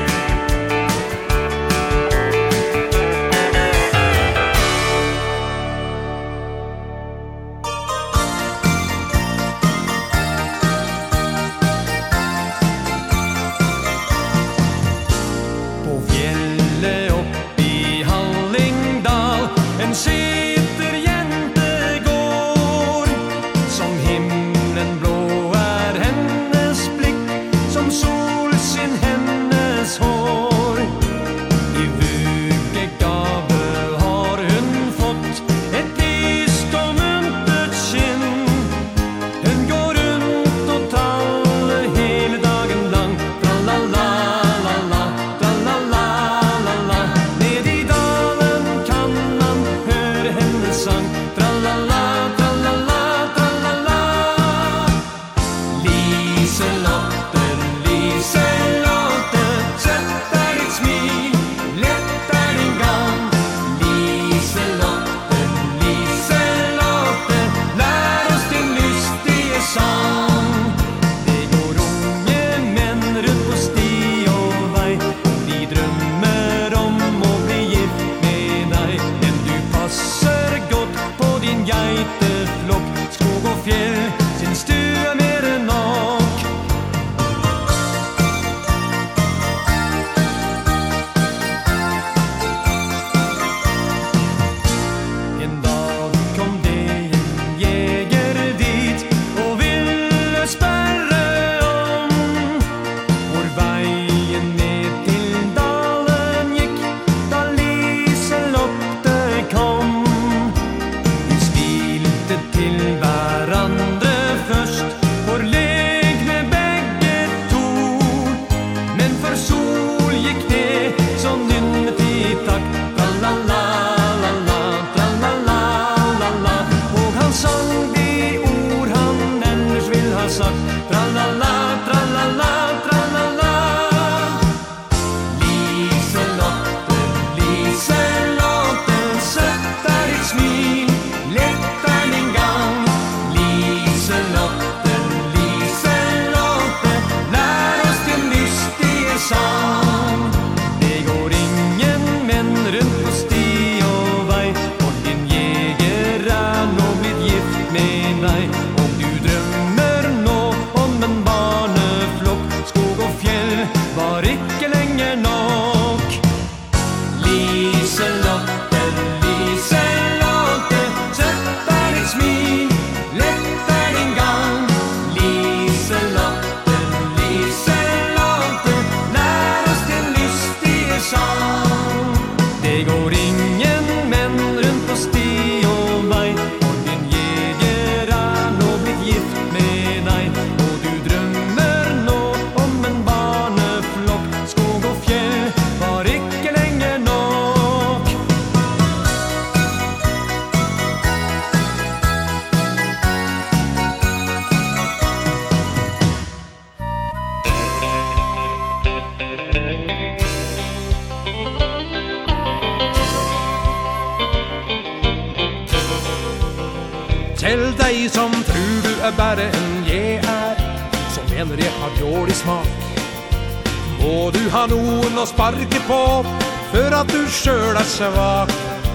kyssa var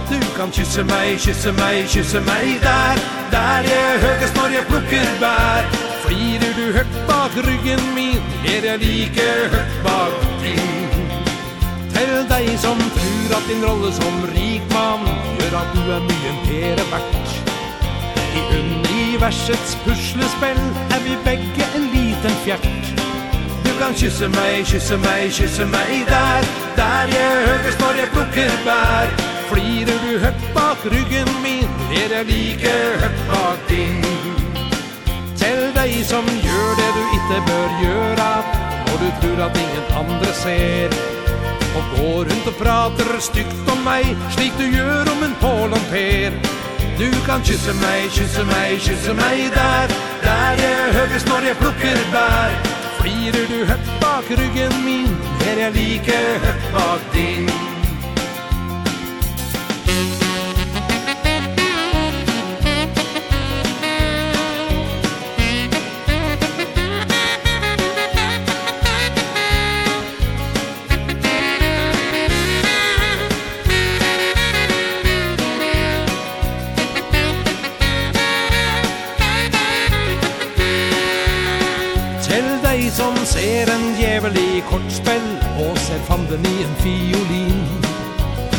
Du kan kyssa mig, kyssa mig, kyssa mig där Där jeg högast når jag plukker bær. Flirer du högt bak ryggen min Er jag lika högt bak din. Tell dig som tror att din rolle som rik man Gör att du är mye pere verdt. I universets puslespill Er vi begge en liten fjert. Du kan kyssa mig, kyssa mig, kyssa mig där Der jeg høres når jeg plukker bær Flirer du høyt bak ryggen min Er jeg like høyt bak din. Til deg som gjør det du ikke bør gjøre Når du tror at ingen andre ser. Og går rundt og prater stygt om meg Slik du gjør om en Paul og Per. Du kan kysse meg, kysse meg, kysse meg der Der jeg høres når jeg plukker bær Flirer du høyt bak ryggen min er jeg like högt bak din? Som ser en djevel i kortspill fanden i en fiolin.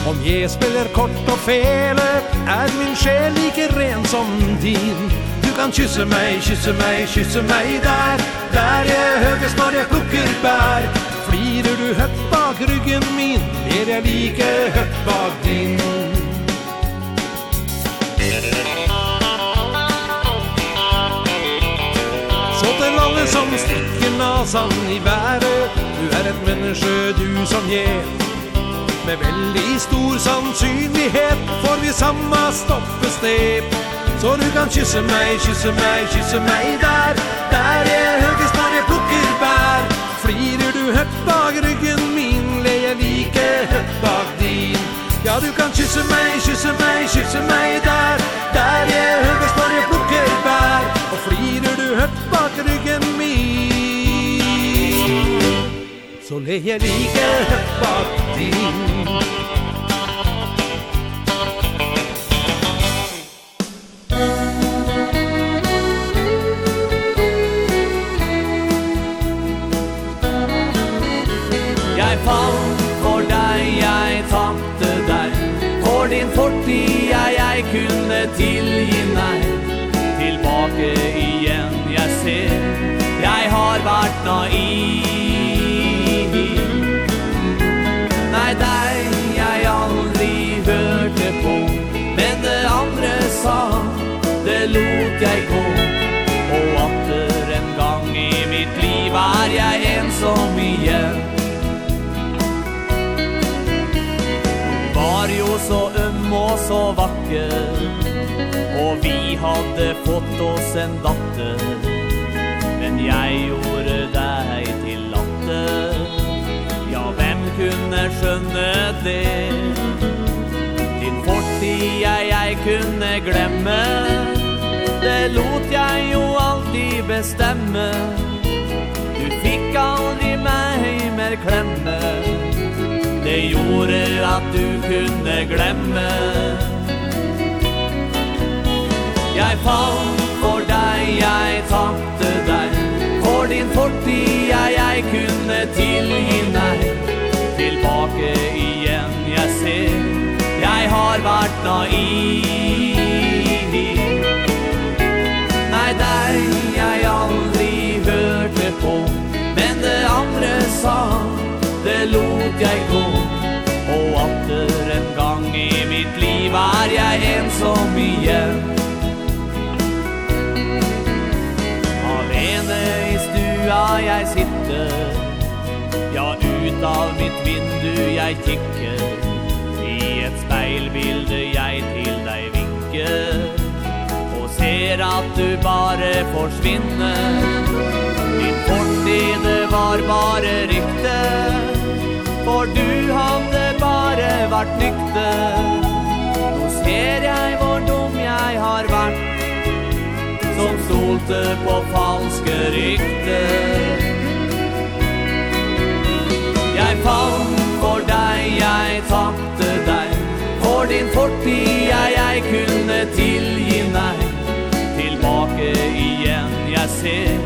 Om jag spelar kort och fele Är min själ like ren som din. Du kan kyssa mig, kyssa mig, kyssa mig där Där jeg högst når jeg plukker bær. Flirer du högt bak ryggen min Är jeg lika högt bak din. Så til alle som stikker nasan i vær Du er et menneske du som ger Med veldig stor sannsynlighet Får vi samma stoppested. Så du kan kysse meg, kysse meg, kysse meg der. Der jeg høgest når jeg plukker bær. Flirer du høgt bak ryggen min Leier like høgt bak din. Ja, du kan kysse meg, kysse meg, kysse meg der. Der jeg høgest når jeg plukker bær. Og flirer du høgt bak så legger jeg like bak din. Jeg fall for deg, jeg tapte deg. For din fortid, jeg, jeg kunne tilgi. jeg gå Og atter en gang i mitt liv er jeg ensom igjen Hun var jo så øm og så vakker Og vi hadde fått oss en datter Men jeg gjorde deg til latter. Ja, hvem kunne skjønne det? Din fortid jeg, jeg kunne glemme det lot jeg jo alltid bestemme. Du fikk aldri meg mer klemme. Det gjorde at du kunne glemme. Jeg falt for deg, jeg tapte deg. For din fortid, jeg, jeg kunne tilgi nei Tilbake igjen, jeg ser. Jeg har vært naiv nei, deg jeg aldri hørte på. Men det andre sa, det lot jeg gå. Og atter en gang i mitt liv er jeg ensom igjen. Alene i stua jeg sitter. Ja, ut av mitt vindu jeg kikker. I et speilbilde jeg til deg vinker ser at du bare forsvinner. Din fortid var bare rykte For du hadde bare vært nykte. Nå ser jeg hvor dum jeg har vært Som stolte på falske rykte. Jeg fant for deg, jeg tapte deg. For din fortid, jeg, jeg kunne tilgi meg tilbake igjen. Jeg ser,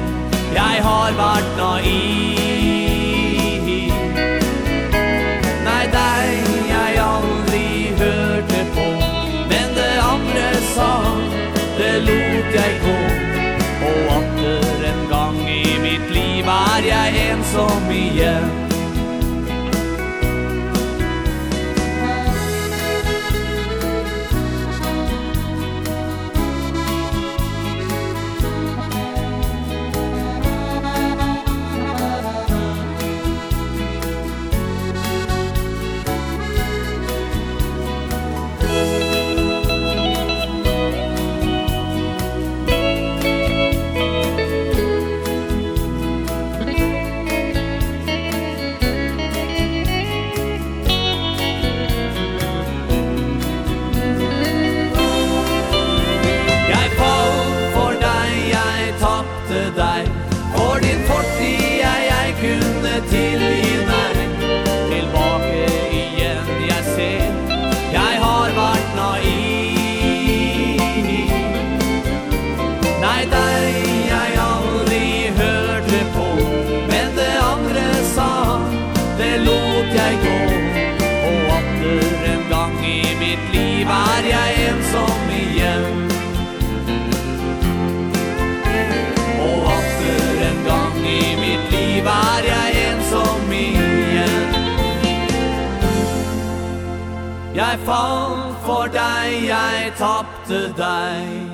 jeg har vært naiv. Nei, deg jeg aldri hørte på. Men det andre sa, det lot jeg gå. Og atter en gang i mitt liv er jeg ensom igjen. fann for deg, jeg tappte deg.